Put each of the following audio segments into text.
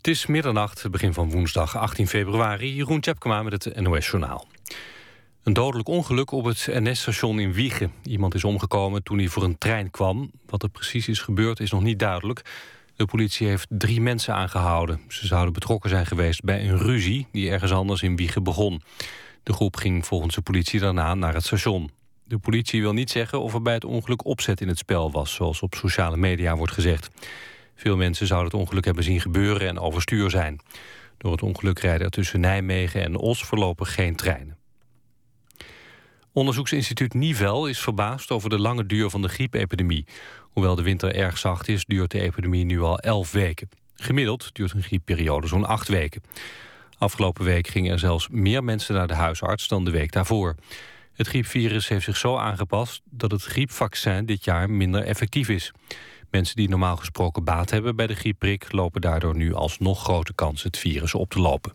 Het is middernacht, begin van woensdag 18 februari. Jeroen Tjepkema met het NOS Journaal. Een dodelijk ongeluk op het NS-station in Wiegen. Iemand is omgekomen toen hij voor een trein kwam. Wat er precies is gebeurd is nog niet duidelijk. De politie heeft drie mensen aangehouden. Ze zouden betrokken zijn geweest bij een ruzie... die ergens anders in Wiegen begon. De groep ging volgens de politie daarna naar het station. De politie wil niet zeggen of er bij het ongeluk opzet in het spel was... zoals op sociale media wordt gezegd. Veel mensen zouden het ongeluk hebben zien gebeuren en overstuur zijn. Door het ongeluk rijden er tussen Nijmegen en Os voorlopig geen treinen. Onderzoeksinstituut Nivel is verbaasd over de lange duur van de griepepidemie. Hoewel de winter erg zacht is, duurt de epidemie nu al elf weken. Gemiddeld duurt een griepperiode zo'n acht weken. Afgelopen week gingen er zelfs meer mensen naar de huisarts dan de week daarvoor. Het griepvirus heeft zich zo aangepast dat het griepvaccin dit jaar minder effectief is. Mensen die normaal gesproken baat hebben bij de griepprik... lopen daardoor nu alsnog grote kans het virus op te lopen.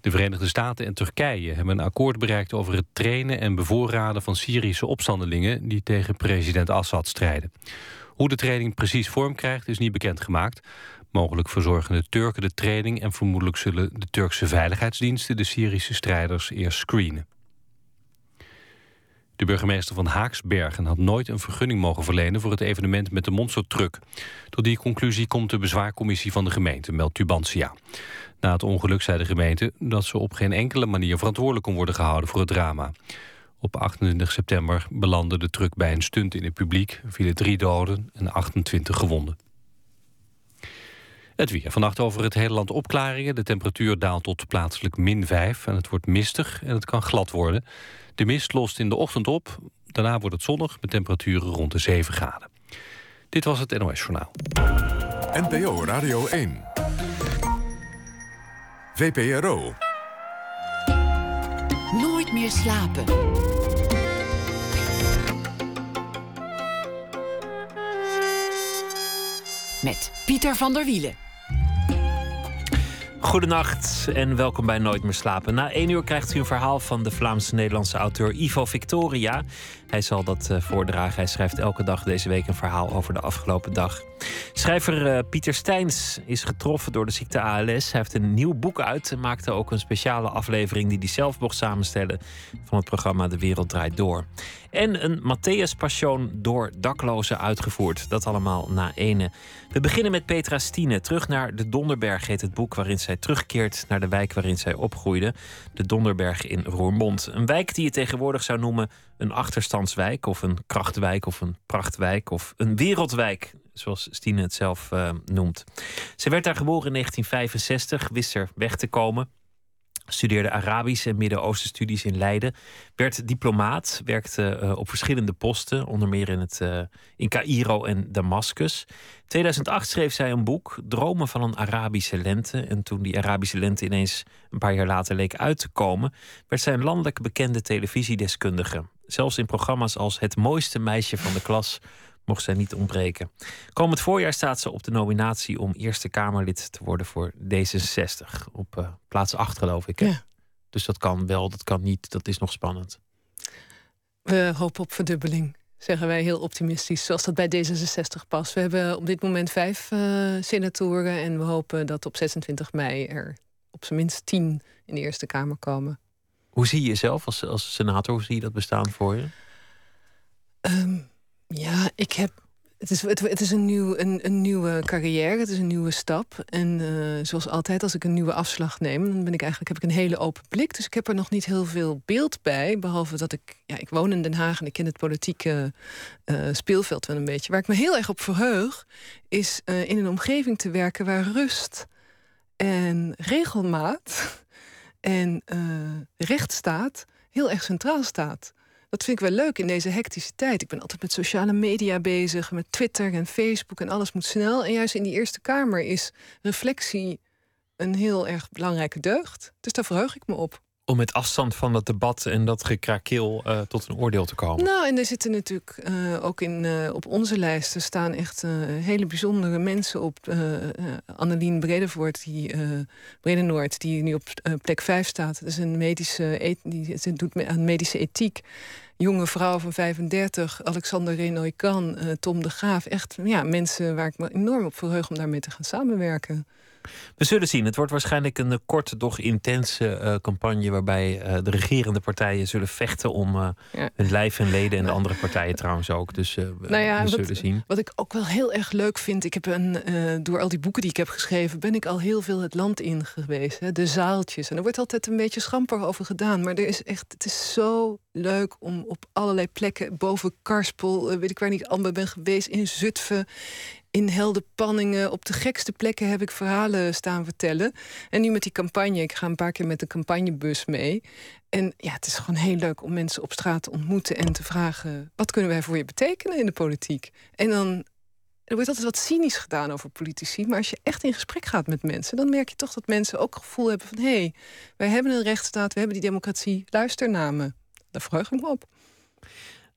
De Verenigde Staten en Turkije hebben een akkoord bereikt over het trainen en bevoorraden van Syrische opstandelingen die tegen president Assad strijden. Hoe de training precies vorm krijgt is niet bekendgemaakt. Mogelijk verzorgen de Turken de training en vermoedelijk zullen de Turkse veiligheidsdiensten de Syrische strijders eerst screenen. De burgemeester van Haaksbergen had nooit een vergunning mogen verlenen... voor het evenement met de monstertruck. Tot die conclusie komt de bezwaarcommissie van de gemeente, meldt Tubantia. Na het ongeluk zei de gemeente dat ze op geen enkele manier... verantwoordelijk kon worden gehouden voor het drama. Op 28 september belandde de truck bij een stunt in het publiek... vielen drie doden en 28 gewonden. Het weer. Vannacht over het hele land opklaringen. De temperatuur daalt tot plaatselijk min 5 en het wordt mistig en het kan glad worden. De mist lost in de ochtend op. Daarna wordt het zonnig met temperaturen rond de 7 graden. Dit was het NOS Journaal. NPO Radio 1. VPRO. Nooit meer slapen. Met Pieter van der Wielen. Goedenacht en welkom bij Nooit meer slapen. Na één uur krijgt u een verhaal van de Vlaamse-Nederlandse auteur Ivo Victoria. Hij zal dat uh, voordragen. Hij schrijft elke dag deze week een verhaal over de afgelopen dag. Schrijver uh, Pieter Steins is getroffen door de ziekte ALS. Hij heeft een nieuw boek uit en maakte ook een speciale aflevering die hij zelf mocht samenstellen van het programma De Wereld Draait Door. En een Matthäus Passion door daklozen uitgevoerd. Dat allemaal na ene. We beginnen met Petra Stine. Terug naar de Donderberg heet het boek waarin zij terugkeert naar de wijk waarin zij opgroeide. De Donderberg in Roermond. Een wijk die je tegenwoordig zou noemen een achterstandswijk of een krachtwijk of een prachtwijk of een wereldwijk, zoals Stine het zelf uh, noemt. Ze werd daar geboren in 1965, wist er weg te komen. Studeerde Arabische en Midden-Oosten studies in Leiden. Werd diplomaat, werkte uh, op verschillende posten, onder meer in, het, uh, in Cairo en Damascus. 2008 schreef zij een boek, Dromen van een Arabische lente. En toen die Arabische lente ineens een paar jaar later leek uit te komen, werd zij een landelijk bekende televisiedeskundige. Zelfs in programma's als Het mooiste meisje van de klas mocht zij niet ontbreken. Komend voorjaar staat ze op de nominatie om Eerste Kamerlid te worden voor D66. Op uh, plaats 8 geloof ik. Ja. Dus dat kan wel, dat kan niet, dat is nog spannend. We hopen op verdubbeling, zeggen wij heel optimistisch, zoals dat bij D66 past. We hebben op dit moment vijf uh, senatoren en we hopen dat op 26 mei er op zijn minst tien in de Eerste Kamer komen. Hoe zie je jezelf als, als senator? Hoe zie je dat bestaan voor je? Um, ja, ik heb. Het is, het, is een, nieuw, een, een, nieuwe carrière, het is een nieuwe stap. En uh, zoals altijd, als ik een nieuwe afslag neem, dan ben ik eigenlijk, heb ik een hele open blik. Dus ik heb er nog niet heel veel beeld bij. Behalve dat ik. Ja, ik woon in Den Haag en ik ken het politieke uh, speelveld wel een beetje. Waar ik me heel erg op verheug, is uh, in een omgeving te werken waar rust en regelmaat en rechtsstaat heel erg centraal staat. Dat vind ik wel leuk in deze hectische tijd. Ik ben altijd met sociale media bezig, met Twitter en Facebook en alles moet snel. En juist in die Eerste Kamer is reflectie een heel erg belangrijke deugd. Dus daar verheug ik me op om met afstand van dat debat en dat gekrakeel uh, tot een oordeel te komen? Nou, en er zitten natuurlijk uh, ook in, uh, op onze lijsten staan echt hele bijzondere mensen op. Annelien Bredevoort, die, Bredenoord, die nu op plek 5 staat. Dat is een medische, die doet aan medische ethiek. jonge vrouw van 35, Alexander Renoy-Kan, uh, Tom de Graaf. Echt ja, mensen waar ik me enorm op verheug om daarmee te gaan samenwerken. We zullen zien. Het wordt waarschijnlijk een korte, doch intense uh, campagne. waarbij uh, de regerende partijen zullen vechten om uh, ja. hun lijf en leden. en de andere partijen trouwens ook. Dus we, nou ja, we wat, zullen zien. Wat ik ook wel heel erg leuk vind. Ik heb een, door al die boeken die ik heb geschreven. ben ik al heel veel het land in geweest. Hè? De zaaltjes. En er wordt altijd een beetje schamper over gedaan. Maar er is echt, het is zo leuk om op allerlei plekken. boven Karspel, weet ik waar niet allemaal ben geweest. in Zutphen in Heldenpanningen. Op de gekste plekken heb ik verhalen staan vertellen. En nu met die campagne. Ik ga een paar keer met de campagnebus mee. En ja, het is gewoon heel leuk om mensen op straat te ontmoeten en te vragen: wat kunnen wij voor je betekenen in de politiek? En dan. Wordt altijd wat cynisch gedaan over politici. Maar als je echt in gesprek gaat met mensen, dan merk je toch dat mensen ook gevoel hebben van hé, hey, wij hebben een rechtsstaat, we hebben die democratie, luister naar me. Daar verheug ik me op.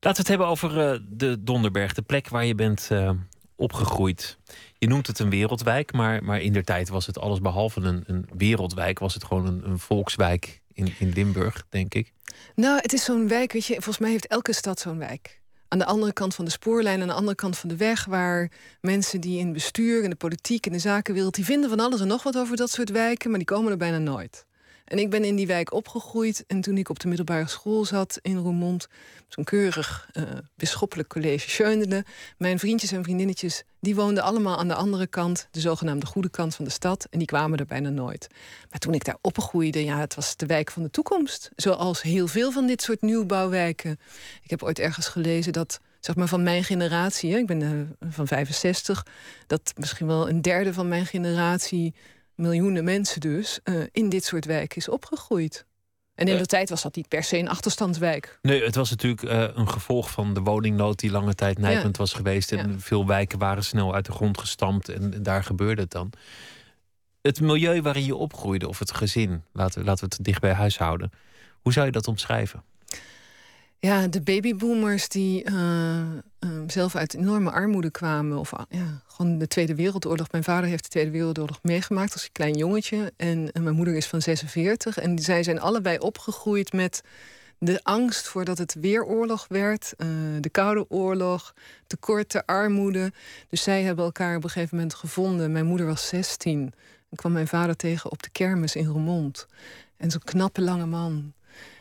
Laten we het hebben over uh, de Donderberg, de plek waar je bent uh, opgegroeid. Je noemt het een wereldwijk, maar, maar in der tijd was het alles behalve een, een wereldwijk. Was het gewoon een, een volkswijk in, in Limburg, denk ik. Nou, het is zo'n wijk, weet je, volgens mij heeft elke stad zo'n wijk. Aan de andere kant van de spoorlijn, aan de andere kant van de weg, waar mensen die in bestuur, in de politiek, in de zakenwereld, die vinden van alles en nog wat over dat soort wijken, maar die komen er bijna nooit. En ik ben in die wijk opgegroeid. En toen ik op de middelbare school zat in Roermond, zo'n keurig uh, bisschoppelijk college Scheunelen, mijn vriendjes en vriendinnetjes, die woonden allemaal aan de andere kant, de zogenaamde goede kant van de stad. En die kwamen er bijna nooit. Maar toen ik daar opgroeide, ja, het was de wijk van de toekomst. Zoals heel veel van dit soort nieuwbouwwijken. Ik heb ooit ergens gelezen dat zeg maar van mijn generatie, ik ben uh, van 65, dat misschien wel een derde van mijn generatie miljoenen mensen dus, uh, in dit soort wijken is opgegroeid. En in de tijd was dat niet per se een achterstandswijk. Nee, het was natuurlijk uh, een gevolg van de woningnood die lange tijd nijpend was geweest. En ja. veel wijken waren snel uit de grond gestampt en, en, daar gebeurde het dan. Het milieu waarin je opgroeide, of het gezin, laten, laten we het dicht bij huis houden. Hoe zou je dat omschrijven? Ja, de babyboomers die uh, zelf uit enorme armoede kwamen. Of ja, gewoon de Tweede Wereldoorlog. Mijn vader heeft de Tweede Wereldoorlog meegemaakt als een klein jongetje. En, mijn moeder is van 46. En zij zijn allebei opgegroeid met de angst voordat het weer oorlog werd. Uh, de Koude Oorlog, tekorten, armoede. Dus zij hebben elkaar op een gegeven moment gevonden. Mijn moeder was 16. En kwam mijn vader tegen op de kermis in Roermond. En zo'n knappe lange man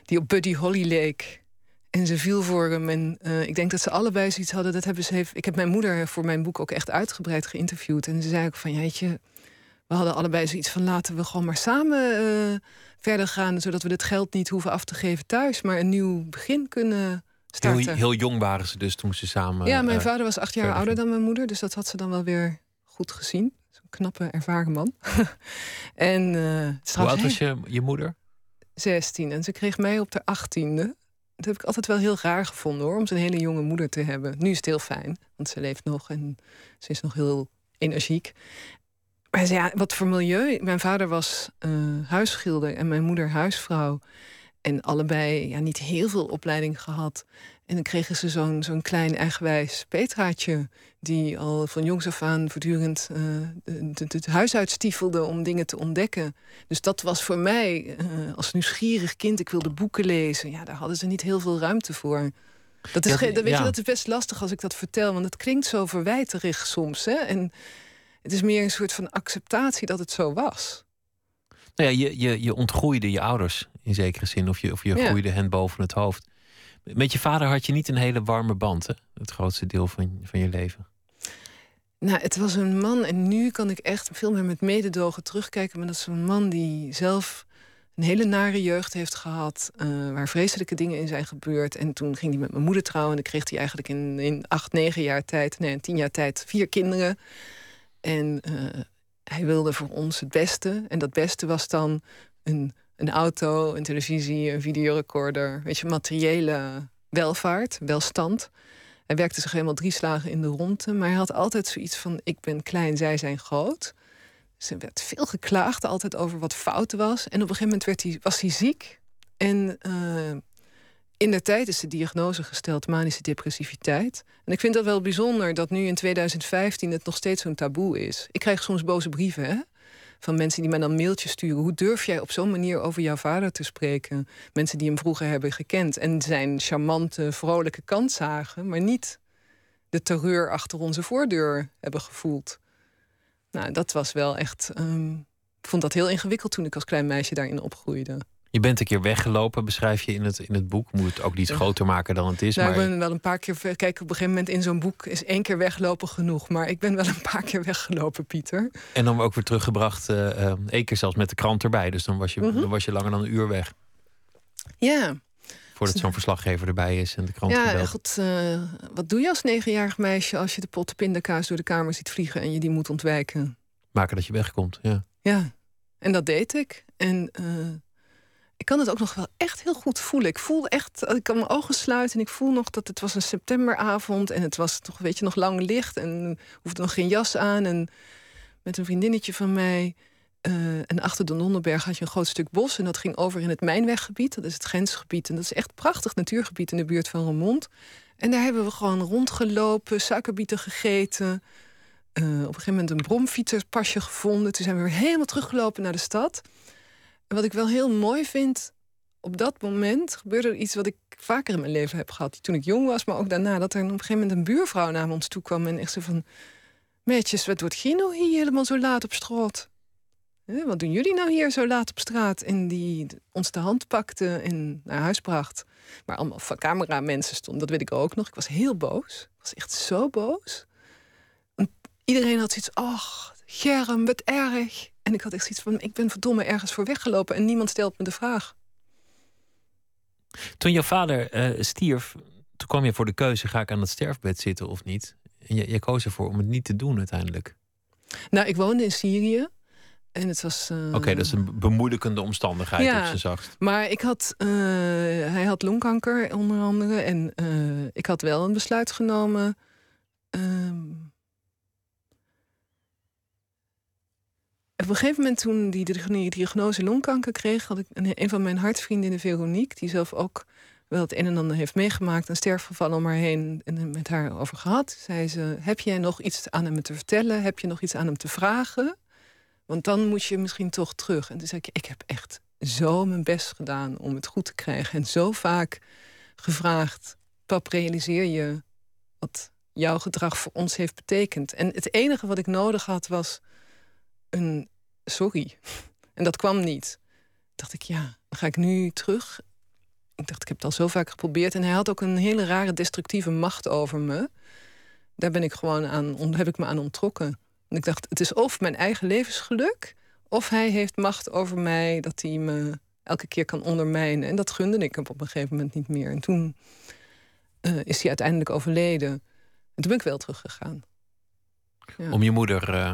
die op Buddy Holly leek. En ze viel voor hem. En uh, ik denk dat ze allebei zoiets hadden. Dat hebben ze heeft, ik heb mijn moeder voor mijn boek ook echt uitgebreid geïnterviewd. En ze zei ook van, ja, weet je, we hadden allebei zoiets van... laten we gewoon maar samen uh, verder gaan... zodat we het geld niet hoeven af te geven thuis... maar een nieuw begin kunnen starten. Heel, heel jong waren ze dus toen ze samen... Ja, mijn uh, vader was acht jaar ouder dan mijn moeder... dus dat had ze dan wel weer goed gezien. Zo'n knappe, ervaren man. en, Hoe oud was je, je moeder? 16. En ze kreeg mij op de achttiende dat heb ik altijd wel heel raar gevonden hoor, om zo'n hele jonge moeder te hebben. Nu is het heel fijn, want ze leeft nog en ze is nog heel energiek. Maar ja, wat voor milieu. Mijn vader was uh, huisschilder en mijn moeder huisvrouw. En allebei ja, niet heel veel opleiding gehad. En dan kregen ze zo'n zo'n klein eigenwijs Petraatje... die al van jongs af aan voortdurend uh, het huis uitstiefelde om dingen te ontdekken. Dus dat was voor mij uh, als nieuwsgierig kind... ik wilde boeken lezen. Ja, daar hadden ze niet heel veel ruimte voor. Dat is, dat, weet je, dat is best lastig als ik dat vertel... want het klinkt zo verwijterig soms. Hè? En het is meer een soort van acceptatie dat het zo was. Nou ja, je, je, je ontgroeide je ouders in zekere zin... of je, of je groeide hen boven het hoofd. Met je vader had je niet een hele warme band, hè? Het grootste deel van, van je leven. Nou, het was een man, en nu kan ik echt veel meer met mededogen terugkijken. Maar dat is een man die zelf een hele nare jeugd heeft gehad. Uh, waar vreselijke dingen in zijn gebeurd. En toen ging hij met mijn moeder trouwen. En dan kreeg hij eigenlijk in, in acht, negen jaar tijd, nee, in tien jaar tijd, vier kinderen. En uh, hij wilde voor ons het beste. En dat beste was dan een een auto, een televisie, een videorecorder. Weet je, materiële welvaart, welstand. Hij werkte zich helemaal drie slagen in de ronde. Maar hij had altijd zoiets van: ik ben klein, zij zijn groot. Dus er werd veel geklaagd, altijd over wat fout was. En op een gegeven moment werd hij, was hij ziek. En uh, in de tijd is de diagnose gesteld manische depressiviteit. En ik vind dat wel bijzonder dat nu in 2015 het nog steeds zo'n taboe is. Ik krijg soms boze brieven, hè? Van mensen die mij dan mailtjes sturen. Hoe durf jij op zo'n manier over jouw vader te spreken? Mensen die hem vroeger hebben gekend en zijn charmante, vrolijke kant zagen, maar niet de terreur achter onze voordeur hebben gevoeld. Nou, dat was wel echt. Um, ik vond dat heel ingewikkeld toen ik als klein meisje daarin opgroeide. Je bent een keer weggelopen, beschrijf je in het, in het boek. Moet het ook niet groter maken dan het is. Nou, maar... Ik ben wel een paar keer. Kijk, op een gegeven moment in zo'n boek is één keer weglopen genoeg. Maar ik ben wel een paar keer weggelopen, Pieter. En dan ook weer teruggebracht, uh, uh, één keer zelfs met de krant erbij. Dus dan was je, Mhm. dan was je langer dan een uur weg. Ja. Voordat zo'n verslaggever erbij is en de krant Ja, goed. uh, wat doe je als negenjarig meisje als je de potten pindakaas door de kamer ziet vliegen en je die moet ontwijken? Maken dat je wegkomt, ja. Ja, en dat deed ik. En ik kan het ook nog wel echt heel goed voelen. Ik voel echt, ik kan mijn ogen sluiten en ik voel nog dat het was een septemberavond en het was toch, weet je, nog lang licht en hoefde nog geen jas aan. En met een vriendinnetje van mij. Uh, en achter de Nonnenberg had je een groot stuk bos. En dat ging over in het Mijnweggebied. Dat is het grensgebied. En dat is echt prachtig natuurgebied in de buurt van Remond. En daar hebben we gewoon rondgelopen, suikerbieten gegeten. Uh, op een gegeven moment een bromfietserpasje gevonden. Toen zijn we weer helemaal teruggelopen naar de stad. Wat ik wel heel mooi vind, op dat moment gebeurde er iets wat ik vaker in mijn leven heb gehad. Toen ik jong was, maar ook daarna. Dat er op een gegeven moment een buurvrouw naar ons toe kwam en echt zo van... Meetjes, wat wordt Gino hier helemaal zo laat op straat? Wat doen jullie nou hier zo laat op straat? En die ons de hand pakte en naar huis bracht. Maar allemaal van camera mensen stonden, dat weet ik ook nog. Ik was heel boos. Ik was echt zo boos. En iedereen had zoiets, ach, Germ, wat erg. En ik had echt zoiets van, ik ben verdomme ergens voor weggelopen... en niemand stelt me de vraag. Toen jouw vader uh, stierf, toen kwam je voor de keuze... ga ik aan het sterfbed zitten of niet? En je, je koos ervoor om het niet te doen uiteindelijk. Nou, ik woonde in Syrië. En het was. Uh... Oké, okay, dat is een bemoeilijkende omstandigheid ja, op zijn zachtst. Maar ik had. Uh, hij had longkanker onder andere. En uh, ik had wel een besluit genomen. Um... Op een gegeven moment, toen die diagnose longkanker kreeg, had ik een, een van mijn hartsvriendinnen, Veronique, die zelf ook wel het een en ander heeft meegemaakt, een sterfgeval om haar heen en met haar over gehad. Zei ze: Heb jij nog iets aan hem te vertellen? Heb je nog iets aan hem te vragen? Want dan moet je misschien toch terug. En toen zei ik: Ik heb echt zo mijn best gedaan om het goed te krijgen. En zo vaak gevraagd: Pap, realiseer je wat jouw gedrag voor ons heeft betekend? En het enige wat ik nodig had was een sorry. En dat kwam niet. Dacht ik: Ja, dan ga ik nu terug ik dacht, ik heb het al zo vaak geprobeerd. En hij had ook een hele rare destructieve macht over me. Daar ben ik gewoon aan, heb ik me aan onttrokken. En ik dacht, het is of mijn eigen levensgeluk... of hij heeft macht over mij dat hij me elke keer kan ondermijnen. En dat gunde ik hem op een gegeven moment niet meer. En toen uh, is hij uiteindelijk overleden. En toen ben ik wel teruggegaan. Ja. Om je moeder uh,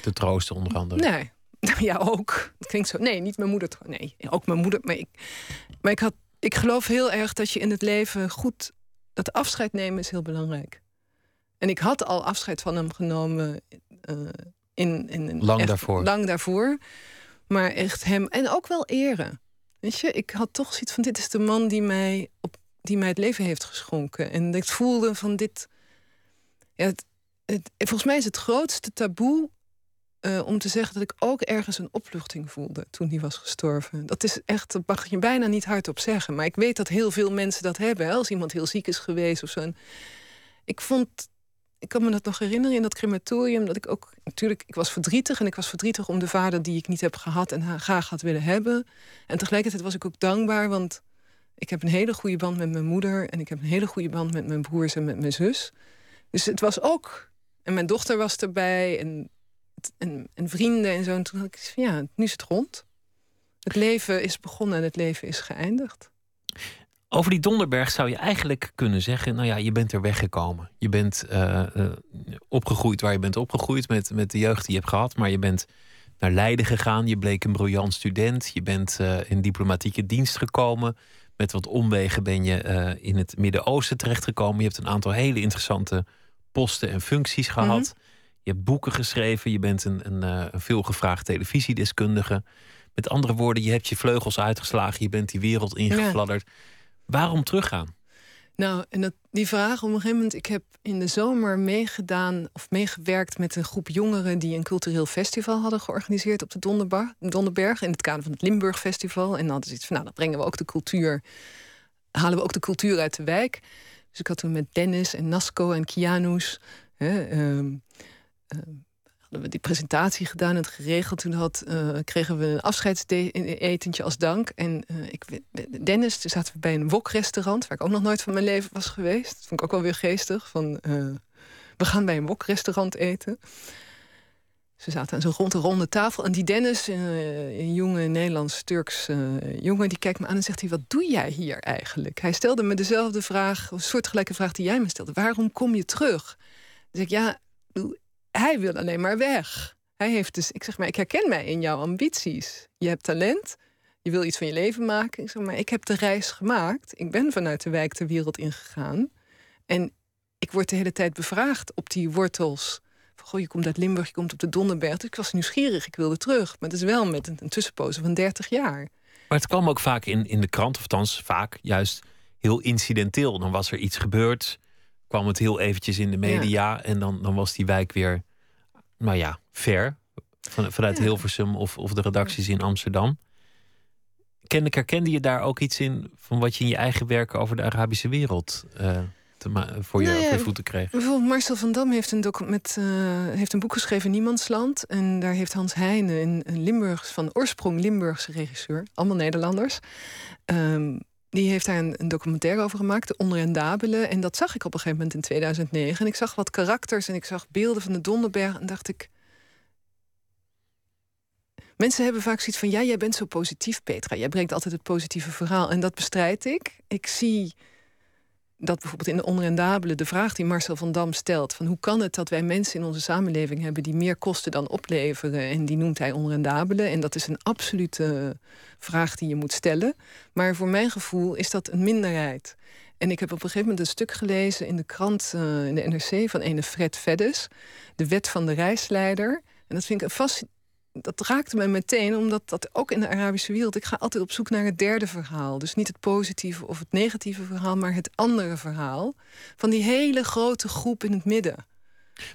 te troosten, onder andere? Nee, ja, ook. Klinkt zo. Nee, niet mijn moeder. Nee, ook mijn moeder. Maar ik, maar ik had ik geloof heel erg dat je in het leven goed. Dat afscheid nemen is heel belangrijk. En ik had al afscheid van hem genomen. Uh, in, in, lang echt, daarvoor. Lang daarvoor. Maar echt hem. En ook wel eren. Weet je, ik had toch zoiets van: dit is de man die mij, op, die mij het leven heeft geschonken. En ik voelde van dit. Ja, het, het, volgens mij is het grootste taboe uh, om te zeggen dat ik ook ergens een opluchting voelde toen hij was gestorven. Dat is echt, dat mag je bijna niet hardop zeggen. Maar ik weet dat heel veel mensen dat hebben. Als iemand heel ziek is geweest of zo. Ik vond, ik kan me dat nog herinneren in dat crematorium, dat ik ook, natuurlijk, ik was verdrietig. En ik was verdrietig om de vader die ik niet heb gehad en graag had willen hebben. En tegelijkertijd was ik ook dankbaar, want ik heb een hele goede band met mijn moeder. En ik heb een hele goede band met mijn broers en met mijn zus. Dus het was ook, en mijn dochter was erbij. En en, en, vrienden en zo. En toen had ik ja, nu is het rond. Het leven is begonnen en het leven is geëindigd. Over die Donderberg zou je eigenlijk kunnen zeggen: Nou ja, je bent er weggekomen. Je bent uh, uh, opgegroeid waar je bent opgegroeid met, met de jeugd die je hebt gehad. Maar je bent naar Leiden gegaan. Je bleek een briljant student. Je bent uh, in diplomatieke dienst gekomen. Met wat omwegen ben je in het Midden-Oosten terechtgekomen. Je hebt een aantal hele interessante posten en functies gehad. Mm -hmm. Je hebt boeken geschreven, je bent een, een, een veelgevraagd televisiedeskundige. Met andere woorden, je hebt je vleugels uitgeslagen, je bent die wereld ingefladderd. Ja. Waarom teruggaan? Nou, en dat, die vraag op een gegeven moment... ik heb in de zomer meegedaan of meegewerkt met een groep jongeren... die een cultureel festival hadden georganiseerd op de Donderberg... in het kader van het Limburg Festival. En dan hadden ze iets van, nou, dan brengen we ook de cultuur... halen we ook de cultuur uit de wijk. Dus ik had toen met Dennis en Nasco en Kianus... Hè, ehm, hadden we die presentatie gedaan en het geregeld. Toen had, uh, kregen we een afscheidsetentje als dank. En uh, ik, Dennis, toen zaten we bij een wokrestaurant... waar ik ook nog nooit van mijn leven was geweest. Dat vond ik ook wel weer geestig. Van, we gaan bij een wokrestaurant eten. Ze zaten aan zo'n rond ronde tafel. En die Dennis, een jonge Nederlands-Turks jongen... die kijkt me aan en zegt hij, wat doe jij hier eigenlijk? Hij stelde me dezelfde vraag, een soortgelijke vraag die jij me stelde. Waarom kom je terug? Dus ik, ja, hij wil alleen maar weg. Hij heeft dus, ik zeg maar, ik herken mij in jouw ambities. Je hebt talent, je wil iets van je leven maken. Ik zeg maar, ik heb de reis gemaakt. Ik ben vanuit de wijk de wereld ingegaan. En ik word de hele tijd bevraagd op die wortels. Van, goh, je komt uit Limburg, je komt op de Donderberg. Dus ik was nieuwsgierig, ik wilde terug. Maar het is wel met een, een tussenpoze van 30 jaar. Maar het kwam ook vaak in, in de krant, of althans vaak juist heel incidenteel. Dan was er iets gebeurd, kwam het heel eventjes in de media... en dan, dan was die wijk weer nou ja, ver. Van, vanuit Hilversum of, of de redacties in Amsterdam. Kennelijk herkende je daar ook iets in van wat je in je eigen werk over de Arabische wereld uh, te voor je, nou voeten kreeg? Bijvoorbeeld Marcel van Dam heeft een, met, uh, heeft een boek geschreven, Niemandsland. En daar heeft Hans Heijnen, een, een Limburgs, van oorsprong Limburgse regisseur, allemaal Nederlanders. Um, die heeft daar een, documentaire over gemaakt, De Onrendabelen. En dat zag ik op een gegeven moment in 2009. En ik zag wat karakters en ik zag beelden van de Donderberg. En dacht ik. Mensen hebben vaak zoiets van: ja, jij bent zo positief, Petra. Jij brengt altijd het positieve verhaal. En dat bestrijd ik. Ik zie dat bijvoorbeeld in de onrendabele de vraag die Marcel van Dam stelt: van hoe kan het dat wij mensen in onze samenleving hebben die meer kosten dan opleveren? En die noemt hij onrendabele. En dat is een absolute vraag die je moet stellen. Maar voor mijn gevoel is dat een minderheid. En ik heb op een gegeven moment een stuk gelezen in de krant, uh, in de NRC, van ene Fred Veddes, de wet van de reisleider. En dat vind ik een fascinerend dat raakte me meteen, omdat dat ook in de Arabische wereld. Ik ga altijd op zoek naar het derde verhaal. Dus niet het positieve of het negatieve verhaal, maar het andere verhaal. Van die hele grote groep in het midden.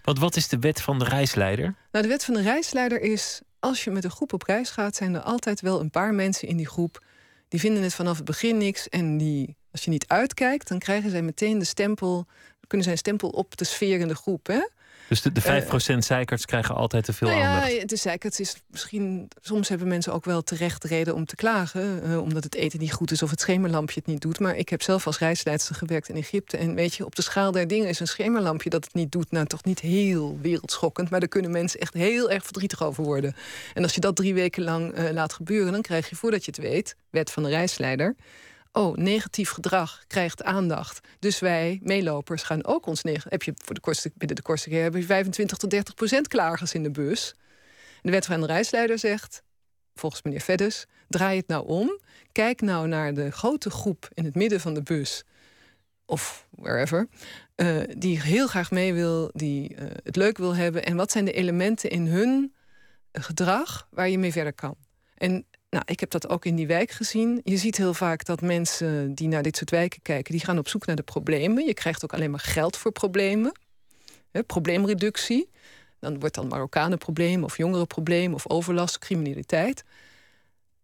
Want wat is de wet van de reisleider? Nou, de wet van de reisleider is. Als je met een groep op reis gaat, zijn er altijd wel een paar mensen in die groep. die vinden het vanaf het begin niks. En die, als je niet uitkijkt, dan krijgen zij meteen de stempel. kunnen zij een stempel op de sfeer in de groep. Hè? Dus de, de 5% uh, zeikerts krijgen altijd te veel nou aandacht. Ja, de zeikerts is misschien... Soms hebben mensen ook wel terecht reden om te klagen. Uh, omdat het eten niet goed is of het schemerlampje het niet doet. Maar ik heb zelf als reisleidster gewerkt in Egypte. En weet je, op de schaal der dingen is een schemerlampje dat het niet doet... nou toch niet heel wereldschokkend. Maar daar kunnen mensen echt heel erg verdrietig over worden. En als je dat drie weken lang uh, laat gebeuren... dan krijg je voordat je het weet, wet van de reisleider oh, negatief gedrag krijgt aandacht. Dus wij, meelopers, gaan ook ons. Heb je voor de kortste, binnen de kortste keer heb je 25 tot 30 procent klagers in de bus. De wet van de reisleider zegt, volgens meneer Veddes... draai het nou om. Kijk nou naar de grote groep in het midden van de bus... of wherever... Uh, die heel graag mee wil, die uh, het leuk wil hebben... en wat zijn de elementen in hun gedrag waar je mee verder kan. En nou, ik heb dat ook in die wijk gezien. Je ziet heel vaak dat mensen die naar dit soort wijken kijken, die gaan op zoek naar de problemen. Je krijgt ook alleen maar geld voor problemen. Probleemreductie. Dan wordt dan Marokkanenprobleem of jongerenprobleem of overlast, criminaliteit.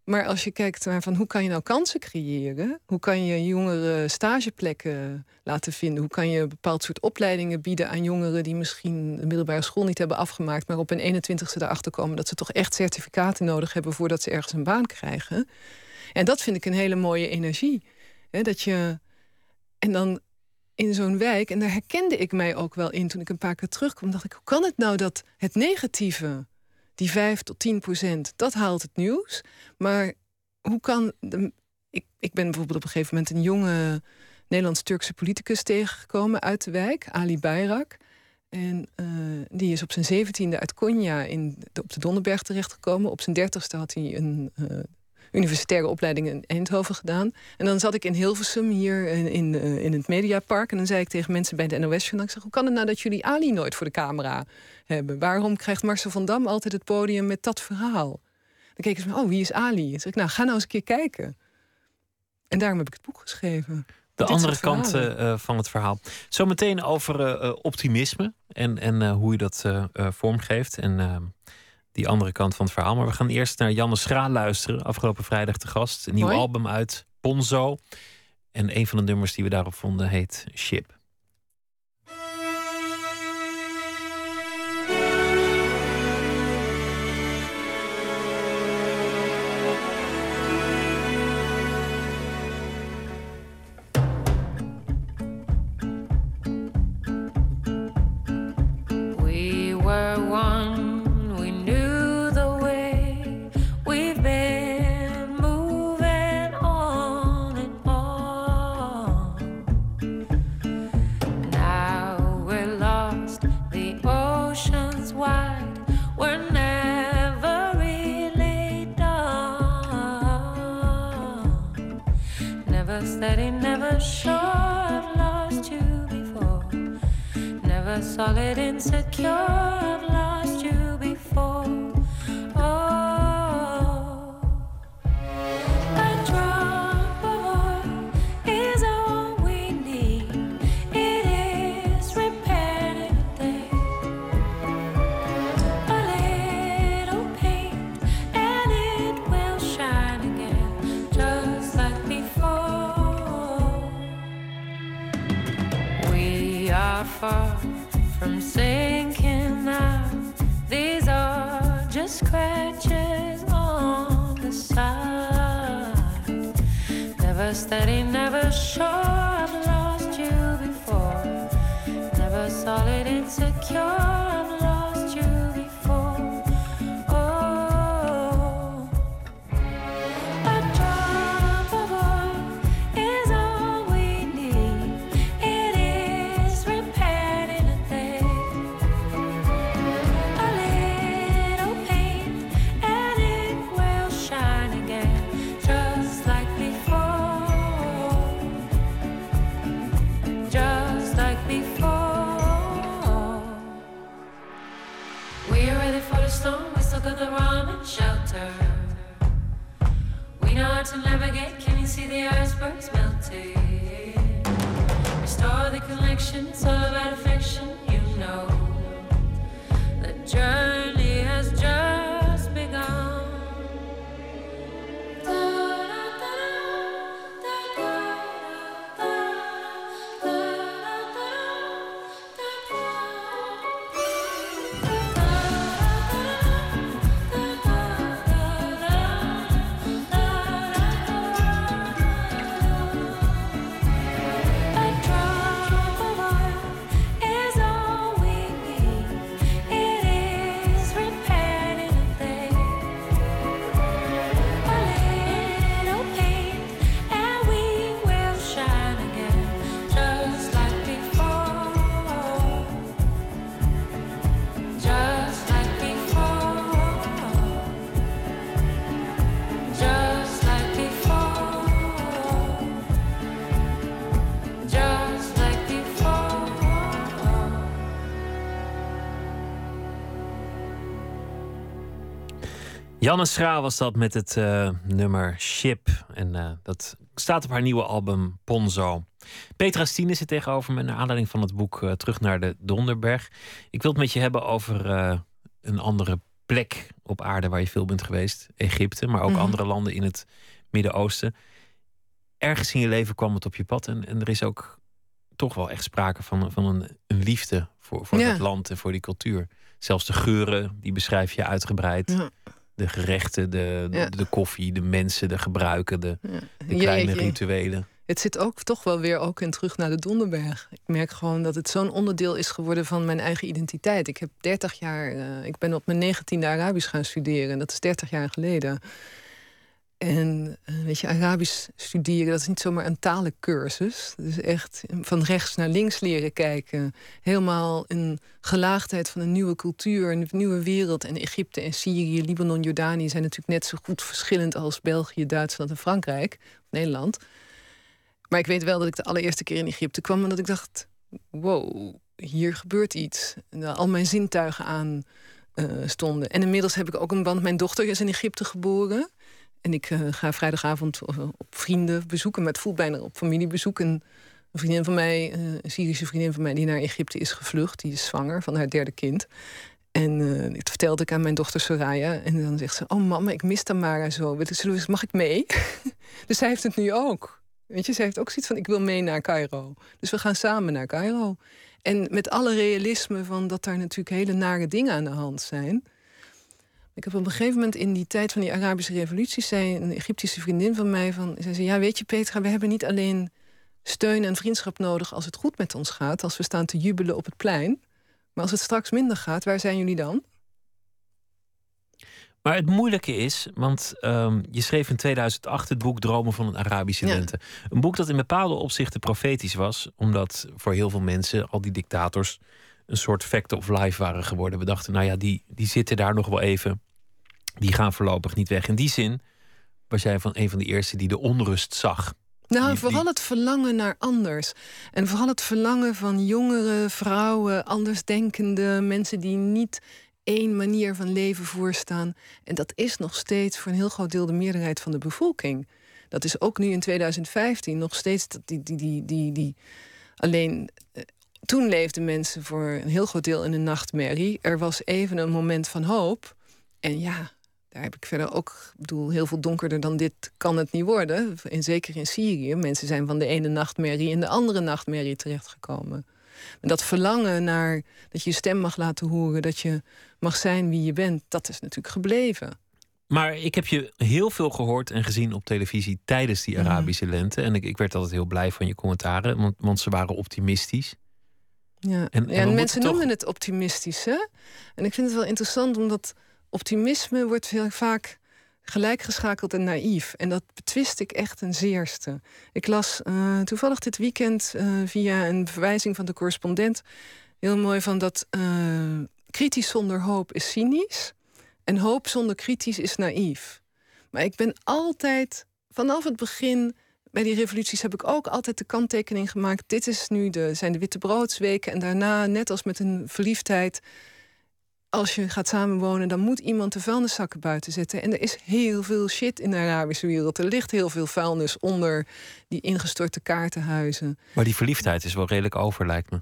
Maar als je kijkt naar van hoe kan je nou kansen creëren? Hoe kan je jongeren stageplekken laten vinden? Hoe kan je een bepaald soort opleidingen bieden aan jongeren die misschien de middelbare school niet hebben afgemaakt, maar op een 21ste erachter komen dat ze toch echt certificaten nodig hebben voordat ze ergens een baan krijgen? En dat vind ik een hele mooie energie. dat je. En dan in zo'n wijk, en daar herkende ik mij ook wel in toen ik een paar keer terugkwam, dacht ik, hoe kan het nou dat het negatieve die 5 tot 10 procent, dat haalt het nieuws. Maar hoe kan. De, ik, ik ben bijvoorbeeld op een gegeven moment een jonge Nederlands-Turkse politicus tegengekomen uit de wijk, Ali Bayrak. En uh, die is op zijn zeventiende uit Konya in, op de Donderberg terechtgekomen. Op zijn dertigste had hij een uh, universitaire opleiding in Eindhoven gedaan. En dan zat ik in Hilversum hier in, in, uh, in het Mediapark. En dan zei ik tegen mensen bij de NOS-journaal... ik zeg, hoe kan het nou dat jullie Ali nooit voor de camera hebben? Waarom krijgt Marcel van Dam altijd het podium met dat verhaal? Dan keken ze me, oh, wie is Ali? Dan zeg ik, nou, ga nou eens een keer kijken. En daarom heb ik het boek geschreven. De Dit andere kant eh, eh, van het verhaal. Zometeen over eh, eh, optimisme en, en eh, hoe je dat eh, eh, vormgeeft. En eh, die andere kant van het verhaal. Maar we gaan eerst naar Janne Schra luisteren. Afgelopen vrijdag te gast. Een nieuw album uit Ponzo. En een van de nummers die we daarop vonden heet Ship. solid, insecure of love. Never steady, never sure. I've lost you before. Never solid, insecure. The rum and shelter. We know how to navigate. Can you see the icebergs melting? Restore the connection. It's all about affection. Janne Schra was dat met het eh, nummer Ship. En eh, dat staat op haar nieuwe album Ponzo. Petra Stine zit tegenover me naar aanleiding van het boek eh, Terug naar de Donderberg. Ik wil het met je hebben over een andere plek op aarde waar je veel bent geweest. Egypte, maar ook Mhm. andere landen in het Midden-Oosten. Ergens in je leven kwam het op je pad. En, en er is ook toch wel echt sprake van, van een, een liefde voor, voor Ja. dat land en voor die cultuur. Zelfs de geuren, die beschrijf je uitgebreid Ja. De gerechten, de, de, Ja. de koffie, de mensen, de gebruiken, de, Ja. de kleine Jeetje. rituelen. Het zit ook toch wel weer ook in terug naar de Donderberg. Ik merk gewoon dat het zo'n onderdeel is geworden van mijn eigen identiteit. Ik heb 30 jaar, eh, ik ben op mijn 19e Arabisch gaan studeren. En dat is 30 jaar geleden. En eh, weet je, Arabisch studeren, dat is niet zomaar een talencursus. Het is echt van rechts naar links leren kijken. Helemaal een gelaagdheid van een nieuwe cultuur, een nieuwe wereld. En Egypte en Syrië, Libanon, Jordanië zijn natuurlijk net zo goed verschillend als België, Duitsland en Frankrijk, Nederland. Maar ik weet wel dat ik de allereerste keer in Egypte kwam en dat ik dacht: wow, hier gebeurt iets. En dat al mijn zintuigen aan eh, stonden. En inmiddels heb ik ook een band. Mijn dochter is in Egypte geboren. En ik eh, ga vrijdagavond eh, op vrienden bezoeken, maar het voelt bijna op familiebezoek. En een vriendin van mij, eh, een Syrische vriendin van mij, die naar Egypte is gevlucht, die is zwanger van haar derde kind. En uh, vertelde ik aan mijn dochter Soraya. En dan zegt ze: Oh, mama, ik mis Tamara zo. Mag ik mee? dus zij heeft het nu ook. Weet je, zij heeft ook zoiets van: Ik wil mee naar Cairo. Dus we gaan samen naar Cairo. En met alle realisme van dat daar natuurlijk hele nare dingen aan de hand zijn. Ik heb op een gegeven moment in die tijd van die Arabische revolutie... zei een Egyptische vriendin van mij... Van, zei ze, ja, weet je Petra, we hebben niet alleen steun en vriendschap nodig... als het goed met ons gaat, als we staan te jubelen op het plein... maar als het straks minder gaat, waar zijn jullie dan? Maar het moeilijke is, want um, je schreef in 2008 het boek Dromen van een Arabische Lente. Een boek dat in bepaalde opzichten profetisch was, omdat voor heel veel mensen, al die dictators, een soort fact of life waren geworden. We dachten, nou ja, die, die zitten daar nog wel even. Die gaan voorlopig niet weg. In die zin was jij van een van de eerste die de onrust zag. Nou, vooral het verlangen naar anders. En vooral het verlangen van jongere vrouwen, andersdenkende mensen die niet één manier van leven voorstaan. En dat is nog steeds voor een heel groot deel de meerderheid van de bevolking. Dat is ook nu in 2015 nog steeds die, die, die, die, die alleen. Eh, toen leefden mensen voor een heel groot deel in een nachtmerrie. Er was even een moment van hoop. En ja, daar heb ik verder ook, bedoel, heel veel donkerder dan dit kan het niet worden. En zeker in Syrië. Mensen zijn van de ene nachtmerrie in de andere nachtmerrie terechtgekomen. En dat verlangen naar dat je je stem mag laten horen, dat je mag zijn wie je bent, dat is natuurlijk gebleven. Maar ik heb je heel veel gehoord en gezien op televisie tijdens die Arabische lente. En ik, ik werd altijd heel blij van je commentaren, want, want ze waren optimistisch. Ja, en, en, mensen noemen het optimistisch. Hè? En ik vind het wel interessant, omdat optimisme wordt heel vaak gelijkgeschakeld en naïef. En dat betwist ik echt een zeerste. Ik las uh, toevallig dit weekend uh, via een verwijzing van de correspondent... heel mooi van dat uh, kritisch zonder hoop is cynisch... en hoop zonder kritisch is naïef. Maar ik ben altijd, vanaf het begin... Bij die revoluties heb ik ook altijd de kanttekening gemaakt. Dit is nu de, zijn de wittebroodsweken. En daarna, net als met een verliefdheid, als je gaat samenwonen, dan moet iemand de vuilniszakken buiten zetten. En er is heel veel shit in de Arabische wereld. Er ligt heel veel vuilnis onder die ingestorte kaartenhuizen. Maar die verliefdheid is wel redelijk over, lijkt me.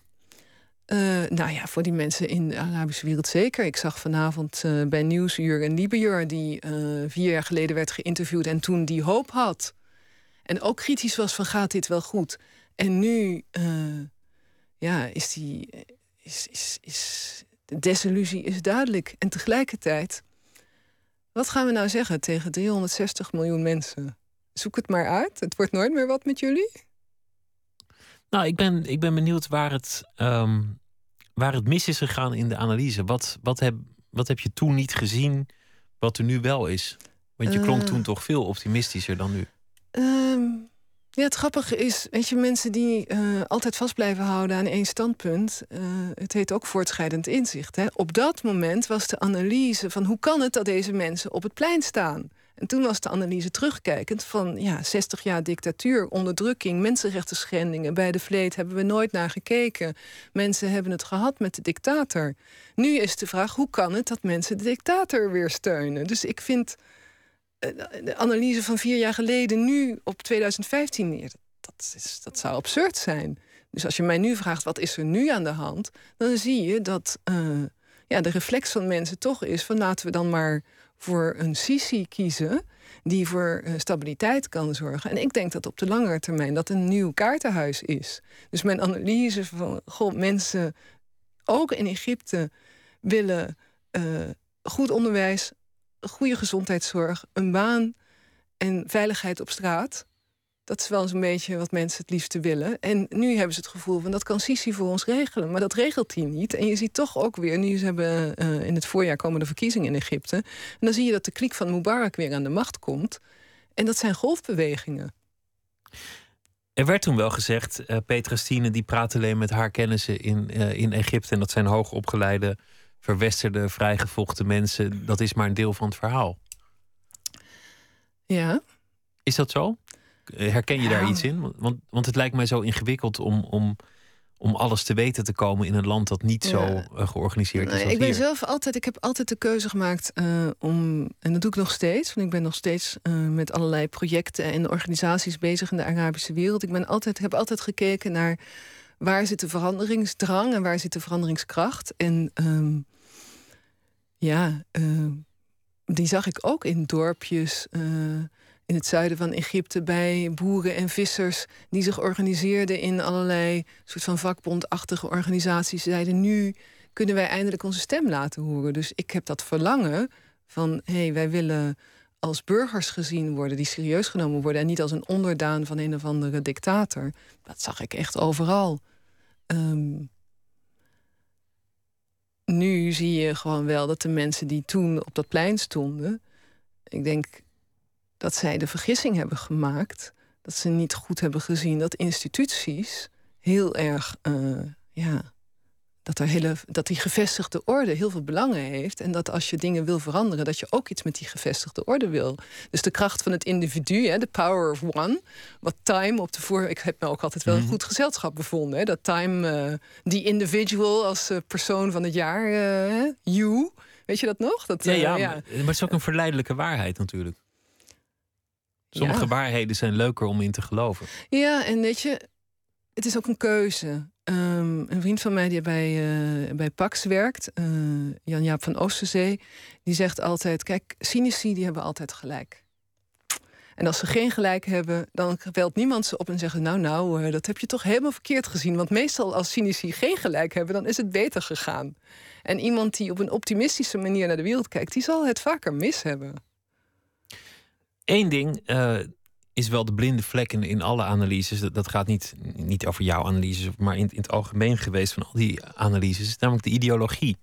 Uh, nou ja, voor die mensen in de Arabische wereld zeker. Ik zag vanavond uh, bij Nieuwsuur een Libiër die uh, vier jaar geleden werd geïnterviewd en toen die hoop had. En ook kritisch was van gaat dit wel goed? En nu ja, is die. Is, is, is, de desillusie is duidelijk. En tegelijkertijd, wat gaan we nou zeggen tegen 360 miljoen mensen? Zoek het maar uit. Het wordt nooit meer wat met jullie. Nou, ik ben, ik ben benieuwd waar het, um, waar het mis is gegaan in de analyse. Wat, wat, heb, wat heb je toen niet gezien, wat er nu wel is? Want je klonk uh, toen toch veel optimistischer dan nu. Um, ja, het grappige is, weet je, mensen die uh, altijd vast blijven houden aan één standpunt, uh, het heet ook voortschrijdend inzicht. Hè? Op dat moment was de analyse van hoe kan het dat deze mensen op het plein staan? En toen was de analyse terugkijkend van ja, 60 jaar dictatuur, onderdrukking, mensenrechten schendingen. Bij de vleet hebben we nooit naar gekeken. Mensen hebben het gehad met de dictator. Nu is de vraag, hoe kan het dat mensen de dictator weer steunen? Dus ik vind eh, de analyse van vier jaar geleden nu op 2015 dat, is, dat zou absurd zijn. Dus als je mij nu vraagt wat is er nu aan de hand, dan zie je dat uh, ja, de reflex van mensen toch is van laten we dan maar voor een Sisi kiezen die voor uh, stabiliteit kan zorgen. En ik denk dat op de langere termijn dat een nieuw kaartenhuis is. Dus mijn analyse van goh, mensen ook in Egypte willen goed onderwijs, goede gezondheidszorg, een baan en veiligheid op straat. Dat is wel zo'n beetje wat mensen het liefste willen. En nu hebben ze het gevoel van dat kan Sisi voor ons regelen. Maar dat regelt hij niet. En je ziet toch ook weer, nu ze hebben uh, in het voorjaar komen de verkiezingen in Egypte. En dan zie je dat de kliek van Mubarak weer aan de macht komt. En dat zijn golfbewegingen. Er werd toen wel gezegd, uh, Petra Stine die praat alleen met haar kennissen in, uh, in Egypte. En dat zijn hoogopgeleide verwesterde, vrijgevochten mensen, dat is maar een deel van het verhaal. Ja. Is dat zo? Herken je daar iets in? Want, want het lijkt mij zo ingewikkeld om, om, om alles te weten te komen in een land dat niet zo Ja. eh, georganiseerd is. Als ik ben hier. zelf altijd, ik heb altijd de keuze gemaakt eh, om, en dat doe ik nog steeds, want ik ben nog steeds eh, met allerlei projecten en organisaties bezig in de Arabische wereld. Ik ben altijd, heb altijd gekeken naar waar zit de veranderingsdrang en waar zit de veranderingskracht. En ehm, ja, eh, die zag ik ook in dorpjes. eh, in het zuiden van Egypte bij boeren en vissers die zich organiseerden in allerlei soort van vakbondachtige organisaties. Ze zeiden nu kunnen wij eindelijk onze stem laten horen. Dus ik heb dat verlangen van hé, hey, wij willen als burgers gezien worden die serieus genomen worden en niet als een onderdaan van een of andere dictator. Dat zag ik echt overal. Ehm, nu zie je gewoon wel dat de mensen die toen op dat plein stonden, ik denk dat zij de vergissing hebben gemaakt dat ze niet goed hebben gezien dat instituties heel erg, eh, ja, dat, er hele, dat die gevestigde orde heel veel belangen heeft. En dat als je dingen wil veranderen, dat je ook iets met die gevestigde orde wil. Dus de kracht van het individu, hè, de power of one. Wat Time op de voor. Ik heb me ook altijd wel een goed gezelschap bevonden. Hè, dat Time, eh, die individual als eh, persoon van het jaar, eh, you. Weet je dat nog? Dat, Ja, eh, ja, Maar, maar het is ook een verleidelijke waarheid natuurlijk. Sommige Ja. waarheden zijn leuker om in te geloven. Ja, en weet je, het is ook een keuze. Ehm, een vriend van mij die bij, eh, bij Pax werkt, eh, Jan-Jaap van Oosterzee, die zegt altijd: Kijk, cynici die hebben altijd gelijk. En als ze geen gelijk hebben, dan belt niemand ze op en zegt: Nou, nou, eh, dat heb je toch helemaal verkeerd gezien. Want meestal als cynici geen gelijk hebben, dan is het beter gegaan. En iemand die op een optimistische manier naar de wereld kijkt, die zal het vaker mis hebben. Eén ding is wel de blinde vlek in, in alle analyses. Dat, dat gaat niet, niet over jouw analyses, maar in, in het algemeen geweest van al die analyses. Namelijk de ideologie.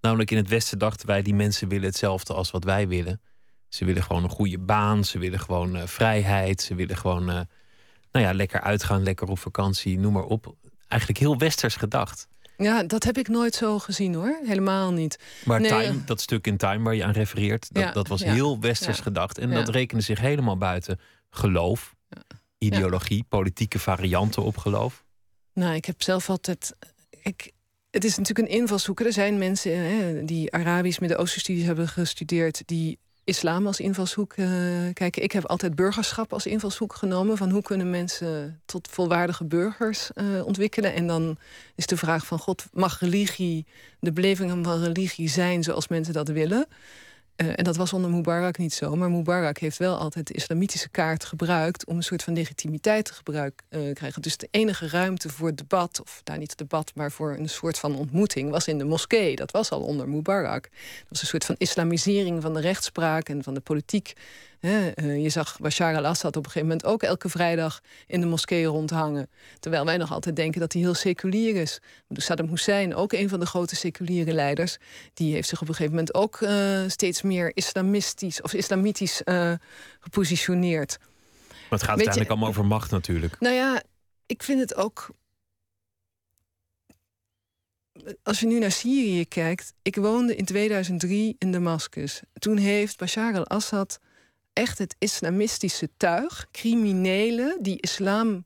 Namelijk in het Westen dachten wij, die mensen willen hetzelfde als wat wij willen. Ze willen gewoon een goede baan, ze willen gewoon eh, vrijheid, ze willen gewoon eh, nou ja, lekker uitgaan, lekker op vakantie, noem maar op. Eigenlijk heel westers gedacht. Ja, dat heb ik nooit zo gezien hoor. Helemaal niet. Maar Nee, Time, dat stuk in Time waar je aan refereert, dat, Ja, dat was ja, heel westers ja, gedacht. En dat rekende zich helemaal buiten geloof, ideologie, politieke varianten op geloof. Nou, ik heb zelf altijd. Ik, het is natuurlijk een invalshoek. Er zijn mensen hè, die Arabisch Midden-Oosten-studies hebben gestudeerd, die islam als invalshoek eh, kijken. Ik heb altijd burgerschap als invalshoek genomen. Van hoe kunnen mensen tot volwaardige burgers eh, ontwikkelen? En dan is de vraag van God, mag religie, de beleving van religie zijn zoals mensen dat willen? Eh, en dat was onder Mubarak niet zo. Maar Mubarak heeft wel altijd de islamitische kaart gebruikt om een soort van legitimiteit te gebruik, eh, krijgen. Dus de enige ruimte voor debat, of daar niet debat, maar voor een soort van ontmoeting, was in de moskee. Dat was al onder Mubarak. Dat was een soort van islamisering van de rechtspraak en van de politiek. Eh, je zag Bashar al-Assad op een gegeven moment ook elke vrijdag in de moskee rondhangen. Terwijl wij nog altijd denken dat hij heel seculier is. Saddam Hussein, ook een van de grote seculiere leiders, die heeft zich op een gegeven moment ook eh, steeds meer islamistisch of islamitisch eh, gepositioneerd. Maar het gaat Weet je- uiteindelijk allemaal over macht natuurlijk. Nou ja, ik vind het ook. Als je nu naar Syrië kijkt. Ik woonde in 2003 in Damascus. Toen heeft Bashar al-Assad echt het islamistische tuig, criminelen die islam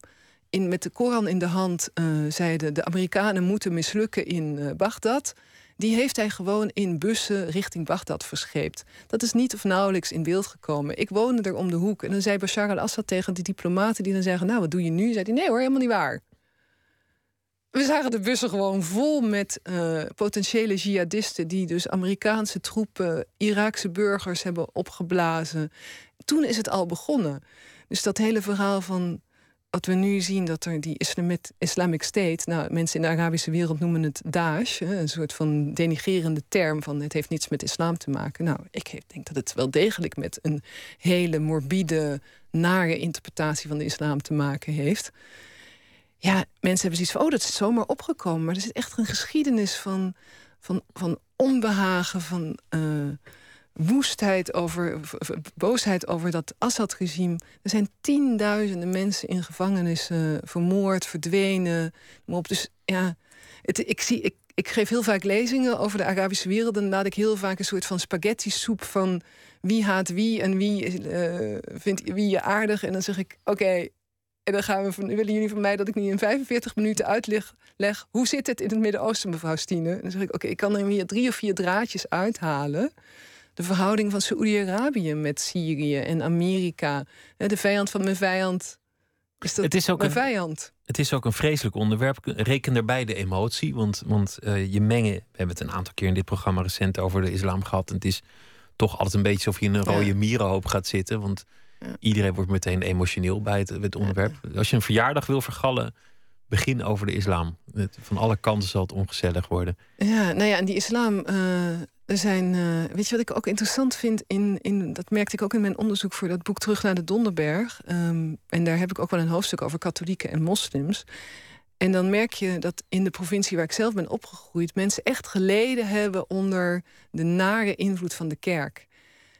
in, met de Koran in de hand eh, zeiden: de Amerikanen moeten mislukken in eh, Bagdad. Die heeft hij gewoon in bussen richting Bagdad verscheept. Dat is niet of nauwelijks in beeld gekomen. Ik woonde er om de hoek. En dan zei Bashar al-Assad tegen de diplomaten die dan zeggen: Nou, wat doe je nu? Zei hij: Nee hoor, helemaal niet waar. We zagen de bussen gewoon vol met eh, potentiële jihadisten... die dus Amerikaanse troepen, Iraakse burgers hebben opgeblazen. Toen is het al begonnen. Dus dat hele verhaal van wat we nu zien... dat er die Islamit, Islamic State... nou, mensen in de Arabische wereld noemen het Daesh... een soort van denigerende term van... het heeft niets met islam te maken. Nou, ik denk dat het wel degelijk met een hele morbide... nare interpretatie van de islam te maken heeft ja, mensen hebben zoiets van, oh, dat is zomaar opgekomen. Maar er zit echt een geschiedenis van, van, van onbehagen, van eh, woestheid over, boosheid over dat Assad-regime. Er zijn tienduizenden mensen in gevangenissen vermoord, verdwenen. Op, dus ja, het, ik, zie, ik, ik geef heel vaak lezingen over de Arabische wereld. En laat ik heel vaak een soort van spaghetti-soep van wie haat wie en wie eh, vindt wie je aardig. En dan zeg ik, oké, En dan gaan we van, willen jullie van mij dat ik nu in 45 minuten uitleg leg, hoe zit het in het Midden-Oosten, mevrouw Stine? En dan zeg ik, oké, ik kan er hier drie of vier draadjes uithalen. De verhouding van Saoedi-Arabië met Syrië en Amerika. De vijand van mijn vijand is dat Het is ook mijn een- vijand. Het is ook een vreselijk onderwerp. Reken daarbij de emotie. Want, want eh, je mengen. We hebben het een aantal keer in dit programma recent over de islam gehad. En het is toch altijd een beetje alsof je in een rode mierenhoop gaat zitten. Want. Iedereen wordt meteen emotioneel bij het, onderwerp. Als je een verjaardag wil vergallen, begin over de islam. Van alle kanten zal het ongezellig worden. Ja, nou ja, en die islam. eh, er zijn. eh, weet je wat ik ook interessant vind? In, in, dat merkte ik ook in mijn onderzoek voor dat boek Terug naar de Donderberg. Ehm, en daar heb ik ook wel een hoofdstuk over katholieken en moslims. En dan merk je dat in de provincie waar ik zelf ben opgegroeid, mensen echt geleden hebben onder de nare invloed van de kerk.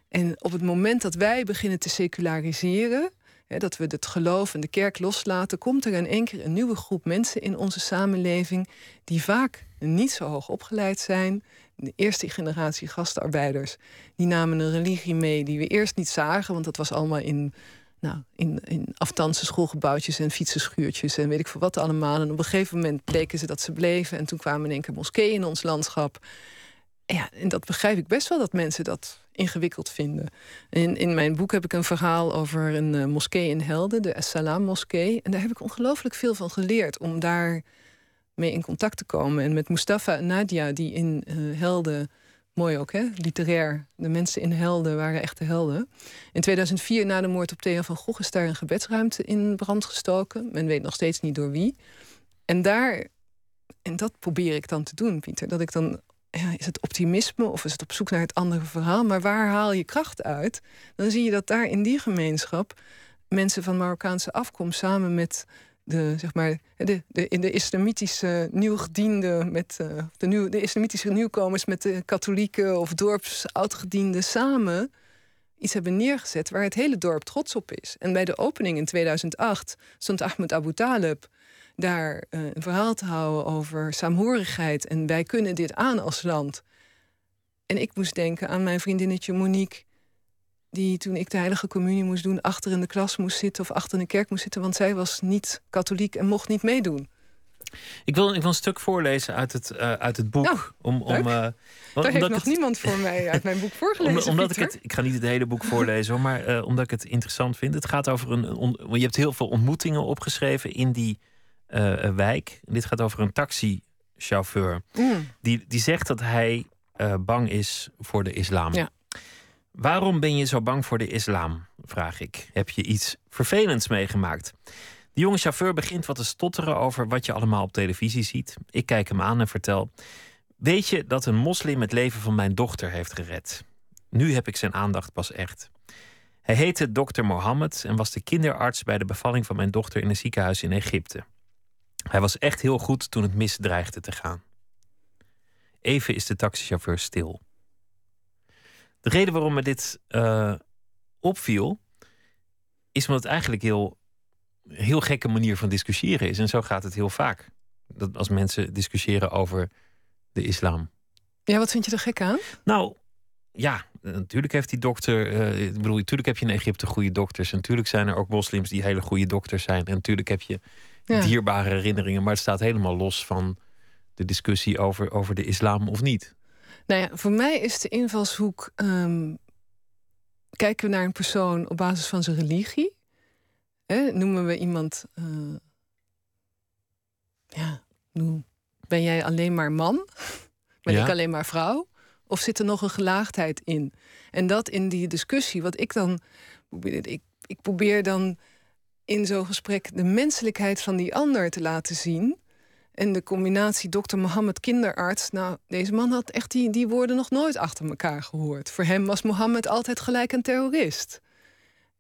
En op het moment dat wij beginnen te seculariseren, hè, dat we het geloof en de kerk loslaten, komt er in één keer een nieuwe groep mensen in onze samenleving die vaak niet zo hoog opgeleid zijn. De eerste generatie gastarbeiders, die namen een religie mee die we eerst niet zagen, want dat was allemaal in, nou, in, in schoolgebouwtjes en fietsenschuurtjes en weet ik veel wat allemaal. En op een gegeven moment bleken ze dat ze bleven en toen kwamen in één keer moskeeën in ons landschap. Ja, en dat begrijp ik best wel dat mensen dat ingewikkeld vinden. In, in mijn boek heb ik een verhaal over een eh, moskee in Helden, de As-Salam moskee. En daar heb ik ongelooflijk veel van geleerd om daar mee in contact te komen. En met Mustafa en Nadia, die in eh, Helden, mooi ook hè, literair, de mensen in Helden waren echte helden. In 2004, na de moord op Theo van Gogh, is daar een gebedsruimte in brand gestoken. Men weet nog steeds niet door wie. En daar, en dat probeer ik dan te doen, Pieter, dat ik dan is het optimisme of is het op zoek naar het andere verhaal? Maar waar haal je kracht uit? Dan zie je dat daar in die gemeenschap mensen van Marokkaanse afkomst samen met de, zeg maar, de, in de islamitische nieuwgedienden, met eh, de, nieuw, de islamitische nieuwkomers met de katholieken of dorps oudgedienden samen iets hebben neergezet waar het hele dorp trots op is. En bij de opening in 2008 stond Ahmed Abu Talib daar eh, een verhaal te houden over saamhorigheid. En wij kunnen dit aan als land. En ik moest denken aan mijn vriendinnetje Monique. Die toen ik de heilige communie moest doen, achter in de klas moest zitten of achter in de kerk moest zitten. Want zij was niet katholiek en mocht niet meedoen. Ik wil, ik wil een stuk voorlezen uit het, eh, uit het boek. Nou, om, om, eh, Daar heeft omdat nog ik het- niemand voor mij uit mijn boek voorgelezen. Omdat, omdat ik het, ik ga niet het hele boek voorlezen, hoor, maar omdat ik het interessant vind. Het gaat over een. on- je hebt heel veel ontmoetingen opgeschreven in die wijk. En dit gaat over een taxichauffeur. Mm. Die, die zegt dat hij eh, bang is voor de islam. Ja. Waarom ben je zo bang voor de islam? Vraag ik. Heb je iets vervelends meegemaakt? De jonge chauffeur begint wat te stotteren over wat je allemaal op televisie ziet. Ik kijk hem aan en vertel. Weet je dat een moslim het leven van mijn dochter heeft gered? Nu heb ik zijn aandacht pas echt. Hij heette dokter Mohammed en was de kinderarts bij de bevalling van mijn dochter in een ziekenhuis in Egypte. Hij was echt heel goed toen het mis dreigde te gaan. Even is de taxichauffeur stil. De reden waarom me dit eh, opviel, is omdat het eigenlijk heel, heel gekke manier van discussiëren is. En zo gaat het heel vaak. Dat als mensen discussiëren over de islam. Ja, wat vind je er gek aan? Nou, ja, natuurlijk heeft die dokter. eh, ik bedoel, natuurlijk heb je in Egypte goede dokters. En natuurlijk zijn er ook moslims die hele goede dokters zijn. En natuurlijk heb je Ja. dierbare herinneringen. Maar het staat helemaal los van de discussie over, over de islam of niet. Nou ja, voor mij is de invalshoek. ehm, kijken we naar een persoon op basis van zijn religie? Hè, noemen we iemand. eh, ja, noem, ben jij alleen maar man? Ben Ja. ik alleen maar vrouw? Of zit er nog een gelaagdheid in? En dat in die discussie, wat ik dan. Ik, ik probeer dan in zo'n gesprek de menselijkheid van die ander te laten zien. En de combinatie dokter Mohammed kinderarts. Nou, deze man had echt die, die woorden nog nooit achter elkaar gehoord. Voor hem was Mohammed altijd gelijk een terrorist.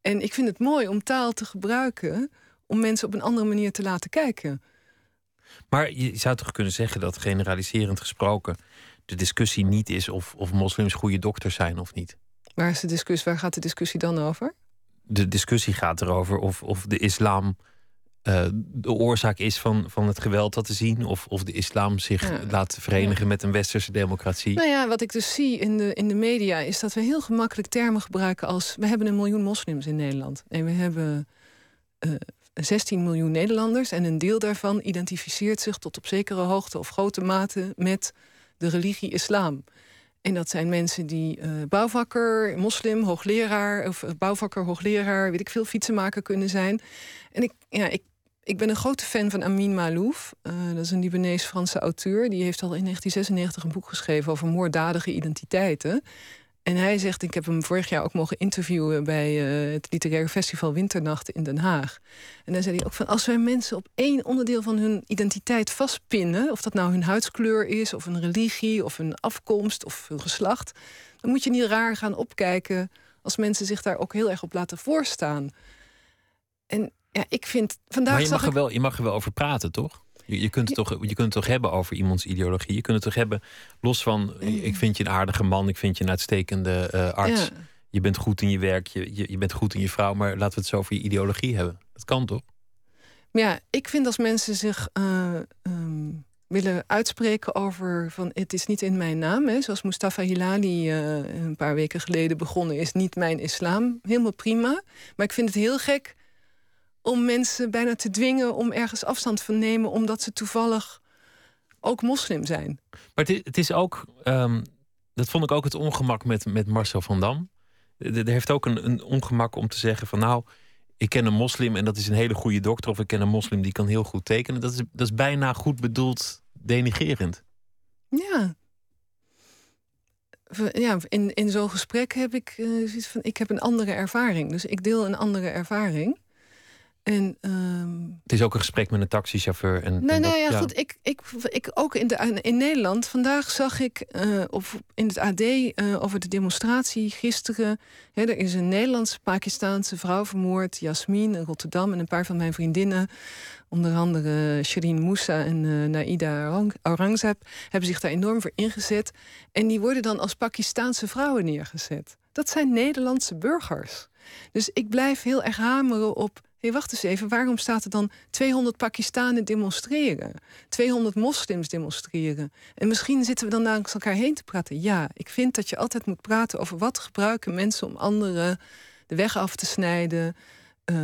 En ik vind het mooi om taal te gebruiken om mensen op een andere manier te laten kijken. Maar je zou toch kunnen zeggen dat generaliserend gesproken. de discussie niet is of, of moslims goede dokters zijn of niet. Waar, is de discussie, waar gaat de discussie dan over? De discussie gaat erover of, of de islam eh, de oorzaak is van, van het geweld dat te zien. Of, of de islam zich Ja. laat verenigen met een westerse democratie. Nou ja, wat ik dus zie in de, in de media is dat we heel gemakkelijk termen gebruiken als we hebben een miljoen moslims in Nederland. En we hebben eh, 16 miljoen Nederlanders en een deel daarvan identificeert zich tot op zekere hoogte of grote mate met de religie islam. En dat zijn mensen die uh, bouwvakker, moslim, hoogleraar, of bouwvakker, hoogleraar, weet ik veel, fietsenmaker kunnen zijn. En ik, ja, ik, ik ben een grote fan van Amin Malouf. Uh, dat is een Libanees-Franse auteur. Die heeft al in 1996 een boek geschreven over moorddadige identiteiten. En hij zegt, ik heb hem vorig jaar ook mogen interviewen bij uh, het literaire festival Winternacht in Den Haag. En dan zei hij ook van als wij mensen op één onderdeel van hun identiteit vastpinnen, of dat nou hun huidskleur is, of een religie, of een afkomst, of hun geslacht, dan moet je niet raar gaan opkijken als mensen zich daar ook heel erg op laten voorstaan. En ja, ik vind vandaag. Maar je mag, er wel, je mag er wel over praten, toch? Je, je, kunt het toch, je kunt het toch hebben over iemands ideologie. Je kunt het toch hebben, los van... ik vind je een aardige man, ik vind je een uitstekende uh, arts. Ja. Je bent goed in je werk, je, je, je, bent goed in je vrouw... maar laten we het zo over je ideologie hebben. Dat kan toch? Ja, ik vind als mensen zich uh, um, willen uitspreken over... van het is niet in mijn naam, hè, zoals Mustafa Hilali uh, een paar weken geleden begonnen is... niet mijn islam, helemaal prima. Maar ik vind het heel gek om mensen bijna te dwingen om ergens afstand van nemen, omdat ze toevallig ook moslim zijn. Maar het is, het is ook, um, dat vond ik ook het ongemak met, met Marcel van Dam. Er heeft ook een, een ongemak om te zeggen van nou, ik ken een moslim en dat is een hele goede dokter, of ik ken een moslim die kan heel goed tekenen. Dat is, dat is bijna goed bedoeld denigerend. Ja. Ja, in, in zo'n gesprek heb ik uh, zoiets van: ik heb een andere ervaring. Dus ik deel een andere ervaring. En, um... Het is ook een gesprek met een taxichauffeur. En, nee, en nee, ja, goed. Ik, ik, ik ook in, de, in Nederland. Vandaag zag ik uh, op, in het AD uh, over de demonstratie gisteren. Hè, er is een Nederlands-Pakistaanse vrouw vermoord, Jasmin in Rotterdam. En een paar van mijn vriendinnen, onder andere Shirin Moussa en uh, Naida Aurangzeb, hebben zich daar enorm voor ingezet. En die worden dan als Pakistaanse vrouwen neergezet. Dat zijn Nederlandse burgers. Dus ik blijf heel erg hameren op hey, wacht eens even, waarom staat er dan 200 Pakistanen demonstreren? 200 moslims demonstreren? En misschien zitten we dan langs elkaar heen te praten. Ja, ik vind dat je altijd moet praten over wat gebruiken mensen om anderen de weg af te snijden, uh,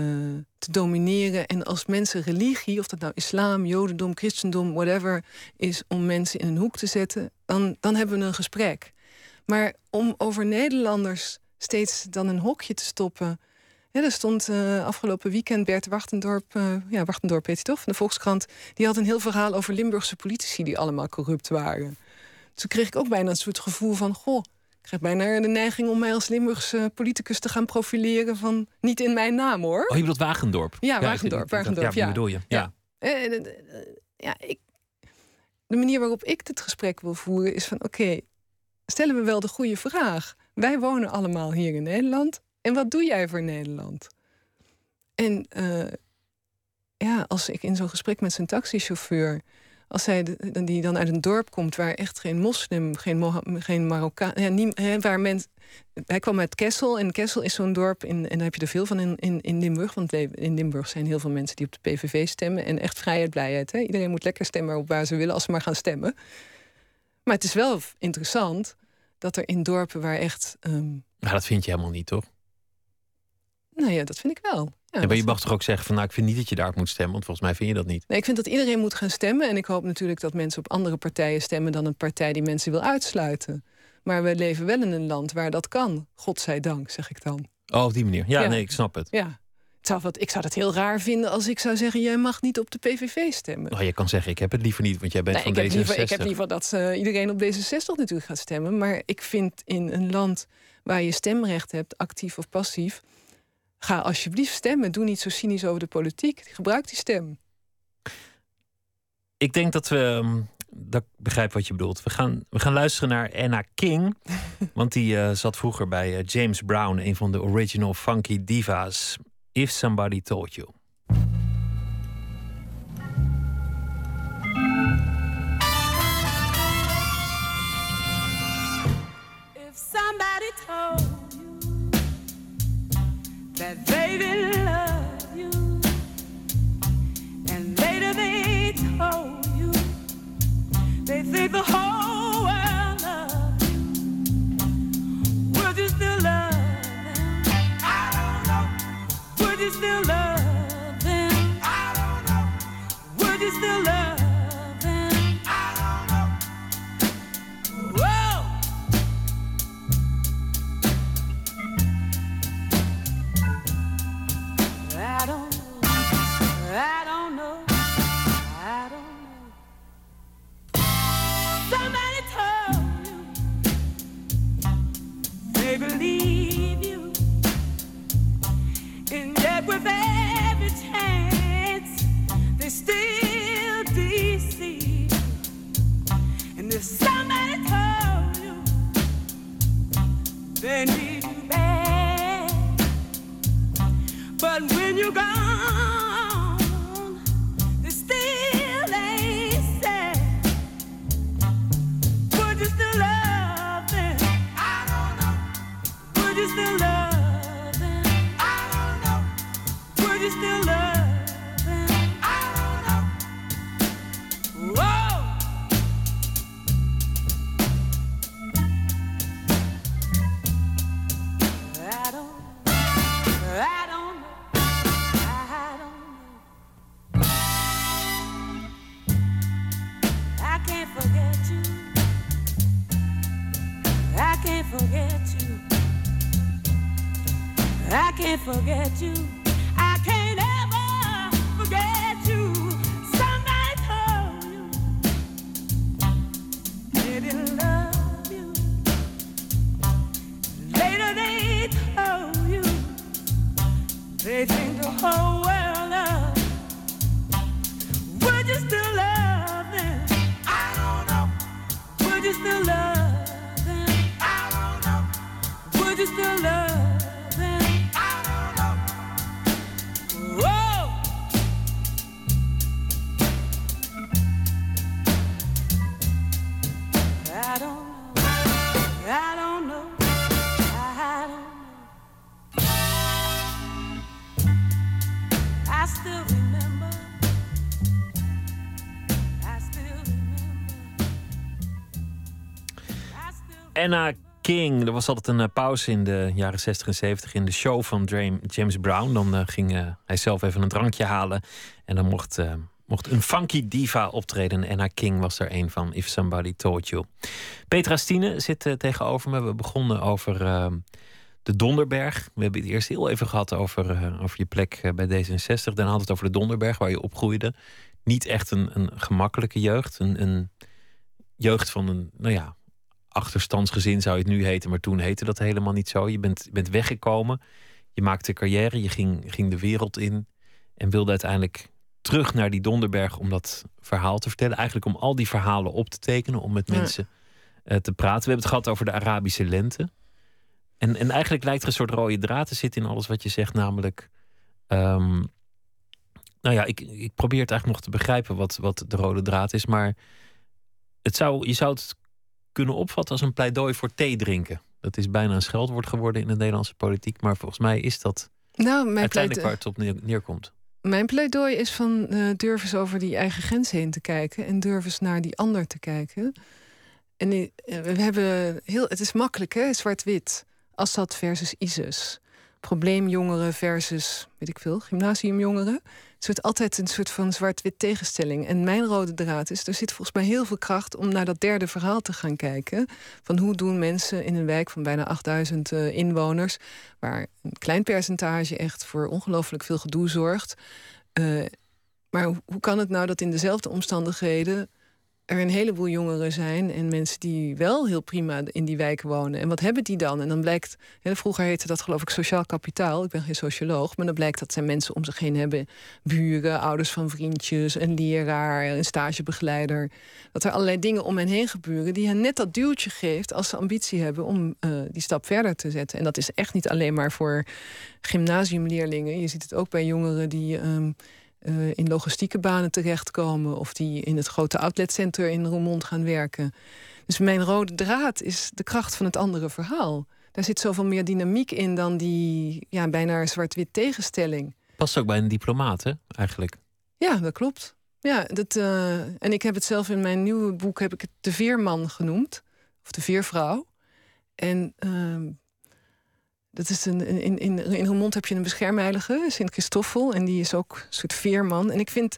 te domineren. En als mensen religie, of dat nou islam, jodendom, christendom, whatever, is om mensen in een hoek te zetten, dan, dan hebben we een gesprek. Maar om over Nederlanders steeds dan een hokje te stoppen ja, er stond uh, afgelopen weekend Bert Wachtendorp, uh, ja, Wachtendorp heet toch, van de Volkskrant. Die had een heel verhaal over Limburgse politici die allemaal corrupt waren. Toen kreeg ik ook bijna een soort gevoel van, goh, ik krijg bijna de neiging om mij als Limburgse politicus te gaan profileren van niet in mijn naam hoor. Oh, je bedoelt Wagendorp? Ja, Wagendorp. Wagendorp ja, ja. bedoel je? Ja. ja. Eh, ja ik, de manier waarop ik dit gesprek wil voeren is van oké, stellen we wel de goede vraag. Wij wonen allemaal hier in Nederland. En wat doe jij voor Nederland? En uh, ja, als ik in zo'n gesprek met zijn taxichauffeur, als hij die dan uit een dorp komt waar echt geen moslim, geen, geen Marokkaan, ja, niet, waar men, hij kwam uit Kessel en Kessel is zo'n dorp in, en daar heb je er veel van in, in, Limburg, want in Limburg zijn heel veel mensen die op de PVV stemmen en echt vrijheid, blijheid. Hè? Iedereen moet lekker stemmen op waar ze willen als ze maar gaan stemmen. Maar het is wel interessant dat er in dorpen waar echt. Um... Nou, dat vind je helemaal niet, toch? Nou ja, dat vind ik wel. Ja, maar je mag toch ook zeggen van nou, ik vind niet dat je daarop moet stemmen, want volgens mij vind je dat niet. Nee, ik vind dat iedereen moet gaan stemmen. En ik hoop natuurlijk dat mensen op andere partijen stemmen dan een partij die mensen wil uitsluiten. Maar we leven wel in een land waar dat kan. Godzijdank, zeg ik dan. Oh, op die manier. Ja, nee, ik snap het. Ja. Het zou wat, ik zou het heel raar vinden als ik zou zeggen: jij mag niet op de PVV stemmen. Oh, je kan zeggen: ik heb het liever niet, want jij bent nee, van ik D66. Heb liever, ik heb liever dat uh, iedereen op D66 natuurlijk gaat stemmen. Maar ik vind in een land waar je stemrecht hebt, actief of passief, Ga alsjeblieft stemmen. Doe niet zo cynisch over de politiek. Gebruik die stem. Ik denk dat we. Ehm, dat ik begrijp wat je bedoelt. We gaan, we gaan luisteren naar Anna King. want die uh, zat vroeger bij uh, James Brown, een van de original funky divas. If Somebody Told You. If somebody told that they didn't love you, and later they told you. They think the whole but when forget you. Anna King. Er was altijd een eh, pauze in de jaren 60 en 70 in de show van James Brown. Dan eh, ging eh, hij zelf even een drankje halen. En dan mocht, mocht een funky diva optreden. En Anna King was er een van, If Somebody Told You. Petra Stine zit tegenover me. We begonnen over eh, de Donderberg. We hebben het eerst heel even gehad over, over je plek bij D66. Daarna hadden we het over de Donderberg, waar je opgroeide. Niet echt een, een gemakkelijke jeugd. Een, een jeugd van een, nou ja, achterstandsgezin zou je het nu heten, maar toen heette dat helemaal niet zo. Je bent, bent weggekomen, je maakte carrière, je ging, ging de wereld in en wilde uiteindelijk terug naar die Donderberg om dat verhaal te vertellen. Eigenlijk om al die verhalen op te tekenen, om met Ja. mensen eh, te praten. We hebben het gehad over de Arabische lente. En, en eigenlijk lijkt er een soort rode draad te zitten in alles wat je zegt, namelijk. ehm, nou ja, ik, ik probeer het eigenlijk nog te begrijpen wat, wat de rode draad is, maar het zou, je zou het kunnen opvatten als een pleidooi voor thee drinken. Dat is bijna een scheldwoord geworden in de Nederlandse politiek, maar volgens mij is dat Nou, mijn, uiteindelijk waar het op neer- neerkomt. mijn pleidooi is van eh durf eens over die eigen grens heen te kijken en durf eens naar die ander te kijken. En eh, we hebben heel, het is makkelijk, hè? Zwart-wit. Assad versus ISIS. Probleemjongeren versus, weet ik veel, gymnasiumjongeren. Wordt altijd een soort van zwart-wit tegenstelling. En mijn rode draad is, er zit volgens mij heel veel kracht om naar dat derde verhaal te gaan kijken. Van hoe doen mensen in een wijk van bijna 8000 eh, inwoners, waar een klein percentage echt voor ongelooflijk veel gedoe zorgt. Eh, maar hoe kan het nou dat in dezelfde omstandigheden er een heleboel jongeren zijn en mensen die wel heel prima in die wijk wonen. En wat hebben die dan? En dan blijkt, vroeger heette dat geloof ik sociaal kapitaal. Ik ben geen socioloog, maar dan blijkt dat zij mensen om zich heen hebben. Buren, ouders van vriendjes, een leraar, een stagebegeleider. Dat er allerlei dingen om hen heen gebeuren die hen net dat duwtje geeft als ze ambitie hebben om eh, die stap verder te zetten. En dat is echt niet alleen maar voor gymnasiumleerlingen. Je ziet het ook bij jongeren die ehm, eh, in logistieke banen terechtkomen of die in het grote outletcenter in Roermond gaan werken. Dus mijn rode draad is de kracht van het andere verhaal. Daar zit zoveel meer dynamiek in dan die ja, bijna zwart-wit tegenstelling. Past ook bij een diplomaat, hè, eigenlijk. Ja, dat klopt. Ja, dat, eh, en ik heb het zelf in mijn nieuwe boek heb ik het de veerman genoemd. Of de veervrouw. En ehm, dat is een, in, in, in Roermond heb je een beschermheilige, Sint Christoffel. En die is ook een soort veerman. En ik vind,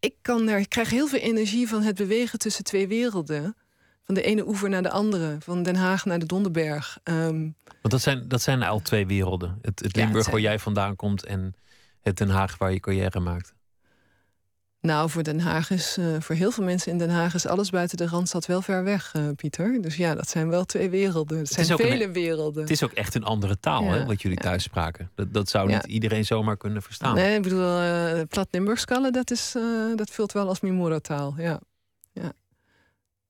ik, kan daar, ik krijg heel veel energie van het bewegen tussen twee werelden. Van de ene oever naar de andere. Van Den Haag naar de Donderberg. Ehm, Want dat zijn, dat zijn al twee werelden. Het, het Ja, Limburg het zijn- waar jij vandaan komt en het Den Haag waar je carrière maakt. Nou, voor Den Haag is, eh, voor heel veel mensen in Den Haag is alles buiten de randstad wel ver weg, eh, Pieter. Dus ja, dat zijn wel twee werelden. Het zijn een- vele werelden. Het is ook echt een andere taal, Ja, hè, wat jullie thuis spraken. Dat, dat zou niet Ja. iedereen zomaar kunnen verstaan. Nee, ik bedoel, eh plat Limburgskallen, dat, is, dat vult wel als mijn moedertaal. Ja.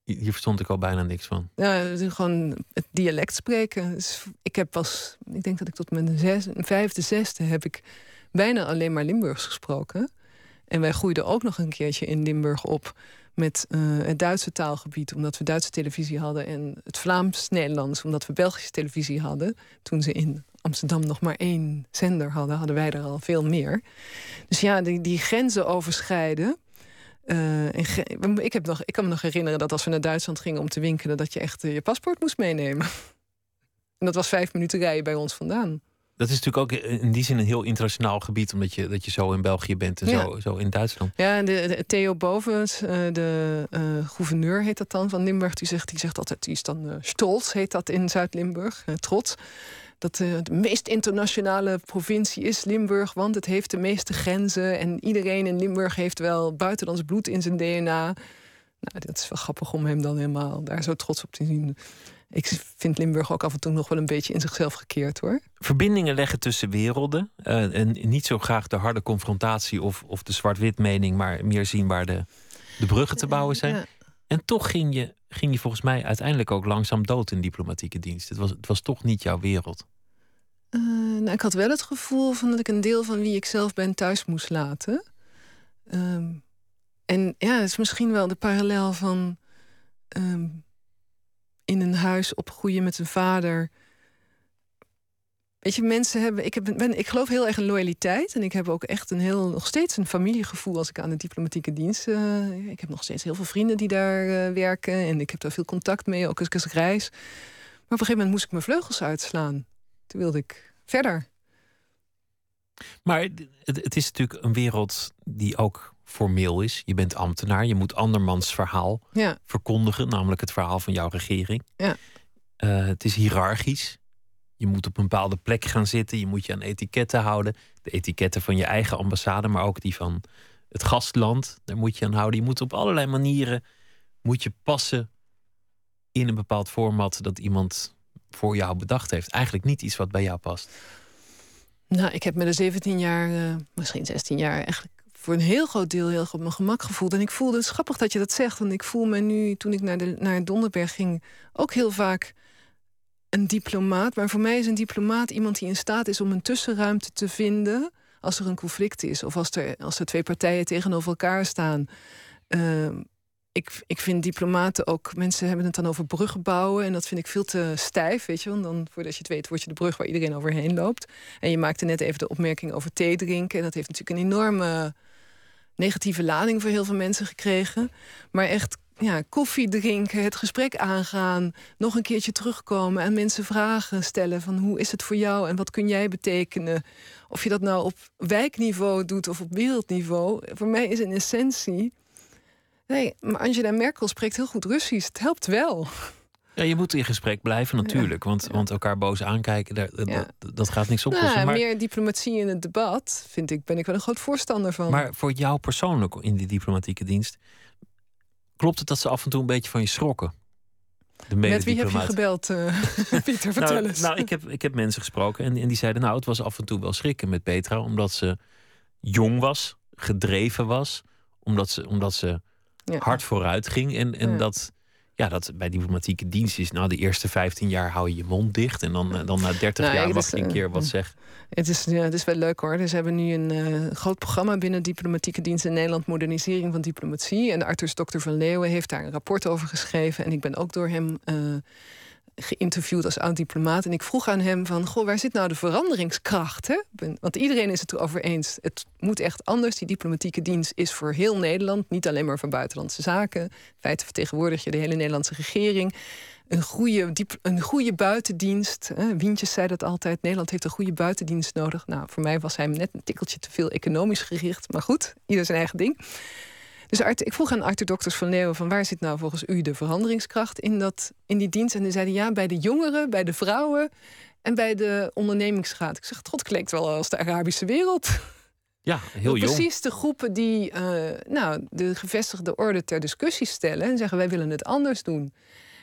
Hier verstond ik al bijna niks van. Ja, gewoon het dialect spreken. Dus ik heb pas, ik denk dat ik tot mijn zes, vijfde, zesde heb ik bijna alleen maar Limburgs gesproken. En wij groeiden ook nog een keertje in Limburg op met eh, het Duitse taalgebied, omdat we Duitse televisie hadden, en het Vlaams-Nederlands, omdat we Belgische televisie hadden. Toen ze in Amsterdam nog maar één zender hadden, hadden wij er al veel meer. Dus ja, die, die grenzen overschrijden. Eh, en ik, heb nog, ik kan me nog herinneren dat als we naar Duitsland gingen om te winkelen, dat je echt eh, je paspoort moest meenemen. En dat was vijf minuten rijden bij ons vandaan. Dat is natuurlijk ook in die zin een heel internationaal gebied, omdat je, dat je zo in België bent en Ja. zo, zo in Duitsland. Ja, en de, de- Theo Bovens, eh, de eh, gouverneur heet dat dan van Limburg, die zegt, die zegt altijd, die is dan eh stolz, heet dat in Zuid-Limburg, trots. Dat de meest internationale provincie is Limburg, want het heeft de meeste grenzen. En iedereen in Limburg heeft wel buitenlands bloed in zijn DNA. Nou, dat is wel grappig om hem dan helemaal daar zo trots op te zien. Ik vind Limburg ook af en toe nog wel een beetje in zichzelf gekeerd hoor. Verbindingen leggen tussen werelden. eh, en niet zo graag de harde confrontatie of, of de zwart-wit mening, maar meer zien waar de, de bruggen te bouwen zijn. Ja. En toch ging je, ging je volgens mij uiteindelijk ook langzaam dood in diplomatieke dienst. Het was, het was toch niet jouw wereld. Eh, nou, ik had wel het gevoel van dat ik een deel van wie ik zelf ben thuis moest laten. Ehm, en ja, het is misschien wel de parallel van ehm, in een huis opgroeien met een vader. Weet je, mensen hebben. Ik, heb, ben, ik geloof heel erg in loyaliteit. En ik heb ook echt een heel, nog steeds een familiegevoel als ik aan de diplomatieke dienst. eh, ik heb nog steeds heel veel vrienden die daar eh, werken. En ik heb daar veel contact mee, ook als ik eens reis. Maar op een gegeven moment moest ik mijn vleugels uitslaan. Toen wilde ik verder. Maar het is natuurlijk een wereld die ook formeel is. Je bent ambtenaar, je moet andermans verhaal Ja, verkondigen, namelijk het verhaal van jouw regering. Ja. Eh, het is hiërarchisch. Je moet op een bepaalde plek gaan zitten. Je moet je aan etiketten houden. De etiketten van je eigen ambassade, maar ook die van het gastland. Daar moet je aan houden. Je moet op allerlei manieren moet je passen in een bepaald format dat iemand voor jou bedacht heeft. Eigenlijk niet iets wat bij jou past. nou, ik heb me de 17 jaar, eh, misschien 16 jaar, eigenlijk voor een heel groot deel heel op mijn gemak gevoeld. En ik voelde, het is grappig dat je dat zegt, want ik voel me nu, toen ik naar, de, naar Donderberg ging, ook heel vaak een diplomaat. Maar voor mij is een diplomaat iemand die in staat is om een tussenruimte te vinden als er een conflict is of als er, als er twee partijen tegenover elkaar staan. Ehm, ik, ik vind diplomaten ook, mensen hebben het dan over bruggen bouwen. En dat vind ik veel te stijf, weet je wel. Dan, voordat je het weet, word je de brug waar iedereen overheen loopt. En je maakte net even de opmerking over thee drinken. En dat heeft natuurlijk een enorme negatieve lading voor heel veel mensen gekregen. Maar echt ja, koffie drinken, het gesprek aangaan, nog een keertje terugkomen en mensen vragen stellen van hoe is het voor jou en wat kun jij betekenen? Of je dat nou op wijkniveau doet of op wereldniveau. Voor mij is in essentie. Nee, maar Angela Merkel spreekt heel goed Russisch. Het helpt wel. Ja, je moet in gesprek blijven natuurlijk. Want, want elkaar boos aankijken, daar, dat- Ja. dat, dat gaat niks oplossen. Nou, maar, Meer diplomatie in het debat, vind ik, ben ik wel een groot voorstander van. maar voor jou persoonlijk in die diplomatieke dienst... klopt het dat ze af en toe een beetje van je schrokken? De Met wie heb je gebeld, eh, Pieter? Vertel nou, eens. nou, ik heb, ik heb mensen gesproken en, en die zeiden... nou, het was af en toe wel schrikken met Petra... omdat ze jong was, gedreven was... omdat ze, omdat ze Ja. hard vooruit ging. En, en dat, ja, dat bij diplomatieke dienst is... nou, de eerste 15 jaar hou je je mond dicht... en dan, eh, dan na 30 Nou, jaar mag je een eh, keer wat zeggen. Het is, ja, het is wel leuk hoor. Dus ze hebben nu een eh, groot programma binnen diplomatieke dienst in Nederland, modernisering van diplomatie. En Arthur Dokter van Leeuwen heeft daar een rapport over geschreven. En ik ben ook door hem geïnterviewd als oud-diplomaat. En ik vroeg aan hem van, goh, waar zit nou de veranderingskracht? Hè? Want iedereen is het erover eens. Het moet echt anders. Die diplomatieke dienst is voor heel Nederland, niet alleen maar voor buitenlandse zaken. In feite vertegenwoordig je de hele Nederlandse regering. Een goede, een goede buitendienst. Hè? Wientjes zei dat altijd. Nederland heeft een goede buitendienst nodig. Nou, voor mij was hij net een tikkeltje te veel economisch gericht. Maar goed, ieder zijn eigen ding. Dus Art, ik vroeg aan Arthur Dokters van Leeuwen... van waar zit nou volgens u de veranderingskracht in, dat, in die dienst? En die zeiden ja, bij de jongeren, bij de vrouwen... en bij de ondernemingsraad. Ik zeg, god klinkt wel als de Arabische wereld. Ja, heel jong. Precies de groepen die eh, nou, de gevestigde orde ter discussie stellen en zeggen wij willen het anders doen.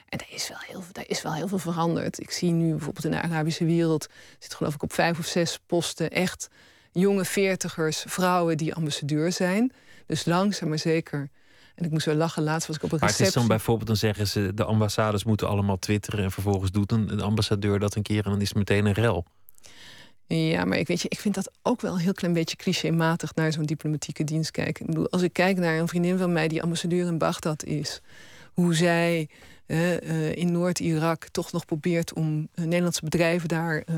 En er is, wel heel, er is wel heel veel veranderd. Ik zie nu bijvoorbeeld in de Arabische wereld, zit geloof ik op vijf of zes posten echt jonge veertigers, vrouwen die ambassadeur zijn. Dus langzaam maar zeker. En ik moest wel lachen, laatst was ik op een Maar het is dan receptie. bijvoorbeeld, dan zeggen ze... de ambassades moeten allemaal twitteren... en vervolgens doet een, een ambassadeur dat een keer... en dan is het meteen een rel. Ja, maar ik, weet je, ik vind dat ook wel een heel klein beetje clichématig naar zo'n diplomatieke dienst kijken. Ik bedoel, als ik kijk naar een vriendin van mij die ambassadeur in Bagdad is, hoe zij eh, eh, in Noord-Irak toch nog probeert om eh, Nederlandse bedrijven daar eh,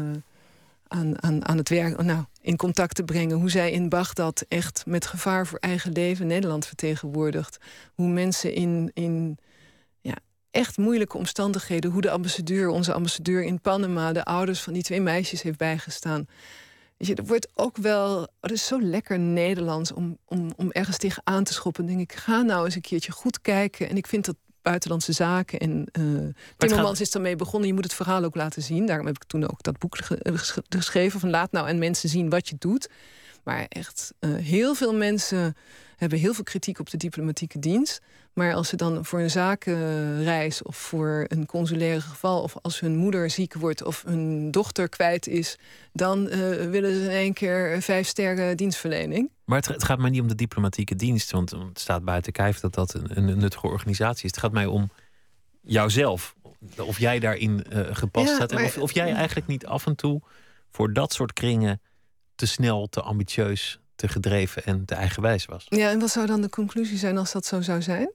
aan, aan, aan het werk, nou, in contact te brengen. Hoe zij in Bagdad echt met gevaar voor eigen leven Nederland vertegenwoordigt. Hoe mensen in, in ja, echt moeilijke omstandigheden, hoe de ambassadeur, onze ambassadeur in Panama, de ouders van die twee meisjes heeft bijgestaan. Je, er wordt ook wel. Het is zo lekker Nederlands om, om, om ergens tegen aan te schoppen. Dan denk ik, ga nou eens een keertje goed kijken. En ik vind dat buitenlandse zaken. En eh Timmermans gaat- is daarmee begonnen. Je moet het verhaal ook laten zien. Daarom heb ik toen ook dat boek ge- ges- geschreven. Van laat nou aan mensen zien wat je doet. Maar echt, eh, heel veel mensen hebben heel veel kritiek op de diplomatieke dienst. Maar als ze dan voor een zakenreis of voor een consulaire geval... of als hun moeder ziek wordt of hun dochter kwijt is... dan eh, willen ze in één keer vijf sterren dienstverlening. Maar het, het gaat mij niet om de diplomatieke dienst... want het staat buiten kijf dat dat een, een nuttige organisatie is. Het gaat mij om jouzelf. Of jij daarin eh, gepast Ja, staat. En maar- of, of jij eigenlijk niet af en toe... voor dat soort kringen te snel, te ambitieus, te gedreven en te eigenwijs was. Ja, en wat zou dan de conclusie zijn als dat zo zou zijn?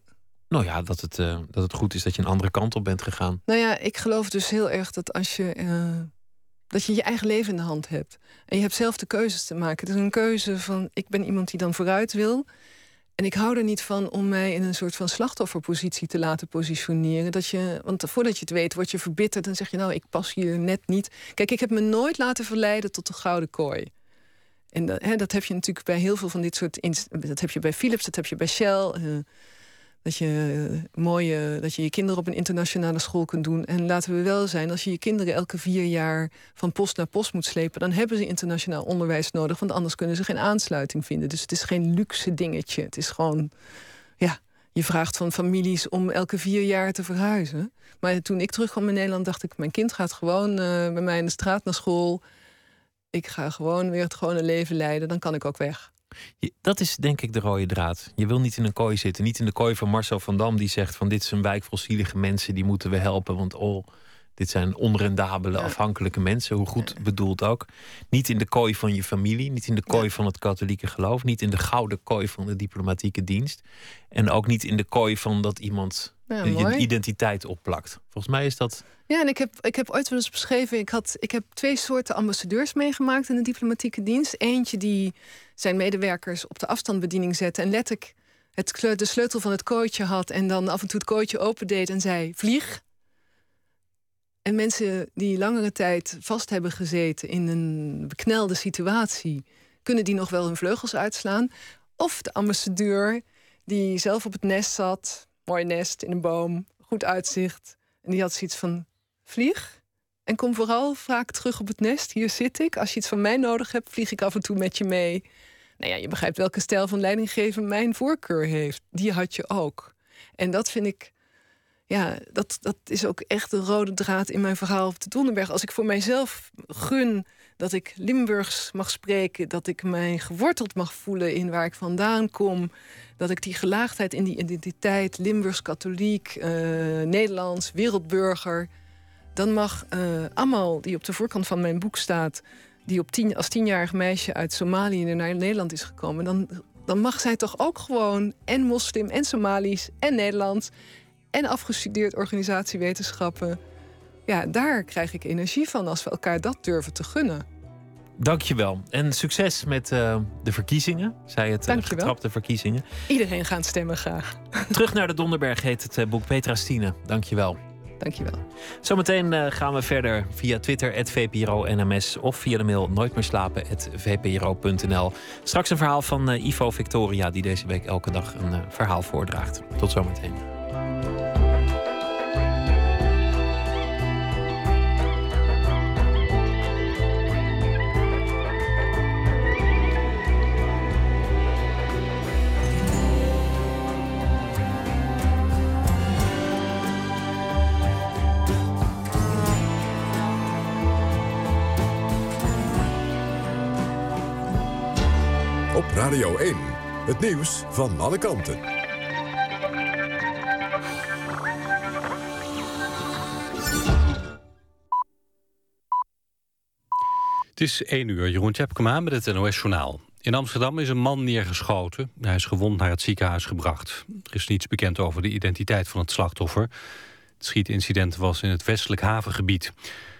Nou ja, dat het, eh, dat het goed is dat je een andere kant op bent gegaan. Nou ja, ik geloof dus heel erg dat als je. eh, dat je je eigen leven in de hand hebt. En je hebt zelf de keuzes te maken. Het is een keuze van. Ik ben iemand die dan vooruit wil. En ik hou er niet van om mij in een soort van slachtofferpositie te laten positioneren. Dat je, want voordat je het weet, word je verbitterd. En zeg je, nou, ik pas hier net niet. Kijk, ik heb me nooit laten verleiden tot de gouden kooi. En dat, hè, dat heb je natuurlijk bij heel veel van dit soort. Dat heb je bij Philips, dat heb je bij Shell. eh, dat je, eh, mooie, dat je je kinderen op een internationale school kunt doen. En laten we wel zijn, als je je kinderen elke vier jaar van post naar post moet slepen, dan hebben ze internationaal onderwijs nodig, want anders kunnen ze geen aansluiting vinden. Dus het is geen luxe dingetje. Het is gewoon, ja, je vraagt van families om elke vier jaar te verhuizen. Maar toen ik terugkwam in Nederland, dacht ik, mijn kind gaat gewoon eh, bij mij in de straat naar school. Ik ga gewoon weer het gewone leven leiden, dan kan ik ook weg. Dat is denk ik de rode draad. Je wil niet in een kooi zitten. Niet in de kooi van Marcel van Dam die zegt van dit is een wijk vol zielige mensen, die moeten we helpen. Want oh, dit zijn onrendabele, Ja. afhankelijke mensen, hoe goed bedoeld ook. Niet in de kooi van je familie, niet in de kooi van het katholieke geloof, niet in de gouden kooi van de diplomatieke dienst. En ook niet in de kooi van dat iemand Ja, je identiteit opplakt. Volgens mij is dat. Ja, en ik heb, ik heb ooit wel eens beschreven... Ik, had, ik heb twee soorten ambassadeurs meegemaakt in de diplomatieke dienst. Eentje die zijn medewerkers op de afstandsbediening zette... en letterlijk het, de sleutel van het kooitje had... en dan af en toe het kooitje opendeed en zei... vlieg. En mensen die langere tijd vast hebben gezeten... in een beknelde situatie... kunnen die nog wel hun vleugels uitslaan. Of de ambassadeur die zelf op het nest zat... mooi nest in een boom, goed uitzicht... en die had zoiets van vlieg. En kom vooral vaak terug op het nest. Hier zit ik. Als je iets van mij nodig hebt, vlieg ik af en toe met je mee. Nou ja, je begrijpt welke stijl van leidinggeven mijn voorkeur heeft. Die had je ook. En dat vind ik, ja, dat, dat is ook echt de rode draad in mijn verhaal op de Donderberg. Als ik voor mijzelf gun dat ik Limburgs mag spreken, dat ik mij geworteld mag voelen in waar ik vandaan kom, dat ik die gelaagdheid in die identiteit, Limburgs katholiek, eh, Nederlands, wereldburger, dan mag eh Amal, die op de voorkant van mijn boek staat, die op tien, als tienjarig meisje uit Somalië naar Nederland is gekomen, dan, dan mag zij toch ook gewoon en moslim en Somalisch en Nederlands en afgestudeerd organisatiewetenschappen. Ja, daar krijg ik energie van als we elkaar dat durven te gunnen. Dankjewel. En succes met eh, de verkiezingen. Zij het uh, Dankjewel. getrapte verkiezingen. Iedereen gaat stemmen graag. Terug naar de Donderberg heet het eh, boek Petra Stine. Dankjewel. Dankjewel. Zometeen uh, gaan we verder via Twitter, het VPRO NMS... of via de mail nooit meer slapen, VPRO.nl. Straks een verhaal van Ivo Victoria... die deze week elke dag een verhaal voordraagt. Tot zometeen. Radio 1. Het nieuws van alle kanten. Het is 1 uur, Jeroen Tjepkema met het NOS-journaal. In Amsterdam is een man neergeschoten. Hij is gewond naar het ziekenhuis gebracht. Er is niets bekend over de identiteit van het slachtoffer. Het schietincident was in het westelijk havengebied.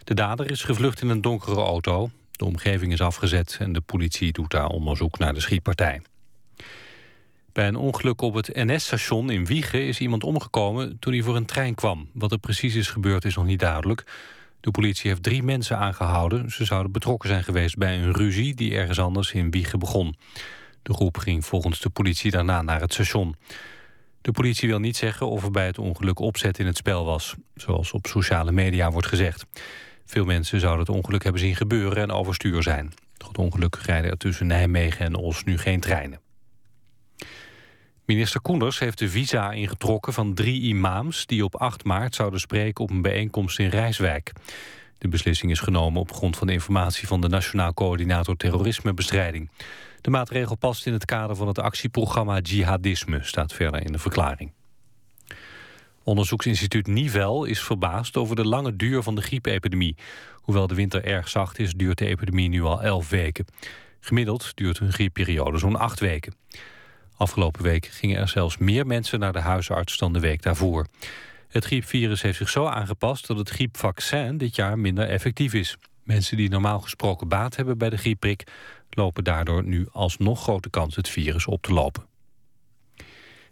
De dader is gevlucht in een donkere auto. De omgeving is afgezet en de politie doet daar onderzoek naar de schietpartij. Bij een ongeluk op het NS-station in Wiegen is iemand omgekomen toen hij voor een trein kwam. Wat er precies is gebeurd is nog niet duidelijk. De politie heeft drie mensen aangehouden. Ze zouden betrokken zijn geweest bij een ruzie die ergens anders in Wiegen begon. De groep ging volgens de politie daarna naar het station. De politie wil niet zeggen of er bij het ongeluk opzet in het spel was. Zoals op sociale media wordt gezegd. Veel mensen zouden het ongeluk hebben zien gebeuren en overstuur zijn. Door het ongeluk rijden er tussen Nijmegen en Os nu geen treinen. Minister Koenders heeft de visa ingetrokken van drie imams... die op 8 maart zouden spreken op een bijeenkomst in Rijswijk. De beslissing is genomen op grond van informatie... van de Nationaal Coördinator Terrorismebestrijding. De maatregel past in het kader van het actieprogramma Jihadisme... staat verder in de verklaring. Onderzoeksinstituut Nivel is verbaasd over de lange duur van de griepepidemie. Hoewel de winter erg zacht is, duurt de epidemie nu al 11 weken. Gemiddeld duurt een griepperiode zo'n 8 weken. Afgelopen week gingen er zelfs meer mensen naar de huisarts dan de week daarvoor. Het griepvirus heeft zich zo aangepast dat het griepvaccin dit jaar minder effectief is. Mensen die normaal gesproken baat hebben bij de griepprik... lopen daardoor nu alsnog grote kans het virus op te lopen.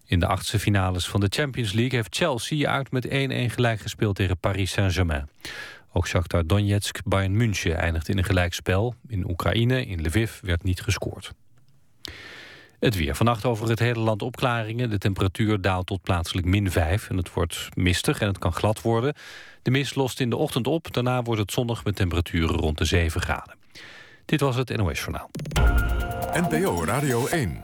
In de achtste finales van de Champions League heeft Chelsea uit met 1-1 gelijk gespeeld tegen Paris Saint-Germain. Ook Shakhtar Donetsk Bayern München eindigt in een gelijkspel. In Oekraïne, in Lviv, werd niet gescoord. Het weer. Vannacht over het hele land opklaringen. De temperatuur daalt tot plaatselijk min 5 en het wordt mistig en het kan glad worden. De mist lost in de ochtend op. Daarna wordt het zonnig met temperaturen rond de 7 graden. Dit was het NOS Journaal. NPO Radio 1.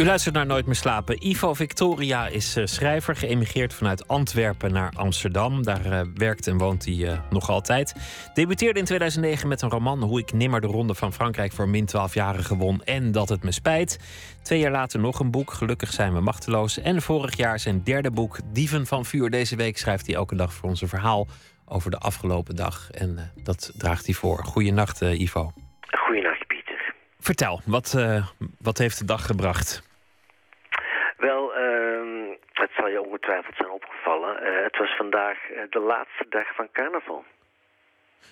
U luistert naar Nooit meer slapen. Ivo Victoria is eh, schrijver, geëmigreerd vanuit Antwerpen naar Amsterdam. Daar eh, werkt en woont hij eh, nog altijd. Debuteerde in 2009 met een roman Hoe ik nimmer de Ronde van Frankrijk voor min 12-jarigen won en dat het me spijt. Twee jaar later nog een boek, Gelukkig zijn we machteloos. En vorig jaar zijn derde boek, Dieven van Vuur. Deze week schrijft hij elke dag voor ons een verhaal over de afgelopen dag. En dat draagt hij voor. Goeienacht, Ivo. Goedenacht, Pieter. Vertel, wat, wat heeft de dag gebracht? Het zal je ongetwijfeld zijn opgevallen. Eh, het was vandaag eh, de laatste dag van carnaval.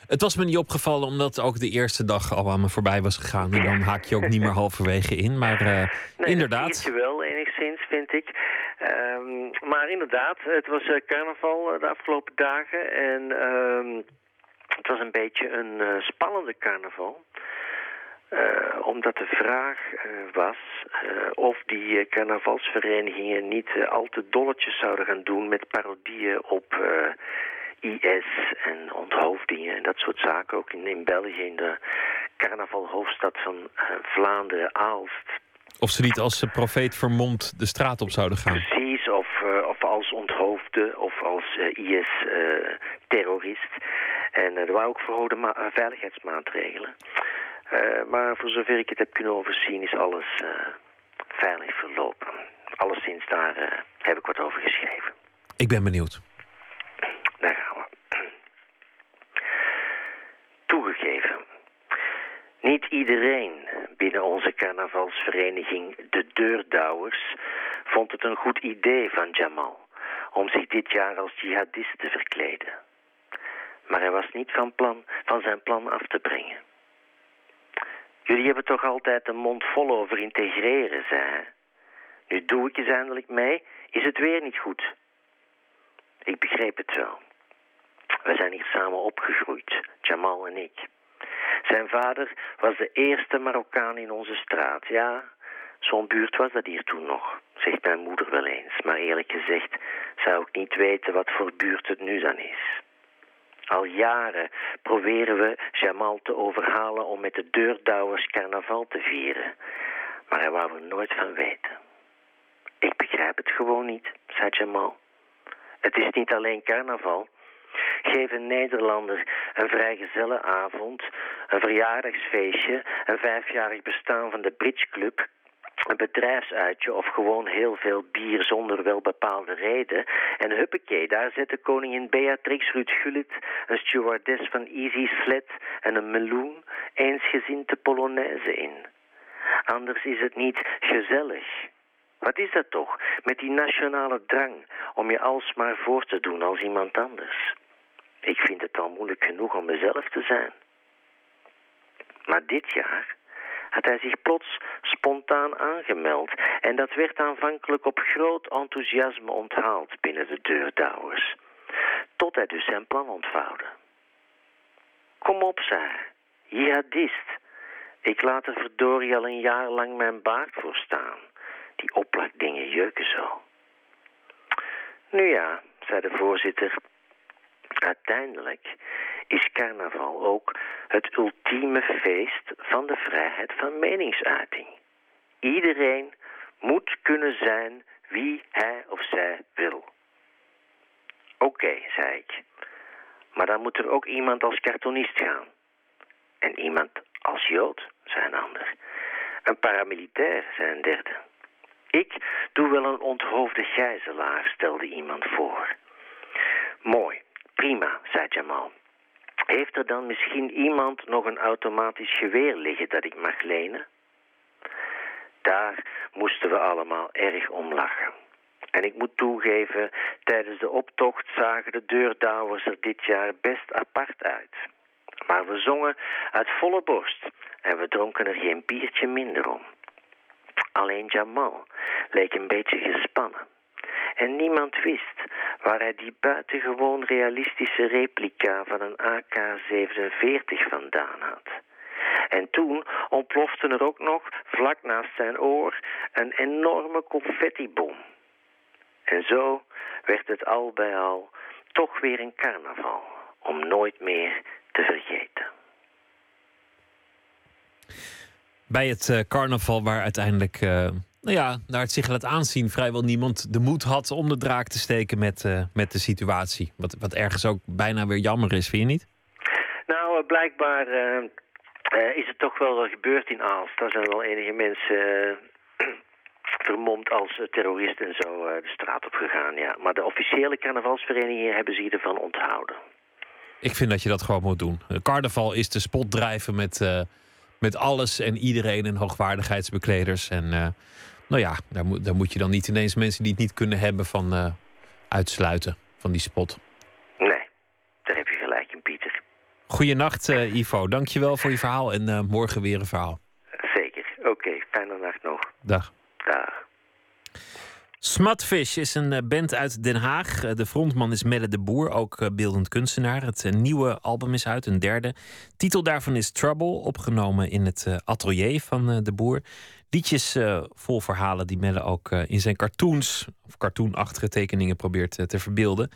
Het was me niet opgevallen omdat ook de eerste dag al aan me voorbij was gegaan. En dan haak je ook niet meer halverwege in. Maar eh, Nee, inderdaad. Dat je wel, enigszins, vind ik. Ehm, maar inderdaad, het was carnaval de afgelopen dagen. En ehm, het was een beetje een spannende carnaval. Eh, omdat de vraag eh, was eh, of die carnavalsverenigingen niet al te dolletjes zouden gaan doen met parodieën op IS en onthoofdingen en dat soort zaken. Ook in, in België, in de carnavalhoofdstad van Vlaanderen, Aalst. Of ze niet als profeet vermomd de straat op zouden gaan. Precies, of, of als onthoofde of als IS-terrorist. en er waren ook verhoogde ma- veiligheidsmaatregelen. Eh, maar voor zover ik het heb kunnen overzien is alles eh, veilig verlopen. Alleszins daar eh, heb ik wat over geschreven. Ik ben benieuwd. Daar gaan we. Toegegeven. Niet iedereen binnen onze carnavalsvereniging De Deurdouwers vond het een goed idee van Jamal om zich dit jaar als jihadist te verkleden. Maar hij was niet van, plan, van zijn plan af te brengen. Jullie hebben toch altijd een mond vol over integreren, zei. Nu doe ik eens eindelijk mee, is het weer niet goed. Ik begreep het wel. We zijn hier samen opgegroeid, Jamal en ik. Zijn vader was de eerste Marokkaan in onze straat. Ja, zo'n buurt was dat hier toen nog, zegt mijn moeder wel eens. Maar eerlijk gezegd zou ik niet weten wat voor buurt het nu dan is. Al jaren proberen we Jamal te overhalen om met de deurdouwers carnaval te vieren. Maar hij wou er nooit van weten. Ik begrijp het gewoon niet, zei Jamal. Het is niet alleen carnaval. Geef een Nederlander een vrijgezellenavond, een verjaardagsfeestje, een vijfjarig bestaan van de bridgeclub, een bedrijfsuitje of gewoon heel veel bier zonder wel bepaalde reden. En huppakee, daar zetten koningin Beatrix, Ruud Gullit, een stewardess van Easy Sled en een meloen eensgezind de Polonaise in. Anders is het niet gezellig. Wat is dat toch, met die nationale drang om je alsmaar voor te doen als iemand anders? Ik vind het al moeilijk genoeg om mezelf te zijn. Maar dit jaar had hij zich plots spontaan aangemeld. En dat werd aanvankelijk op groot enthousiasme onthaald binnen de deurdouwers. Tot hij dus zijn plan ontvouwde. Kom op, zei hij. Jihadist. Ik laat er verdorie al een jaar lang mijn baard voor staan. Die oplakdingen jeuken zo. Nu ja, zei de voorzitter. Uiteindelijk is carnaval ook het ultieme feest van de vrijheid van meningsuiting. Iedereen moet kunnen zijn wie hij of zij wil. Oké, zei ik. Maar dan moet er ook iemand als cartoonist gaan. En iemand als Jood, zei een ander. Een paramilitair, zei een derde. Ik doe wel een onthoofde gijzelaar, stelde iemand voor. Mooi, prima, zei Jamal. Heeft er dan misschien iemand nog een automatisch geweer liggen dat ik mag lenen? Daar moesten we allemaal erg om lachen. En ik moet toegeven, tijdens de optocht zagen de deurdouwers er dit jaar best apart uit. Maar we zongen uit volle borst en we dronken er geen biertje minder om. Alleen Jamal leek een beetje gespannen. En niemand wist waar hij die buitengewoon realistische replica van een AK-47 vandaan had. En toen ontplofte er ook nog, vlak naast zijn oor, een enorme confettibom. En zo werd het al bij al toch weer een carnaval om nooit meer te vergeten. Bij het eh, carnaval waar uiteindelijk, eh, nou ja, naar het zich laat aanzien, vrijwel niemand de moed had om de draak te steken met, eh, met de situatie. Wat, wat ergens ook bijna weer jammer is, vind je niet? Nou, eh, blijkbaar eh, is het toch wel gebeurd in Aalst. Daar zijn wel enige mensen vermomd als terroristen en zo de straat op gegaan. Ja. Maar de officiële carnavalsverenigingen hebben zich ervan onthouden. Ik vind dat je dat gewoon moet doen. Carnaval is de spot drijven met, met alles en iedereen en hoogwaardigheidsbekleders. En eh, nou ja, daar moet, daar moet je dan niet ineens mensen die het niet kunnen hebben van eh, uitsluiten van die spot. Nee, daar heb je gelijk in, Pieter. Goeienacht, eh Ivo. Dankjewel voor je verhaal en morgen weer een verhaal. Zeker. Oké, fijne nacht nog. Dag. Dag. Smutfish is een eh, band uit Den Haag. Eh, De frontman is Melle de Boer, ook eh, beeldend kunstenaar. Het nieuwe album is uit, een derde. Titel daarvan is Trouble, opgenomen in het atelier van de Boer. Liedjes vol verhalen die Melle ook in zijn cartoons... of cartoonachtige tekeningen probeert te verbeelden.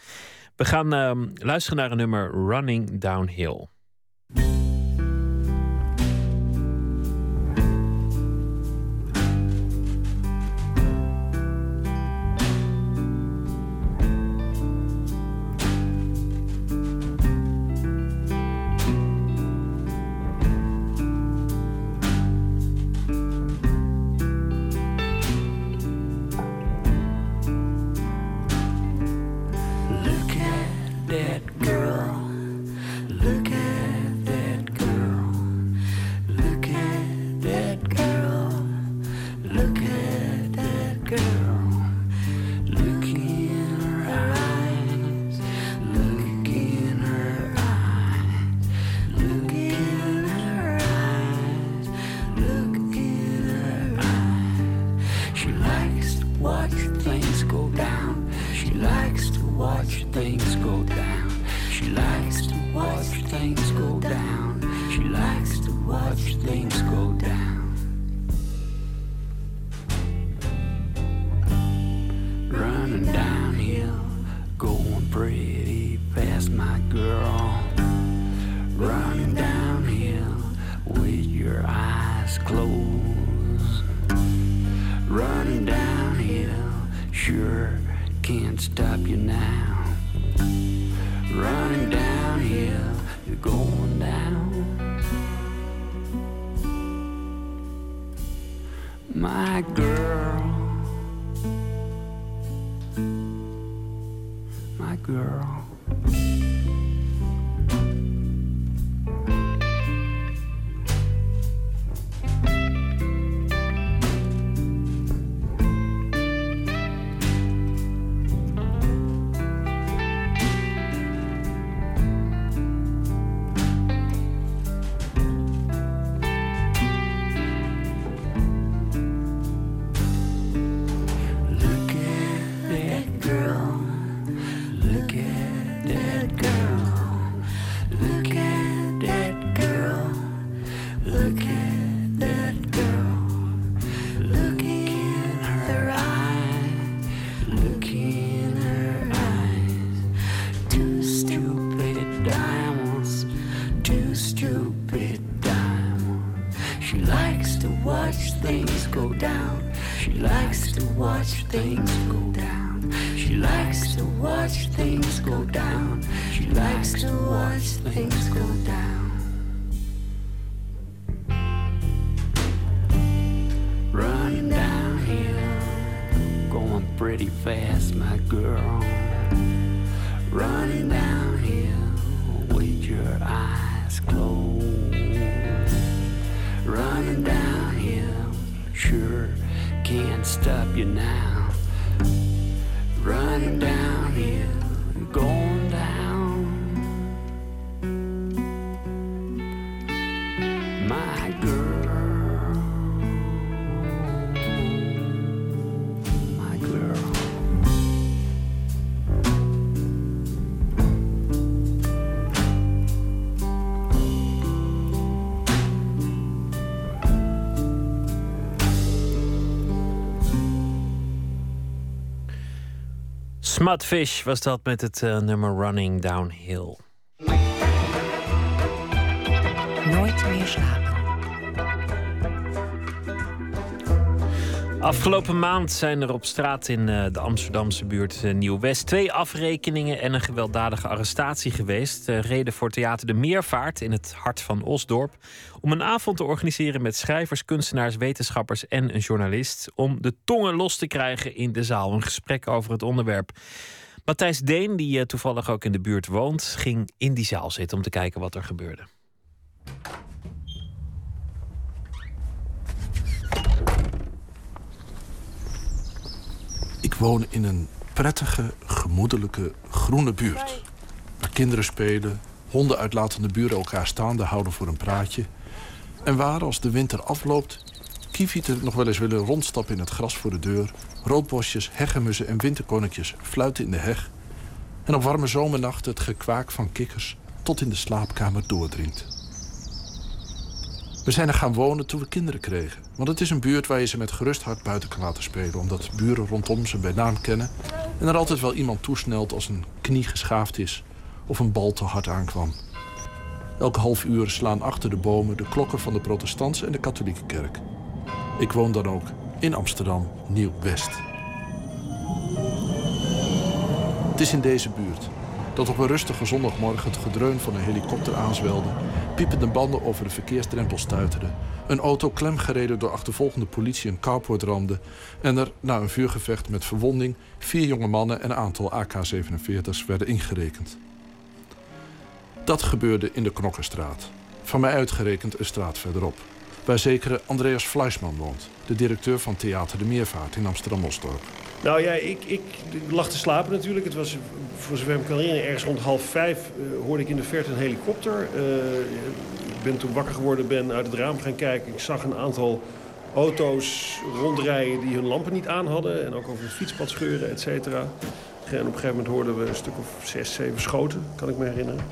We gaan ehm, luisteren naar een nummer Running Downhill. Girl. Running downhill with your eyes closed. Running downhill, sure can't stop you now. Smutfish was dat met het eh, nummer Running Downhill. Nooit meer slapen. Afgelopen maand zijn er op straat in eh, de Amsterdamse buurt eh, Nieuw-West twee afrekeningen en een gewelddadige arrestatie geweest. Eh, reden voor Theater de Meervaart in het hart van Osdorp. Om een avond te organiseren met schrijvers, kunstenaars, wetenschappers en een journalist. Om de tongen los te krijgen in de zaal. Een gesprek over het onderwerp. Matthijs Deen, die toevallig ook in de buurt woont, ging in die zaal zitten om te kijken wat er gebeurde. Ik woon in een prettige, gemoedelijke, groene buurt. Waar kinderen spelen, honden uitlatende buren elkaar staande houden voor een praatje. En waar, als de winter afloopt, kievieten nog wel eens willen rondstappen in het gras voor de deur. Roodbosjes, hegemussen en winterkoninkjes fluiten in de heg. En op warme zomernachten het gekwaak van kikkers tot in de slaapkamer doordringt. We zijn er gaan wonen toen we kinderen kregen. Want het is een buurt waar je ze met gerust hart buiten kan laten spelen. Omdat buren rondom ze bij naam kennen. En er altijd wel iemand toesnelt als een knie geschaafd is. Of een bal te hard aankwam. Elke half uur slaan achter de bomen de klokken van de protestantse en de katholieke kerk. Ik woon dan ook in Amsterdam, Nieuw-West. Het is in deze buurt dat op een rustige zondagmorgen het gedreun van een helikopter aanzwelde, piepende banden over de verkeersdrempel stuiterden, een auto klemgereden door achtervolgende politie een carport ramde en er, na een vuurgevecht met verwonding, vier jonge mannen en een aantal AK-47's werden ingerekend. Dat gebeurde in de Knokkenstraat. Van mij uitgerekend een straat verderop. Waar zekere Andreas Fleischman woont. De directeur van Theater de Meervaart in Amsterdam-Osdorp. Nou ja, ik, ik lag te slapen natuurlijk. Het was, voor zover ik kan herinneren, ergens rond half vijf eh, hoorde ik in de verte een helikopter. Eh, ik ben toen wakker geworden, ben uit het raam gaan kijken. Ik zag een aantal auto's rondrijden die hun lampen niet aan hadden. En ook over het fietspad scheuren, et cetera. En op een gegeven moment hoorden we een stuk of zes, zeven schoten, kan ik me herinneren.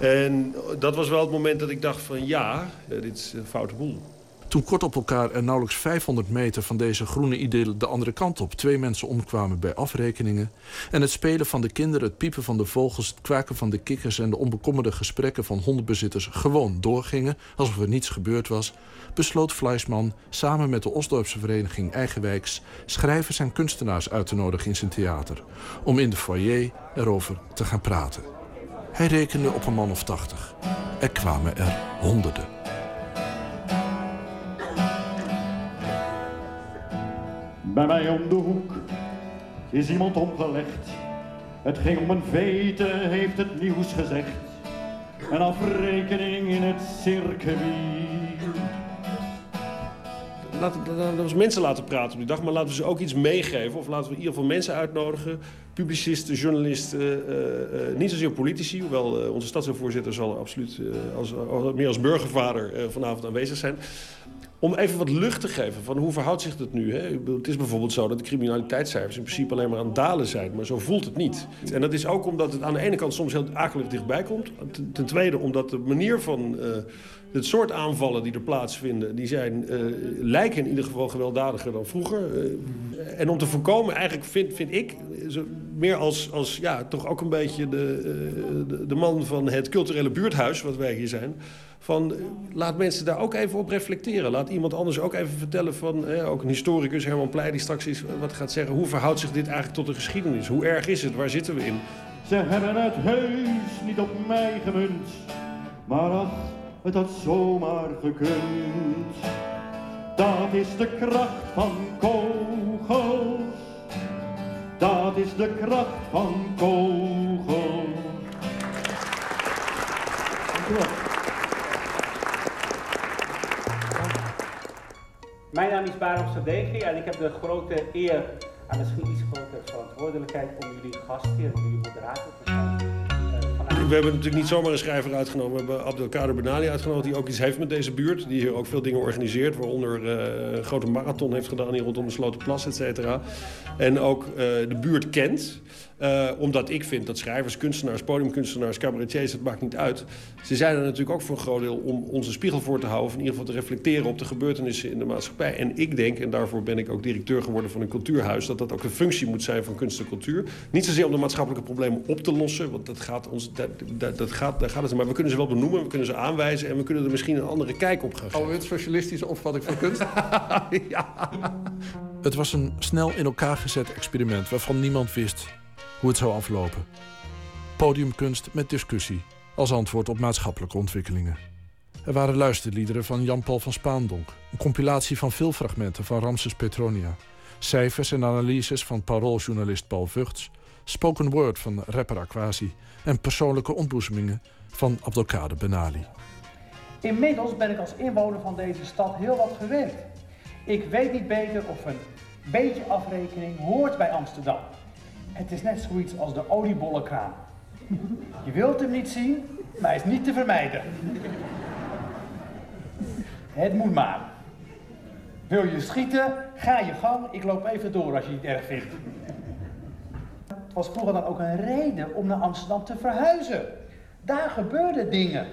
En dat was wel het moment dat ik dacht van ja, eh, dit is een foute boel. Toen kort op elkaar er nauwelijks 500 meter van deze groene idylle de andere kant op twee mensen omkwamen bij afrekeningen en het spelen van de kinderen, het piepen van de vogels, het kwaken van de kikkers en de onbekommerde gesprekken van hondenbezitters gewoon doorgingen alsof er niets gebeurd was, besloot Fleischman samen met de Osdorpse vereniging Eigenwijks schrijvers en kunstenaars uit te nodigen in zijn theater om in de foyer erover te gaan praten. Hij rekende op een man of tachtig. Er kwamen er honderden. Bij mij om de hoek is iemand omgelegd. Het ging om een vete, heeft het nieuws gezegd. Een afrekening in het circuit. Laten, we mensen laten praten op die dag, maar laten we ze ook iets meegeven. Of laten we in ieder geval mensen uitnodigen. Publicisten, journalisten, eh, eh, niet zozeer politici. Hoewel eh, onze stadsvoorzitter zal absoluut eh, meer als burgervader eh, vanavond aanwezig zijn. Om even wat lucht te geven van hoe verhoudt zich dat nu. Hè? Het is bijvoorbeeld zo dat de criminaliteitscijfers in principe alleen maar aan het dalen zijn. Maar zo voelt het niet. En dat is ook omdat het aan de ene kant soms heel akelig dichtbij komt. Ten, tweede omdat de manier van eh, het soort aanvallen die er plaatsvinden... die zijn, eh, lijken in ieder geval gewelddadiger dan vroeger. Eh, en om te voorkomen, eigenlijk vind, vind ik... meer als, als ja, toch ook een beetje de, de, de man van het culturele buurthuis... wat wij hier zijn... Van, eh, laat mensen daar ook even op reflecteren. Laat iemand anders ook even vertellen van... eh, ook een historicus, Herman Pleij, die straks is, wat gaat zeggen... hoe verhoudt zich dit eigenlijk tot de geschiedenis? Hoe erg is het? Waar zitten we in? Ze hebben het heus niet op mij gemunt. Maar ach, het had zomaar gekund. Dat is de kracht van kogels. Dat is de kracht van kogels. Dankjewel. Mijn naam is Barend Sadeghi en ik heb de grote eer en misschien iets grotere verantwoordelijkheid om jullie gastheer, om jullie moderator te zijn. eh. We hebben natuurlijk niet zomaar een schrijver uitgenomen. We hebben Abdelkader Benali uitgenodigd, die ook iets heeft met deze buurt. Die hier ook veel dingen organiseert, waaronder eh, een grote marathon heeft gedaan hier rondom de Slotenplas, et cetera. En ook eh, de buurt kent. Eh, omdat ik vind dat schrijvers, kunstenaars, podiumkunstenaars, cabaretiers, het maakt niet uit. Ze zijn er natuurlijk ook voor een groot deel om ons een spiegel voor te houden. Of in ieder geval te reflecteren op de gebeurtenissen in de maatschappij. En ik denk, en daarvoor ben ik ook directeur geworden van een cultuurhuis... dat dat ook de functie moet zijn van kunst en cultuur. Niet zozeer om de maatschappelijke problemen op te lossen. Want dat gaat ons, dat, dat, dat gaat, daar gaat het om. Maar we kunnen ze wel benoemen, we kunnen ze aanwijzen... en we kunnen er misschien een andere kijk op gaan. Ouderwets socialistische opvatting van kunst? Het was een snel in elkaar gezet experiment waarvan niemand wist hoe het zou aflopen. Podiumkunst met discussie als antwoord op maatschappelijke ontwikkelingen. Er waren luisterliederen van Jan-Paul van Spaandonk, een compilatie van veel fragmenten van Ramses Petronia, cijfers en analyses van parooljournalist Paul Vugts, spoken word van rapper Aquasi en persoonlijke ontboezemingen van Abdelkader Benali. Inmiddels ben ik als inwoner van deze stad heel wat gewend. Ik weet niet beter of een beetje afrekening hoort bij Amsterdam. Het is net zoiets als de oliebollenkraam. Je wilt hem niet zien, maar hij is niet te vermijden. Het moet maar. Wil je schieten, ga je gang. Ik loop even door als je het erg vindt. Het was vroeger dan ook een reden om naar Amsterdam te verhuizen. Daar gebeurden dingen.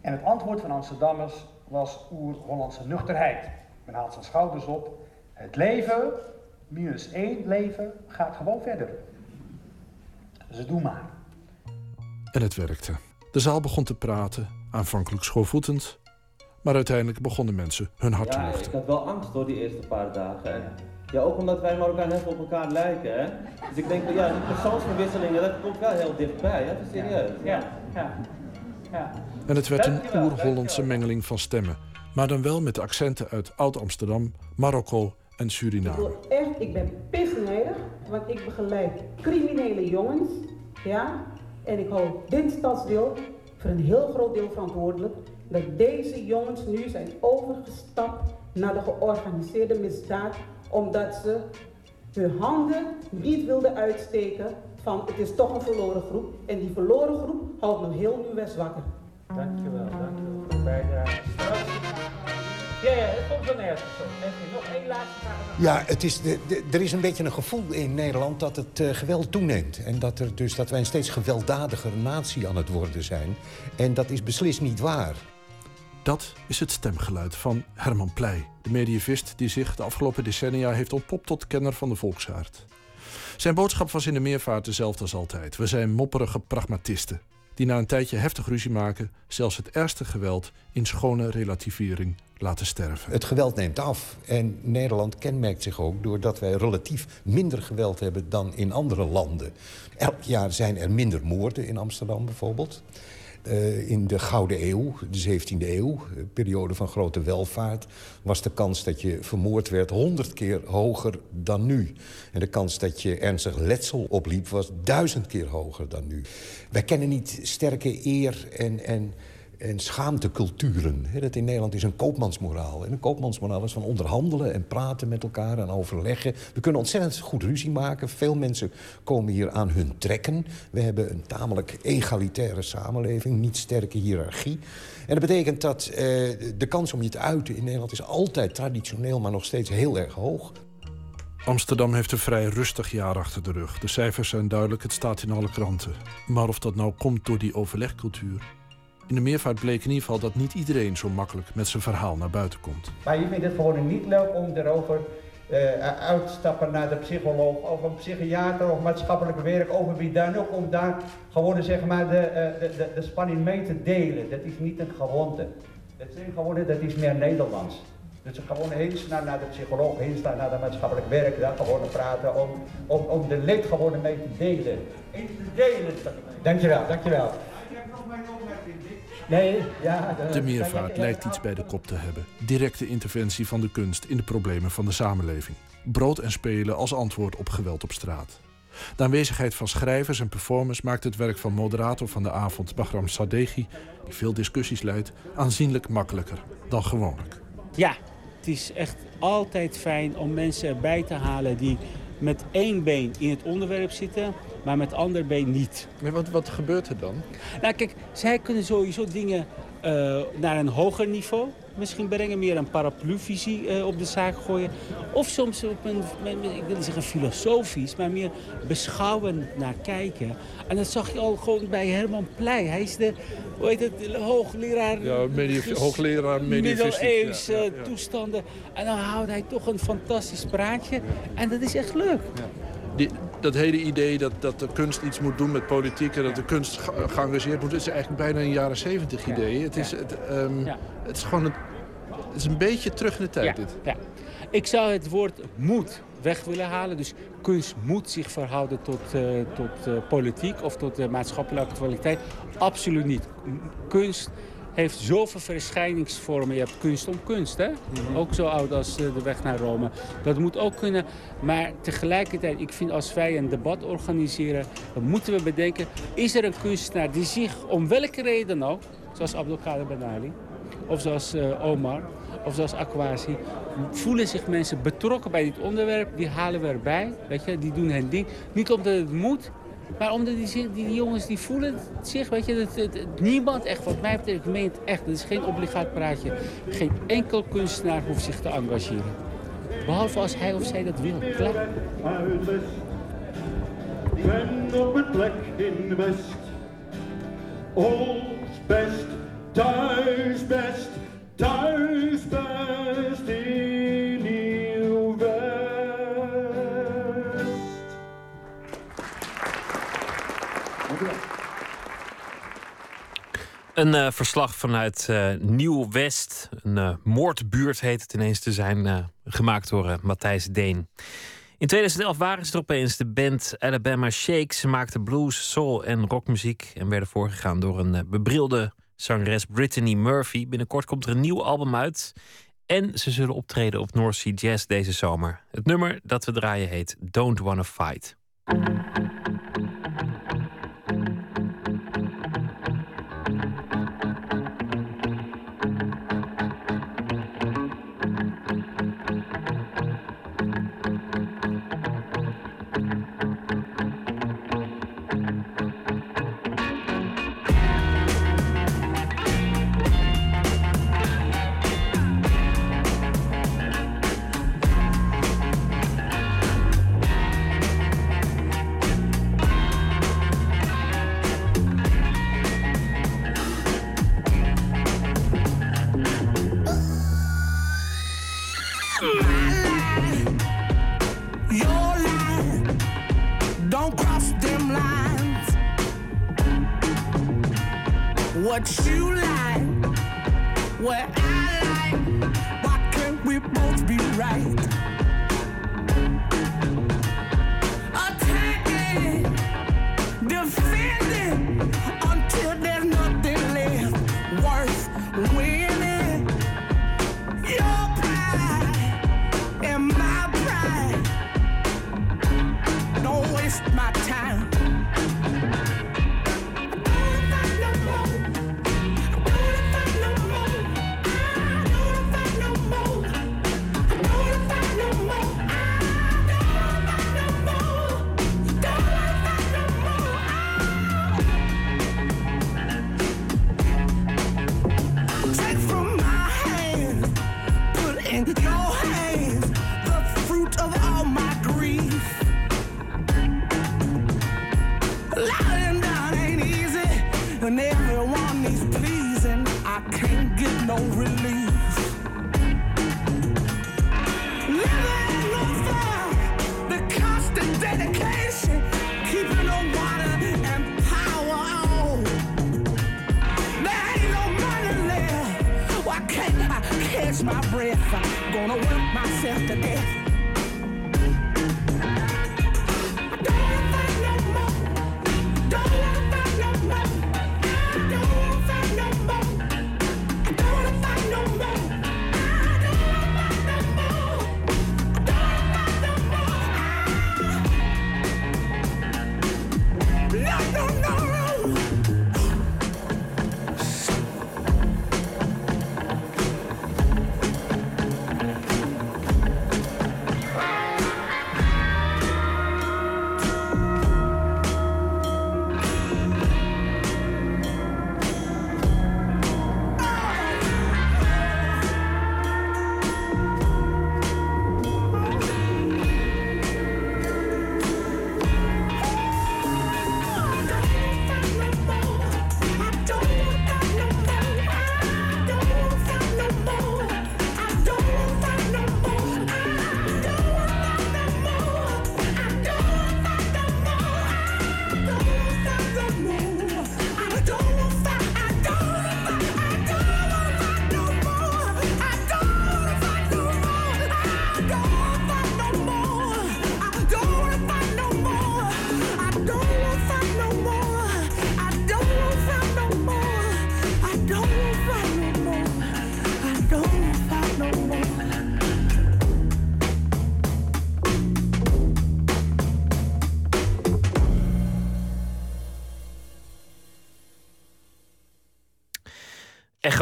En het antwoord van Amsterdammers was oer-Hollandse nuchterheid. Men haalt zijn schouders op. Het leven, minus één leven, gaat gewoon verder. Dus doe maar. En het werkte. De zaal begon te praten, aanvankelijk schoorvoetend. Maar uiteindelijk begonnen mensen hun hart te Ja, luchten. ik had wel angst door die eerste paar dagen. En ja, ook omdat wij Marokkaan heel veel op elkaar lijken. Hè? Dus ik denk, ja, die persoonsverwisselingen, dat komt wel heel dichtbij. Hè? Dat is serieus. Ja, ja, ja. En het werd een oer-Hollandse mengeling van stemmen. Maar dan wel met de accenten uit Oud-Amsterdam, Marokko en Suriname. Echt, ik ben pissnijdig, want ik begeleid criminele jongens. Ja? En ik hou dit stadsdeel voor een heel groot deel verantwoordelijk dat deze jongens nu zijn overgestapt naar de georganiseerde misdaad omdat ze hun handen niet wilden uitsteken van het is toch een verloren groep. En die verloren groep houdt nog heel Nieuw-West wakker. Dankjewel, dankjewel voor de bijdrage. Ja, ja, dat komt wel nergens nog één laatste vraag? Ja, het is de, de- er is een beetje een gevoel in Nederland dat het eh, geweld toeneemt. En dat, er dus, dat wij een steeds gewelddadiger natie aan het worden zijn. En dat is beslist niet waar. Dat is het stemgeluid van Herman Pleij, de medievist die zich de afgelopen decennia heeft ontpopt tot kenner van de volksaard. Zijn boodschap was in de meervaart dezelfde als altijd. We zijn mopperige pragmatisten die na een tijdje heftig ruzie maken, zelfs het ergste geweld in schone relativering laten sterven. Het geweld neemt af. En Nederland kenmerkt zich ook doordat wij relatief minder geweld hebben dan in andere landen. Elk jaar zijn er minder moorden in Amsterdam bijvoorbeeld. Uh, in de Gouden Eeuw, de 17e eeuw, periode van grote welvaart... was de kans dat je vermoord werd honderd keer hoger dan nu. En de kans dat je ernstig letsel opliep was duizend keer hoger dan nu. Wij kennen niet sterke eer en... en en schaamteculturen. Dat in Nederland is een koopmansmoraal. En een koopmansmoraal is van onderhandelen en praten met elkaar en overleggen. We kunnen ontzettend goed ruzie maken. Veel mensen komen hier aan hun trekken. We hebben een tamelijk egalitaire samenleving, niet sterke hiërarchie. En dat betekent dat eh, de kans om je te uiten in Nederland is altijd traditioneel, maar nog steeds heel erg hoog. Amsterdam heeft een vrij rustig jaar achter de rug. De cijfers zijn duidelijk, het staat in alle kranten. Maar of dat nou komt door die overlegcultuur in de meervaart bleek in ieder geval dat niet iedereen zo makkelijk met zijn verhaal naar buiten komt. Maar je vindt het gewoon niet leuk om erover uh, uit te stappen naar de psycholoog of een psychiater of maatschappelijk werk over wie dan ook om daar gewoon zeg maar de, uh, de, de, de, spanning mee te delen. Dat is niet een gewoonte. Dat, zijn gewoonte, dat is meer Nederlands. Dus gewoon heen staan naar de psycholoog, heen staan naar de maatschappelijk werk, daar gewoon praten om, om, om de leed gewoon mee te delen. In te delen. Dankjewel, dankjewel. Nee, ja, de, de meervaart lijkt iets bij de kop te hebben. Directe interventie van de kunst in de problemen van de samenleving. Brood en spelen als antwoord op geweld op straat. De aanwezigheid van schrijvers en performers maakt het werk van moderator van de avond, Bagram Sadeghi, die veel discussies leidt, aanzienlijk makkelijker dan gewoonlijk. Ja, het is echt altijd fijn om mensen erbij te halen die met één been in het onderwerp zitten, maar met ander been niet. Maar wat, wat gebeurt er dan? Nou kijk, zij kunnen sowieso dingen uh, naar een hoger niveau misschien brengen. Meer een parapluvisie uh, op de zaak gooien. Of soms op een, ik wil niet zeggen filosofisch, maar meer beschouwen naar kijken. En dat zag je al gewoon bij Herman Pleij. Hij is de, hoe heet het, hoogleraar... Ja, hoogleraar Middeleeuws ja, ja, toestanden. En dan houdt hij toch een fantastisch praatje. En dat is echt leuk. Die, dat hele idee dat, dat de kunst iets moet doen met politiek... en dat de kunst ge geëngageerd moet... is eigenlijk bijna een jaren zeventig idee. Het, is, het, um, het is gewoon een, het is een beetje terug in de tijd, dit. Ja. Ik zou het woord moet weg willen halen. Dus kunst moet zich verhouden tot, uh, tot uh, politiek of tot uh, maatschappelijke actualiteit. Absoluut niet. Kunst heeft zoveel verschijningsvormen. Je hebt kunst om kunst, hè? Mhm. Ook zo oud als de weg naar Rome. Dat moet ook kunnen. Maar tegelijkertijd, ik vind als wij een debat organiseren... dan moeten we bedenken, is er een kunstenaar die zich om welke reden ook... zoals Abdelkader Benali, of zoals uh, Omar, of zoals Aquasi... voelen zich mensen betrokken bij dit onderwerp. Die halen we erbij, weet je, die doen hun ding. Niet omdat het moet, maar omdat die, die, jongens die voelen zich, weet je, het, het, het, niemand echt, wat mij betreft, meent echt, het is geen obligaat praatje. Geen enkel kunstenaar hoeft zich te engageren. Behalve als hij of zij dat wil. Klaar. Ik ben op een plek in West. Ons best, thuis best, thuis best Een uh, verslag vanuit uh, Nieuw-West. Een uh, moordbuurt heet het ineens te zijn. gemaakt door Matthijs Deen. In 2011 waren ze er opeens de band Alabama Shakes. Ze maakten blues, soul en rockmuziek. En werden voorgegaan door een bebrilde zangeres Brittany Murphy. Binnenkort komt er een nieuw album uit. En ze zullen optreden op North Sea Jazz deze zomer. Het nummer dat we draaien heet Don't Wanna Fight.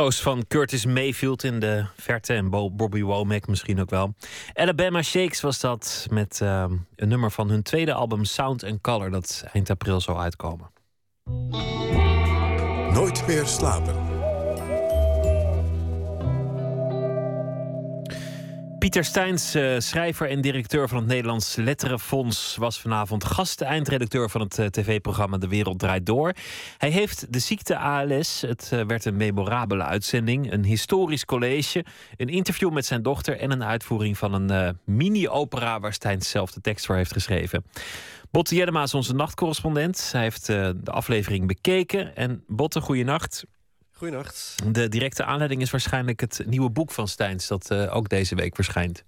Van Curtis Mayfield in de verte en Bo- Bobby Womack misschien ook wel. Alabama Shakes was dat met ehm, een nummer van hun tweede album Sound and Color dat eind april zal uitkomen. Nooit meer slapen. Pieter Steins, eh, schrijver en directeur van het Nederlands Letterenfonds, was vanavond gast-eindredacteur van het eh, tv-programma De Wereld Draait Door. Hij heeft de ziekte ALS. Het eh, werd een memorabele uitzending, een historisch college, een interview met zijn dochter en een uitvoering van een mini-opera waar Steins zelf de tekst voor heeft geschreven. Botte Jellema is onze nachtcorrespondent. Hij heeft de aflevering bekeken. En Botte, goeienacht. Goeienacht. De directe aanleiding is waarschijnlijk het nieuwe boek van Steins, dat eh, ook deze week verschijnt.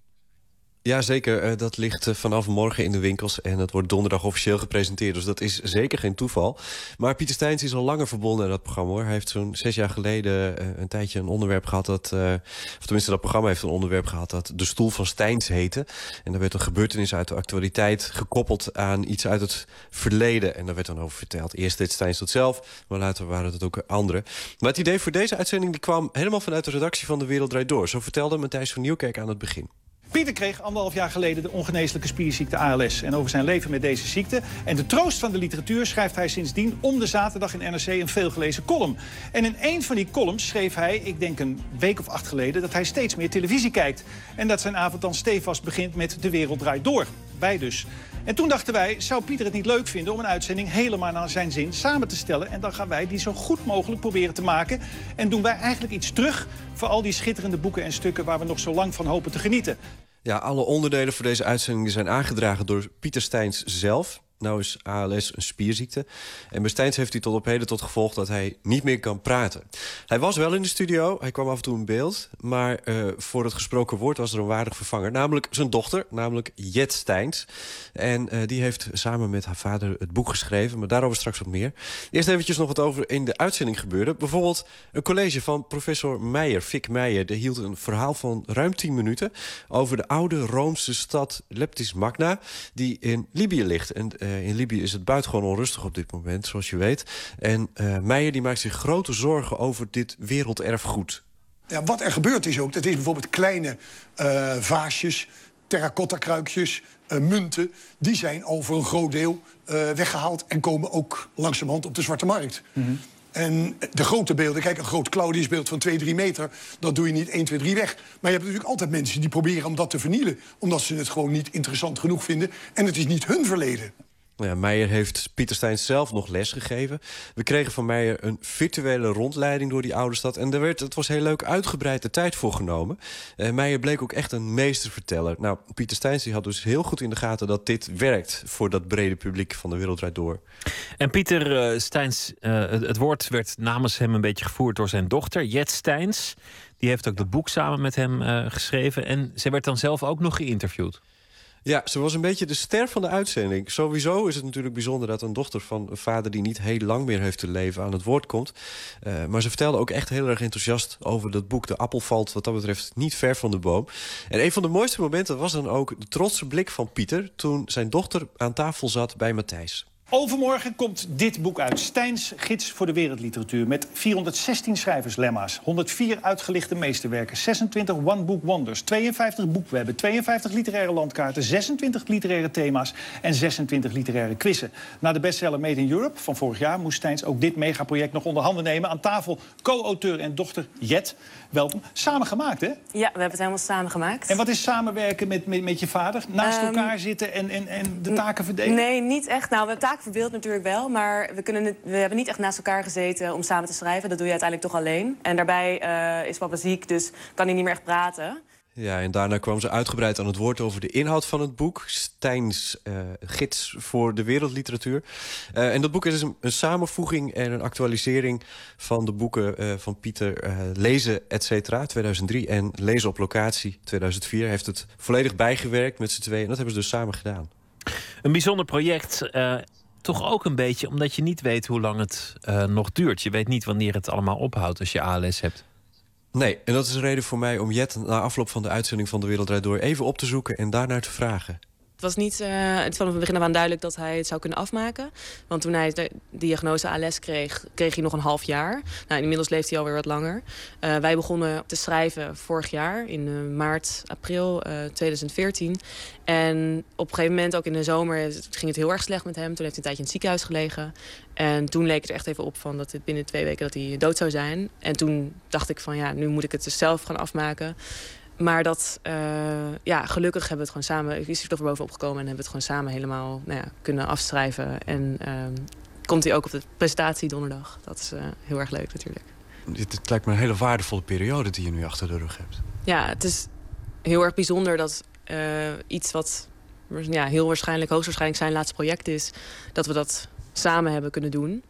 Ja, zeker. Eh, dat ligt eh, vanaf morgen in de winkels en dat wordt donderdag officieel gepresenteerd. Dus dat is zeker geen toeval. Maar Pieter Steins is al langer verbonden aan dat programma. Hoor. Hij heeft zo'n zes jaar geleden eh, een tijdje een onderwerp gehad dat... of tenminste, dat programma heeft een onderwerp gehad dat De Stoel van Steins heette. En daar werd een gebeurtenis uit de actualiteit gekoppeld aan iets uit het verleden. En daar werd dan over verteld. Eerst deed Steins dat zelf, maar later waren het ook anderen. Maar het idee voor deze uitzending die kwam helemaal vanuit de redactie van De Wereld Draait Door. Zo vertelde Matthijs van Nieuwkerk aan het begin. Pieter kreeg anderhalf jaar geleden de ongeneeslijke spierziekte ALS. En over zijn leven met deze ziekte en de troost van de literatuur schrijft hij sindsdien om de zaterdag in NRC een veelgelezen column. En in een van die columns schreef hij, ik denk een week of acht geleden, dat hij steeds meer televisie kijkt. En dat zijn avond dan stevast begint met De Wereld Draait Door. Wij dus. En toen dachten wij, zou Pieter het niet leuk vinden om een uitzending helemaal naar zijn zin samen te stellen? En dan gaan wij die zo goed mogelijk proberen te maken. En doen wij eigenlijk iets terug voor al die schitterende boeken en stukken waar we nog zo lang van hopen te genieten. Ja, alle onderdelen voor deze uitzending zijn aangedragen door Pieter Steins zelf. Nou is ALS een spierziekte. En Steins heeft hij tot op heden tot gevolg dat hij niet meer kan praten. Hij was wel in de studio, hij kwam af en toe in beeld... maar eh, voor het gesproken woord was er een waardig vervanger. Namelijk zijn dochter, namelijk Jet Steins. En eh, die heeft samen met haar vader het boek geschreven... maar daarover straks wat meer. Eerst eventjes nog wat over in de uitzending gebeurde. Bijvoorbeeld een college van professor Meijer, Fik Meijer... die hield een verhaal van ruim 10 minuten... over de oude Roomse stad Leptis Magna... die in Libië ligt. En eh, in Libië is het buitengewoon onrustig op dit moment, zoals je weet. En eh, Meijer die maakt zich grote zorgen over dit werelderfgoed. Ja, wat er gebeurd is ook, dat is bijvoorbeeld kleine eh, vaasjes, terracotta kruikjes, eh, munten. Die zijn al voor een groot deel eh, weggehaald en komen ook langzamerhand op de zwarte markt. En de grote beelden, kijk, een groot Claudiusbeeld van 2, 3 meter... dat doe je niet 1, 2, 3 weg. Maar je hebt natuurlijk altijd mensen die proberen om dat te vernielen... omdat ze het gewoon niet interessant genoeg vinden. En het is niet hun verleden. Nou Ja, Meijer heeft Pieter Steins zelf nog les gegeven. We kregen van Meijer een virtuele rondleiding door die oude stad. En er werd, het was heel leuk, uitgebreid de tijd voor genomen. Eh, Meijer bleek ook echt een meesterverteller. Nou, Pieter Steins had dus heel goed in de gaten dat dit werkt... voor dat brede publiek van de Wereld Draait Door. En Pieter eh, Steins, eh, het, woord werd namens hem een beetje gevoerd door zijn dochter, Jet Steins. Die heeft ook het boek samen met hem geschreven. En zij werd dan zelf ook nog geïnterviewd. Ja, ze was een beetje de ster van de uitzending. Sowieso is het natuurlijk bijzonder dat een dochter van een vader... die niet heel lang meer heeft te leven aan het woord komt. Eh, maar ze vertelde ook echt heel erg enthousiast over dat boek. De appel valt wat dat betreft niet ver van de boom. En een van de mooiste momenten was dan ook de trotse blik van Pieter... toen zijn dochter aan tafel zat bij Matthijs. Overmorgen komt dit boek uit. Stijns Gids voor de Wereldliteratuur. Met 416 schrijverslemma's, 104 uitgelichte meesterwerken... 26 one-book wonders, 52 boekwebben... 52 literaire landkaarten, 26 literaire thema's... en 26 literaire quizzen. Na de bestseller Made in Europe van vorig jaar... moest Stijns ook dit megaproject nog onder handen nemen. Aan tafel co-auteur en dochter Jet. Welkom. Samen gemaakt, hè? Ja, we hebben het helemaal samen gemaakt. En wat is samenwerken met, met, met je vader? Naast Ehm, elkaar zitten en, en, en de taken verdelen? Nee, niet echt. Nou, we hebben taken verdeeld natuurlijk wel. Maar we, kunnen we hebben niet echt naast elkaar gezeten om samen te schrijven. Dat doe je uiteindelijk toch alleen. En daarbij eh, is papa ziek, dus kan hij niet meer echt praten. Ja, en daarna kwam ze uitgebreid aan het woord over de inhoud van het boek. Stijns eh, gids voor de wereldliteratuur. Eh, en dat boek is een, een samenvoeging en een actualisering van de boeken eh, van Pieter Lezen, et cetera, 2003. En Lezen op locatie, 2004. Hij heeft het volledig bijgewerkt met z'n tweeën. En dat hebben ze dus samen gedaan. Een bijzonder project. toch ook een beetje omdat je niet weet hoe lang het nog duurt. Je weet niet wanneer het allemaal ophoudt als je ALS hebt. Nee, en dat is een reden voor mij om Jet na afloop van de uitzending van De Wereld Door... even op te zoeken en daarnaar te vragen. Was niet eh, het van het begin af aan duidelijk dat hij het zou kunnen afmaken. Want toen hij de diagnose ALS kreeg, kreeg hij nog een half jaar. Nou, inmiddels leeft hij alweer wat langer. Eh, wij begonnen te schrijven vorig jaar, in eh, maart, april eh, 2014. En op een gegeven moment, ook in de zomer, ging het heel erg slecht met hem. Toen heeft hij een tijdje in het ziekenhuis gelegen. En toen leek het echt even op van dat het binnen twee weken dat hij dood zou zijn. En toen dacht ik van ja, nu moet ik het dus zelf gaan afmaken. Maar dat, eh, ja, gelukkig hebben we het gewoon samen, is er toch weer bovenop gekomen en hebben we het gewoon samen helemaal nou ja, kunnen afschrijven. En ehm, komt hij ook op de presentatie donderdag. Dat is eh, heel erg leuk natuurlijk. Dit, het lijkt me een hele waardevolle periode die je nu achter de rug hebt. Ja, het is heel erg bijzonder dat eh, iets wat ja, heel waarschijnlijk, hoogstwaarschijnlijk zijn laatste project is, dat we dat samen hebben kunnen doen.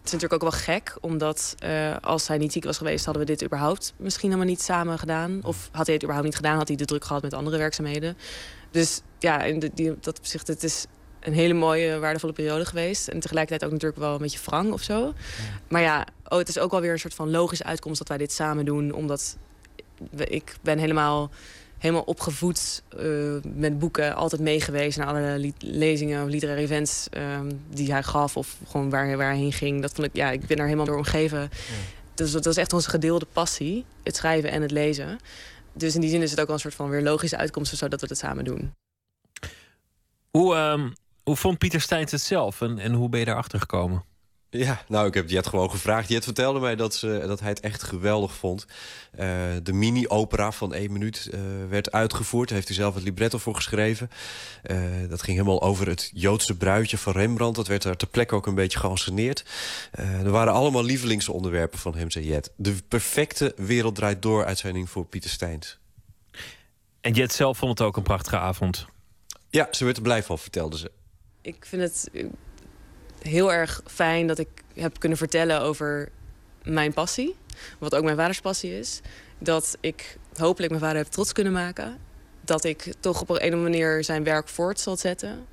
Het is natuurlijk ook wel gek, omdat eh, als hij niet ziek was geweest, hadden we dit überhaupt misschien helemaal niet samen gedaan. Of had hij het überhaupt niet gedaan, had hij de druk gehad met andere werkzaamheden. Dus ja, in de, die, dat opzicht, het is een hele mooie, waardevolle periode geweest. En tegelijkertijd ook natuurlijk wel een beetje wrang of zo. Maar ja, oh, het is ook wel weer een soort van logische uitkomst dat wij dit samen doen. Omdat ik ben helemaal, helemaal opgevoed eh, met boeken. Altijd meegeweest naar alle lezingen of literaire events ehm, die hij gaf. Of gewoon waar, waar hij heen ging. Dat vond ik, ja, ik ben daar helemaal door omgeven. Dus dat, is echt onze gedeelde passie. Het schrijven en het lezen. Dus in die zin is het ook wel een soort van weer logische uitkomst of zo dat we het samen doen. Hoe, ehm, hoe vond Pieter Steins het zelf en, en hoe ben je daarachter gekomen? Ja, nou, ik heb Jet gewoon gevraagd. Jet vertelde mij dat, ze, dat hij het echt geweldig vond. Eh, de mini-opera van één minuut eh, werd uitgevoerd. Daar heeft hij zelf het libretto voor geschreven. Eh, dat ging helemaal over het Joodse bruidje van Rembrandt. Dat werd daar ter plekke ook een beetje geanceneerd. Eh, er waren allemaal lievelingsonderwerpen van hem, zei Jet. De perfecte Wereld Draait Door uitzending voor Pieter Steins. En Jet zelf vond het ook een prachtige avond. Ja, ze werd er blij van, vertelde ze. ik vind het heel erg fijn dat ik heb kunnen vertellen over mijn passie. Wat ook mijn vaders passie is. Dat ik hopelijk mijn vader heb trots kunnen maken. Dat ik toch op een of andere manier zijn werk voort zal zetten.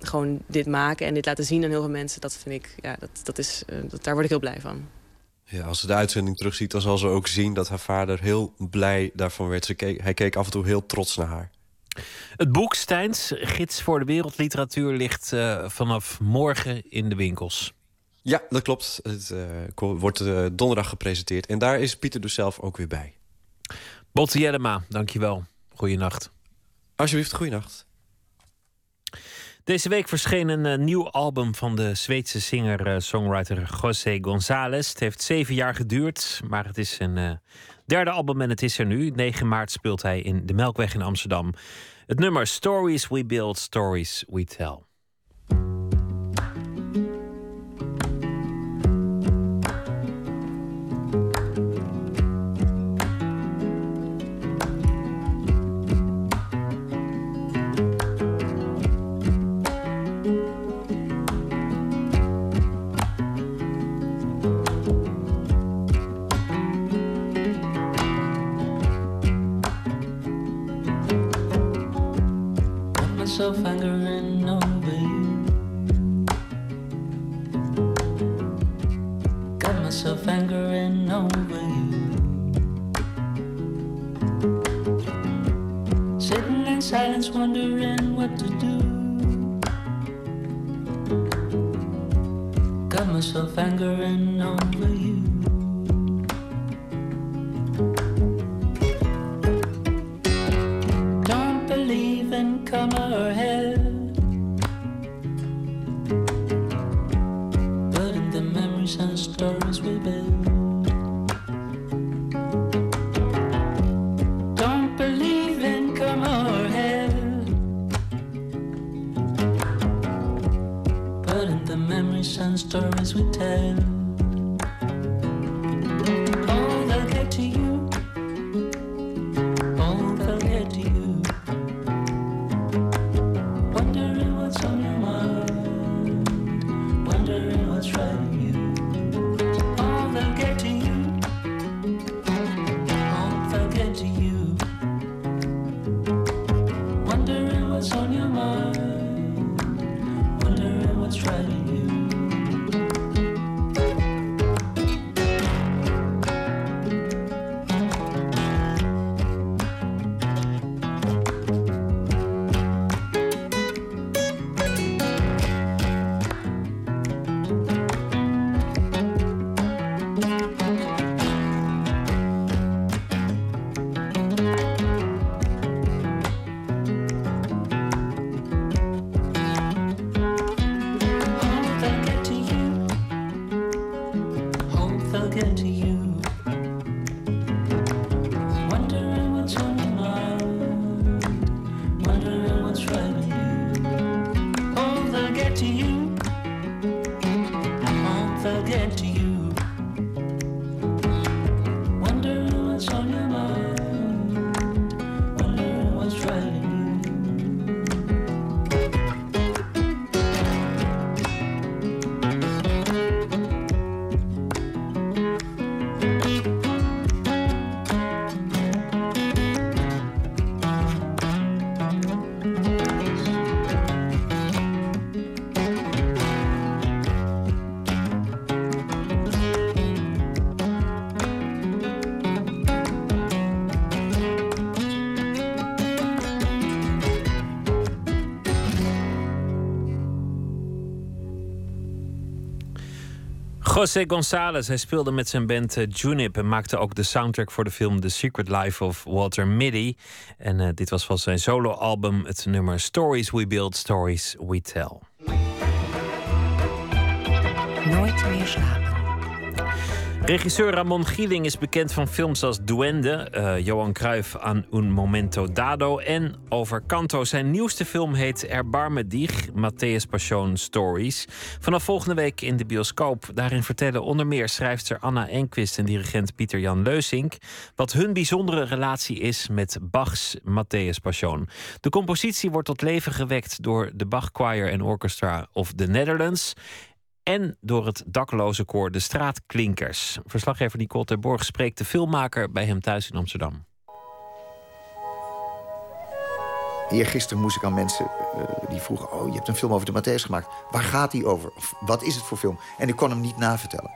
Gewoon dit maken en dit laten zien aan heel veel mensen. Dat vind ik, ja, dat, dat is, eh, dat, daar word ik heel blij van. Ja, als ze de uitzending terugziet, dan zal ze ook zien dat haar vader heel blij daarvan werd. Ze keek, hij keek af en toe heel trots naar haar. Het boek Stijns, Gids voor de Wereldliteratuur, ligt eh, vanaf morgen in de winkels. Ja, dat klopt. Het eh, wordt eh, donderdag gepresenteerd. En daar is Pieter dus zelf ook weer bij. Botte Jellema, dankjewel. Goeienacht. Alsjeblieft, goeienacht. Deze week verscheen een nieuw album van de Zweedse singer-songwriter José González. Het heeft zeven jaar geduurd, maar het is een derde album en het is er nu. 9 maart speelt hij in de Melkweg in Amsterdam. Het nummer Stories We Build, Stories We Tell. Myself angering over you. Got myself angering over you. Sitting in silence, wondering what to do. Got myself angering over you. Stories we tell. José González, hij speelde met zijn band eh, Junip en maakte ook de soundtrack voor de film The Secret Life of Walter Mitty. En eh, dit was van zijn soloalbum het nummer Stories We Build, Stories We Tell. Nooit meer slapen. Regisseur Ramon Gieling is bekend van films als Duende, eh, Johan Cruijff aan Un Momento Dado en over Canto. Zijn nieuwste film heet Erbarme dich, Matthäus Passion Stories. Vanaf volgende week in de bioscoop. Daarin vertellen onder meer schrijfster Anna Enquist en dirigent Pieter Jan Leusink wat hun bijzondere relatie is met Bach's Matthäus Passion. De compositie wordt tot leven gewekt door de Bach Choir en Orchestra of the Netherlands en door het dakloze koor De Straatklinkers. Verslaggever Nicole Terborg spreekt de filmmaker bij hem thuis in Amsterdam. Eergisteren moest ik aan mensen eh, die vroegen... oh, je hebt een film over de Matthäus gemaakt. Waar gaat die over? Of wat is het voor film? En ik kon hem niet navertellen.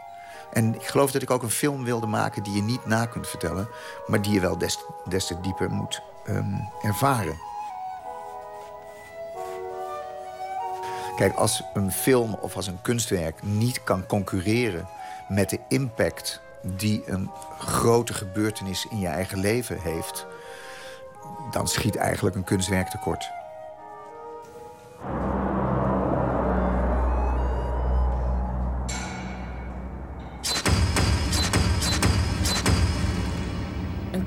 En ik geloof dat ik ook een film wilde maken die je niet na kunt vertellen... maar die je wel des, des te dieper moet ehm, ervaren. Kijk, als een film of als een kunstwerk niet kan concurreren met de impact die een grote gebeurtenis in je eigen leven heeft, dan schiet eigenlijk een kunstwerk tekort.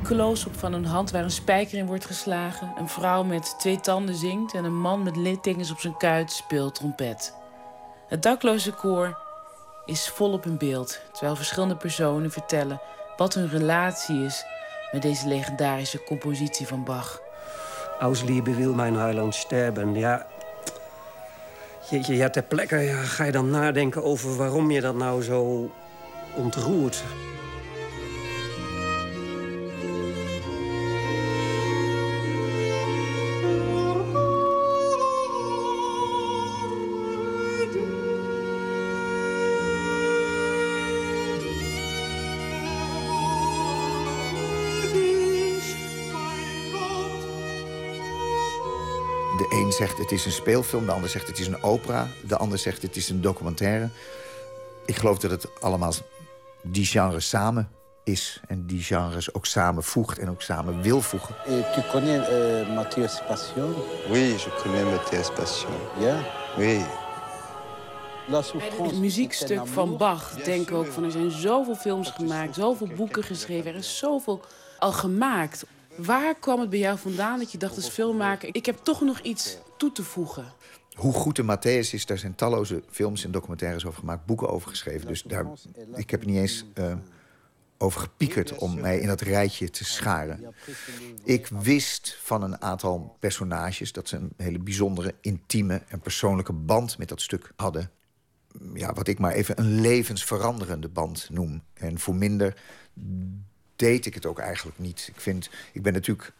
Close-up van een hand waar een spijker in wordt geslagen. Een vrouw met twee tanden zingt en een man met littekens op zijn kuit speelt trompet. Het dakloze koor is volop in beeld, terwijl verschillende personen vertellen wat hun relatie is met deze legendarische compositie van Bach. Ausliebe wil mijn Heiland sterben. Ja, jeetje, ja, ter plekke ja, ga je dan nadenken over waarom je dat nou zo ontroert. De een zegt het is een speelfilm, de ander zegt het is een opera... de ander zegt het is een documentaire. Ik geloof dat het allemaal die genres samen is... en die genres ook samen voegt en ook samen wil voegen. tu connais euh, Mathias Passion Oui, je connais Mathias Passion. Ja? Oui. Het muziekstuk van Bach denk ik ook van er zijn zoveel films gemaakt, zoveel boeken geschreven, er is zoveel al gemaakt. Waar kwam het bij jou vandaan dat je dacht als filmmaker, ik heb toch nog iets toe te voegen? Hoe goed de Matthäus is, daar zijn talloze films en documentaires over gemaakt, boeken over geschreven. Dus daar, ik heb niet eens eh, over gepiekerd om mij in dat rijtje te scharen. Ik wist van een aantal personages dat ze een hele bijzondere, intieme en persoonlijke band met dat stuk hadden. Ja, wat ik maar even een levensveranderende band noem. En voor minder deed ik het ook eigenlijk niet. Ik vind, ik ben natuurlijk...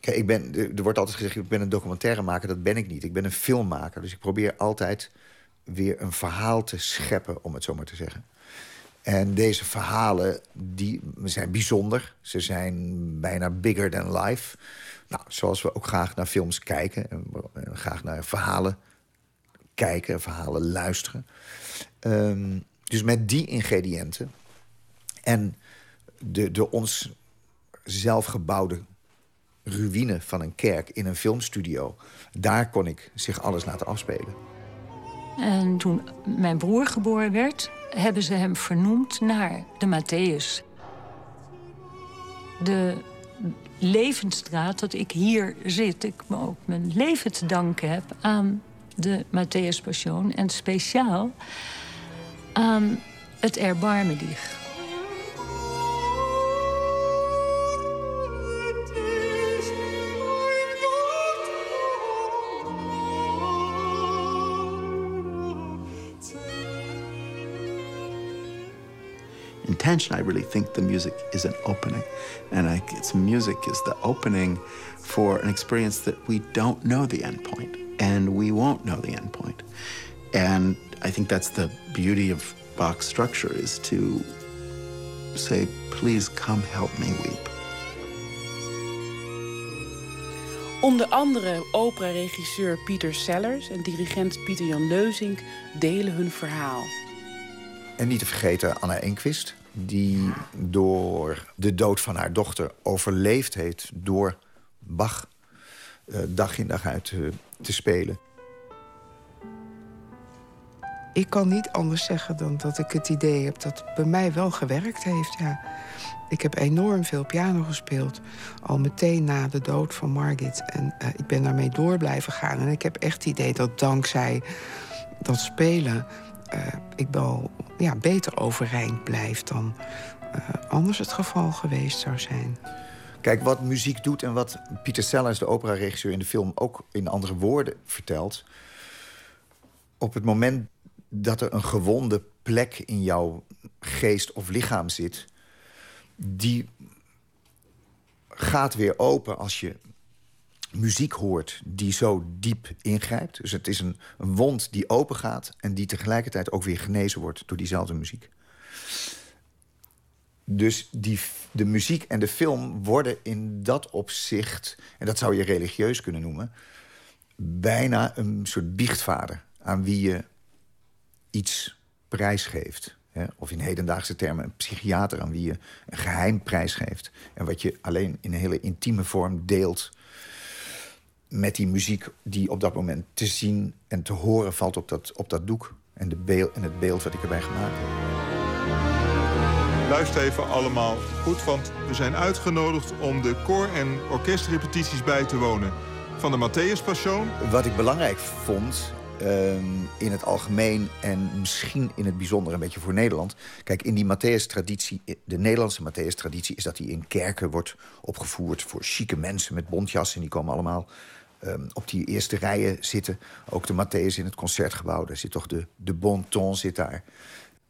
Kijk, ik ben, er wordt altijd gezegd, ik ben een documentairemaker. Dat ben ik niet. Ik ben een filmmaker. Dus ik probeer altijd weer een verhaal te scheppen, om het zo maar te zeggen. En deze verhalen die zijn bijzonder. Ze zijn bijna bigger than life. Nou, zoals we ook graag naar films kijken. En graag naar verhalen kijken, verhalen luisteren. Ehm, dus met die ingrediënten... en de, de ons zelfgebouwde ruïne van een kerk in een filmstudio... daar kon ik zich alles laten afspelen. En toen mijn broer geboren werd, hebben ze hem vernoemd naar de Matthäus. De levensstraat dat ik hier zit, ik me ook mijn leven te danken heb aan de Matthäus Passion en speciaal aan het Erbarme dich. Intention. I really think the music is an opening, and I, it's music is the opening for an experience that we don't know the end point, and we won't know the end point. And I think that's the beauty of Bach's structure is to say, "Please come help me weep." Onder andere opera-regisseur Pieter Sellers en dirigent Pieter Jan Leuzink delen hun verhaal. En niet te vergeten Anna Enquist, die door de dood van haar dochter overleefd heeft... door Bach eh, dag in dag uit eh, te spelen. ik kan niet anders zeggen dan dat ik het idee heb dat het bij mij wel gewerkt heeft. Ja. Ik heb enorm veel piano gespeeld, al meteen na de dood van Margit. En eh, ik ben daarmee door blijven gaan. En ik heb echt het idee dat dankzij dat spelen... ik wel ja, beter overeind blijf dan eh, anders het geval geweest zou zijn. Kijk, wat muziek doet en wat Pieter Sellers, de operaregisseur in de film... ook in andere woorden vertelt... op het moment dat er een gewonde plek in jouw geest of lichaam zit... die gaat weer open als je muziek hoort die zo diep ingrijpt. Dus het is een, een wond die open gaat... en die tegelijkertijd ook weer genezen wordt door diezelfde muziek. Dus die, de muziek en de film worden in dat opzicht... en dat zou je religieus kunnen noemen... bijna een soort biechtvader aan wie je iets prijsgeeft. Of in hedendaagse termen een psychiater aan wie je een geheim prijsgeeft. En wat je alleen in een hele intieme vorm deelt met die muziek die op dat moment te zien en te horen valt op dat, op dat doek. En, de beeld, en het beeld wat ik erbij gemaakt heb. Luister even allemaal goed, want we zijn uitgenodigd om de koor- en orkestrepetities bij te wonen. Van de Matthäus Passion. Wat ik belangrijk vond ehm, in het algemeen en misschien in het bijzonder een beetje voor Nederland. Kijk, in die Matthäus-traditie, de Nederlandse Matthäus-traditie... is dat die in kerken wordt opgevoerd voor chique mensen met bontjassen. Die komen allemaal ehm, op die eerste rijen zitten. Ook de Matthäus in het Concertgebouw, daar zit toch de, de bon ton zit daar.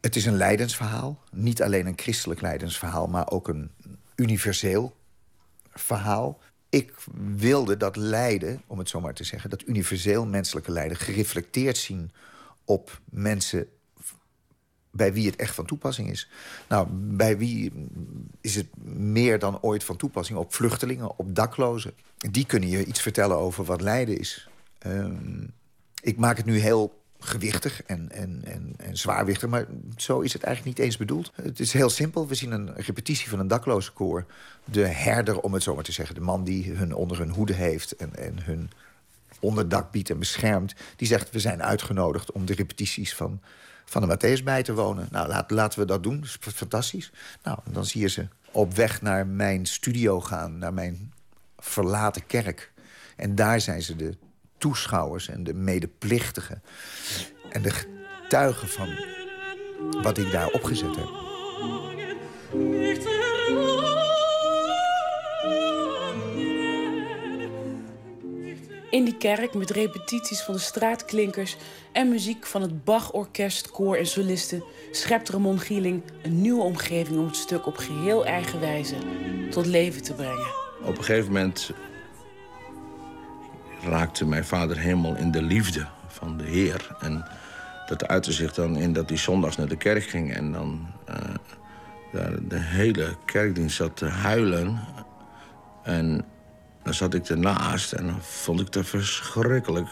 Het is een lijdensverhaal. Niet alleen een christelijk lijdensverhaal, maar ook een universeel verhaal. Ik wilde dat lijden, om het zo maar te zeggen... dat universeel menselijke lijden gereflecteerd zien op mensen bij wie het echt van toepassing is. Nou, bij wie is het meer dan ooit van toepassing? Op vluchtelingen, op daklozen. Die kunnen je iets vertellen over wat lijden is. Ehm, ik maak het nu heel gewichtig en, en, en, en zwaarwichtig. Maar zo is het eigenlijk niet eens bedoeld. Het is heel simpel. We zien een repetitie van een dakloze koor. De herder, om het zo maar te zeggen. De man die hun onder hun hoede heeft en, en hun onderdak biedt en beschermt. Die zegt, we zijn uitgenodigd om de repetities van, van de Matthäus bij te wonen. Nou, laten we dat doen. Dat is fantastisch. Nou, dan zie je ze op weg naar mijn studio gaan. Naar mijn verlaten kerk. En daar zijn ze de toeschouwers en de medeplichtigen. En de getuigen van wat ik daar opgezet heb. In die kerk met repetities van de straatklinkers en muziek van het Bach-orkest, koor en solisten schept Ramon Gieling een nieuwe omgeving om het stuk op geheel eigen wijze tot leven te brengen. Op een gegeven moment raakte mijn vader helemaal in de liefde van de Heer. En dat uitte zich dan in dat hij zondags naar de kerk ging en dan eh, daar de hele kerkdienst zat te huilen. En dan zat ik ernaast en dan vond ik dat verschrikkelijk.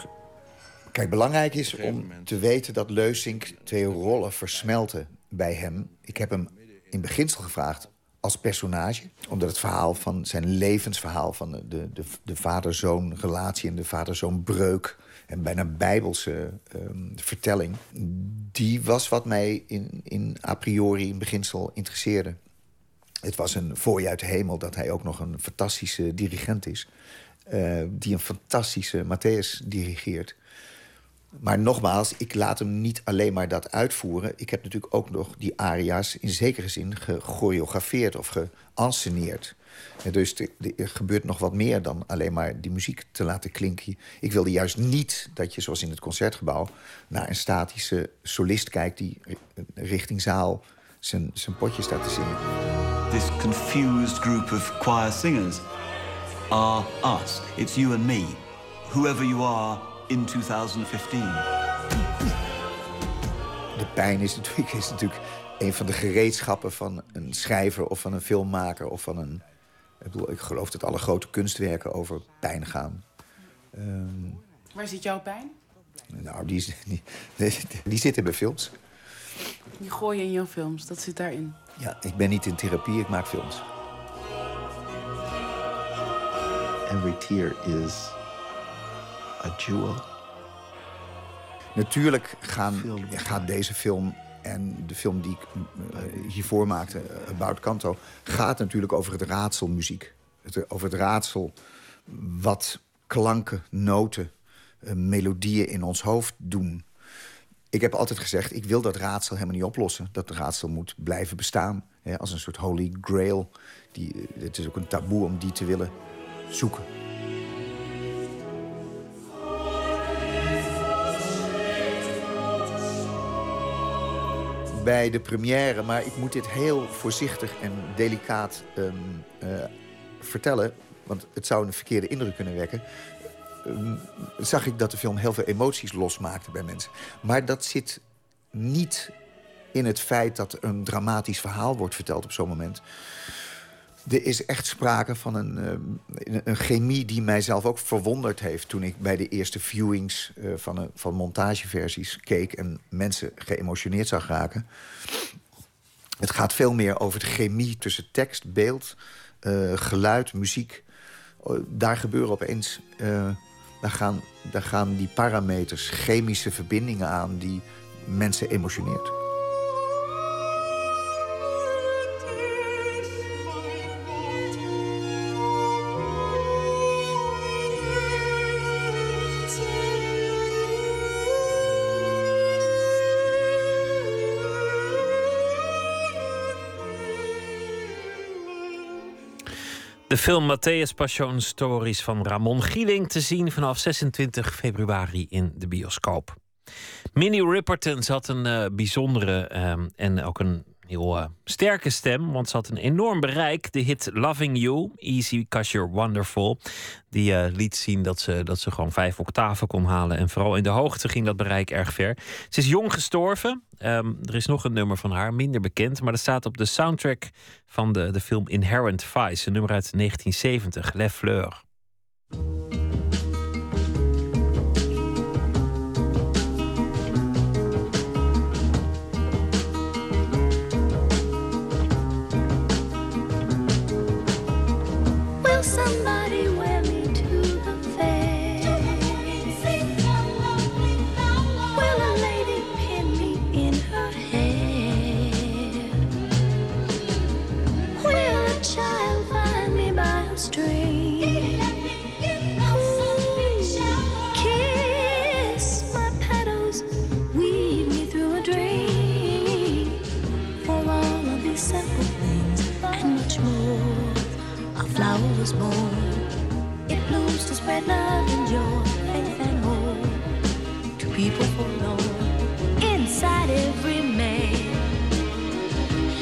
Kijk, belangrijk is om te weten dat Leusink twee rollen versmelten bij hem. Ik heb hem in beginsel gevraagd als personage. Omdat het verhaal van zijn levensverhaal... van de, de, de vader-zoon relatie en de vader-zoon breuk... en bijna bijbelse ehm, vertelling... die was wat mij in, in a priori in beginsel interesseerde. Het was een fooi uit de hemel dat hij ook nog een fantastische dirigent is... eh, die een fantastische Matthäus dirigeert... Maar nogmaals, ik laat hem niet alleen maar dat uitvoeren. Ik heb natuurlijk ook nog die aria's in zekere zin gechoreografeerd of geanceneerd. En dus er gebeurt nog wat meer dan alleen maar die muziek te laten klinken. Ik wilde juist niet dat je, zoals in het concertgebouw... naar een statische solist kijkt die richting zaal zijn, zijn potje staat te zingen. This confused group of choir singers are us. It's you and me. Whoever you are in 2015. De pijn is natuurlijk, is natuurlijk een van de gereedschappen van een schrijver of van een filmmaker of van een. Ik, bedoel, ik geloof dat alle grote kunstwerken over pijn gaan. Ehm, Waar zit jouw pijn? nou, die, is- die, die, die zit in mijn films. Die gooi je in jouw films, dat zit daarin. Ja, ik ben niet in therapie, ik maak films. Every tear is a jewel. Natuurlijk gaan, gaat deze film en de film die ik eh, hiervoor maakte, eh, About Canto... gaat natuurlijk over het raadsel muziek. Het, over het raadsel wat klanken, noten, eh, melodieën in ons hoofd doen. Ik heb altijd gezegd, ik wil dat raadsel helemaal niet oplossen. Dat raadsel moet blijven bestaan. Hè, als een soort holy grail. Die, het is ook een taboe om die te willen zoeken. bij de première, maar ik moet dit heel voorzichtig en delicaat ehm, eh, vertellen, want het zou een verkeerde indruk kunnen wekken. Ehm, zag ik dat de film heel veel emoties losmaakte bij mensen. Maar dat zit niet in het feit dat een dramatisch verhaal wordt verteld op zo'n moment. Er is echt sprake van een, uh, een chemie die mijzelf ook verwonderd heeft... toen ik bij de eerste viewings uh, van, van montageversies keek... en mensen geëmotioneerd zag raken. Het gaat veel meer over de chemie tussen tekst, beeld, geluid, muziek. daar gebeuren opeens... daar, gaan, daar gaan die parameters, chemische verbindingen aan... die mensen emotioneert. De film Matthäus Passion Stories van Ramon Gieling te zien vanaf 26 februari in de bioscoop. Minnie Riperton zat een uh, bijzondere uh, en ook een heel uh, sterke stem, want ze had een enorm bereik. De hit Loving You, Easy Because You're Wonderful, die uh, liet zien dat ze, dat ze gewoon vijf octaven kon halen. En vooral in de hoogte ging dat bereik erg ver. Ze is jong gestorven. Um, er is nog een nummer van haar, minder bekend, maar dat staat op de soundtrack van de, de film Inherent Vice, een nummer uit 1970, Les Fleurs. Love and joy, faith and hope to people forlorn. Inside every man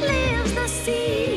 lives the seed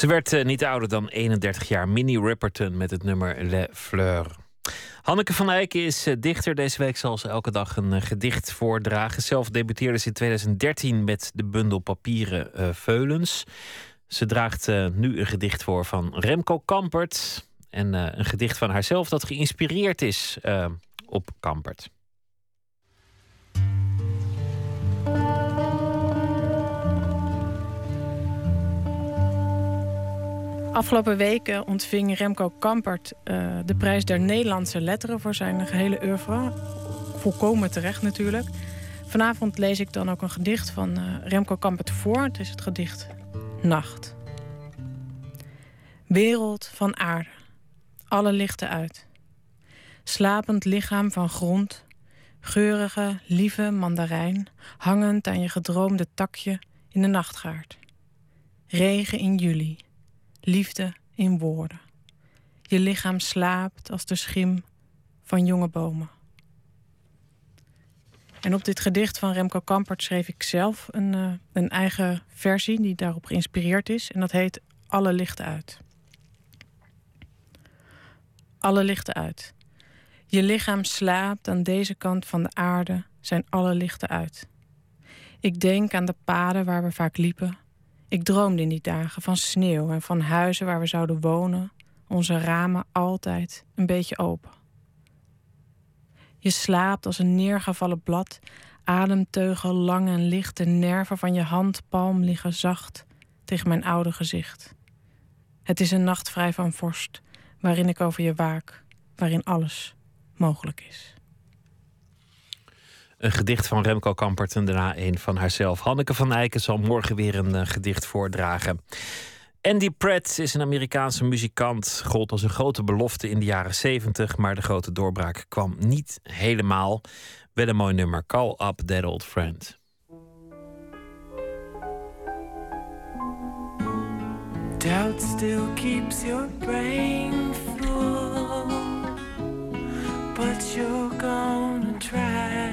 Ze werd eh, niet ouder dan 31 jaar. Minnie Ripperton met het nummer Le Fleur. Hanneke van Eyck is eh, dichter. Deze week zal ze elke dag een eh, gedicht voordragen. Zelf debuteerde ze in 2013 met de bundel papieren Veulens. Ze draagt nu een gedicht voor van Remco Kampert. En een gedicht van haarzelf dat geïnspireerd is op Kampert. Afgelopen weken ontving Remco Kampert eh, de prijs der Nederlandse letteren voor zijn gehele oeuvre. Volkomen terecht natuurlijk. Vanavond lees ik dan ook een gedicht van eh, Remco Kampert voor. Het is het gedicht Nacht. Wereld van aarde, alle lichten uit. Slapend lichaam van grond, geurige, lieve mandarijn, hangend aan je gedroomde takje in de nachtgaard. Regen in juli, liefde in woorden. Je lichaam slaapt als de schim van jonge bomen. En op dit gedicht van Remco Kampert schreef ik zelf een, eh, een eigen versie die daarop geïnspireerd is. En dat heet Alle lichten uit. Alle lichten uit. Je lichaam slaapt aan deze kant van de aarde, zijn alle lichten uit. Ik denk aan de paden waar we vaak liepen. Ik droomde in die dagen van sneeuw en van huizen waar we zouden wonen, onze ramen altijd een beetje open. Je slaapt als een neergevallen blad, ademteugen lang en licht, de nerven van je handpalm liggen zacht tegen mijn oude gezicht. Het is een nacht vrij van vorst, waarin ik over je waak, waarin alles mogelijk is. Een gedicht van Remco Kampert en daarna een van haarzelf. Hanneke van Eycken zal morgen weer een eh, gedicht voordragen. Andy Pratt is een Amerikaanse muzikant. Gold als een grote belofte in de jaren 70, maar de grote doorbraak kwam niet helemaal. Wel een mooi nummer. Call up that old friend. Doubt still keeps your brain full, but you're gonna try.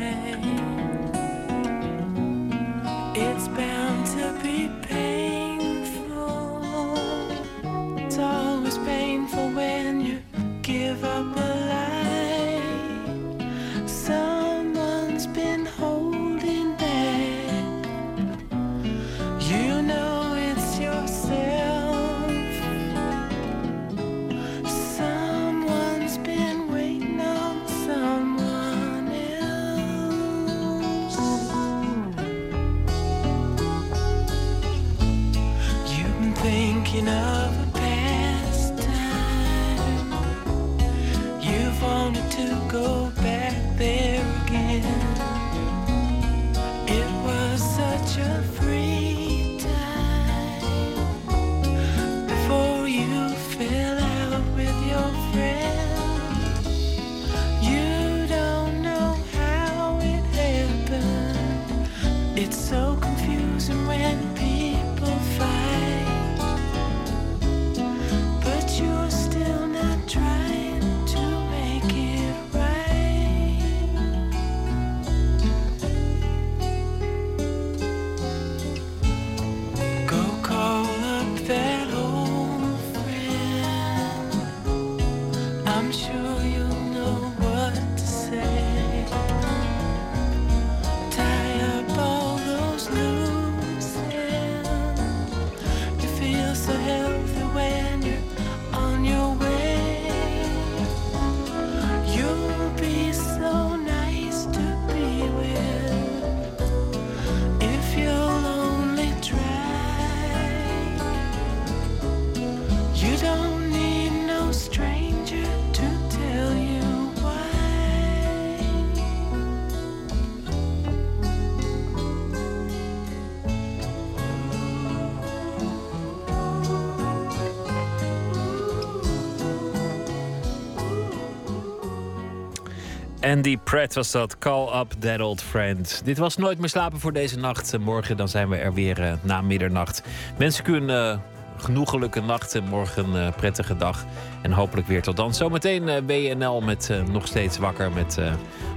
Andy Pratt was dat. Call up that old friend. Dit was Nooit meer slapen voor deze nacht. Morgen dan zijn we er weer eh, na middernacht. Wens ik u een eh, genoegelijke nacht en morgen een eh, prettige dag. En hopelijk weer tot dan. Zometeen WNL met nog steeds wakker met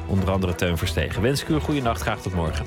onder andere Teun Verstegen. Wens ik u een goede nacht. Graag tot morgen.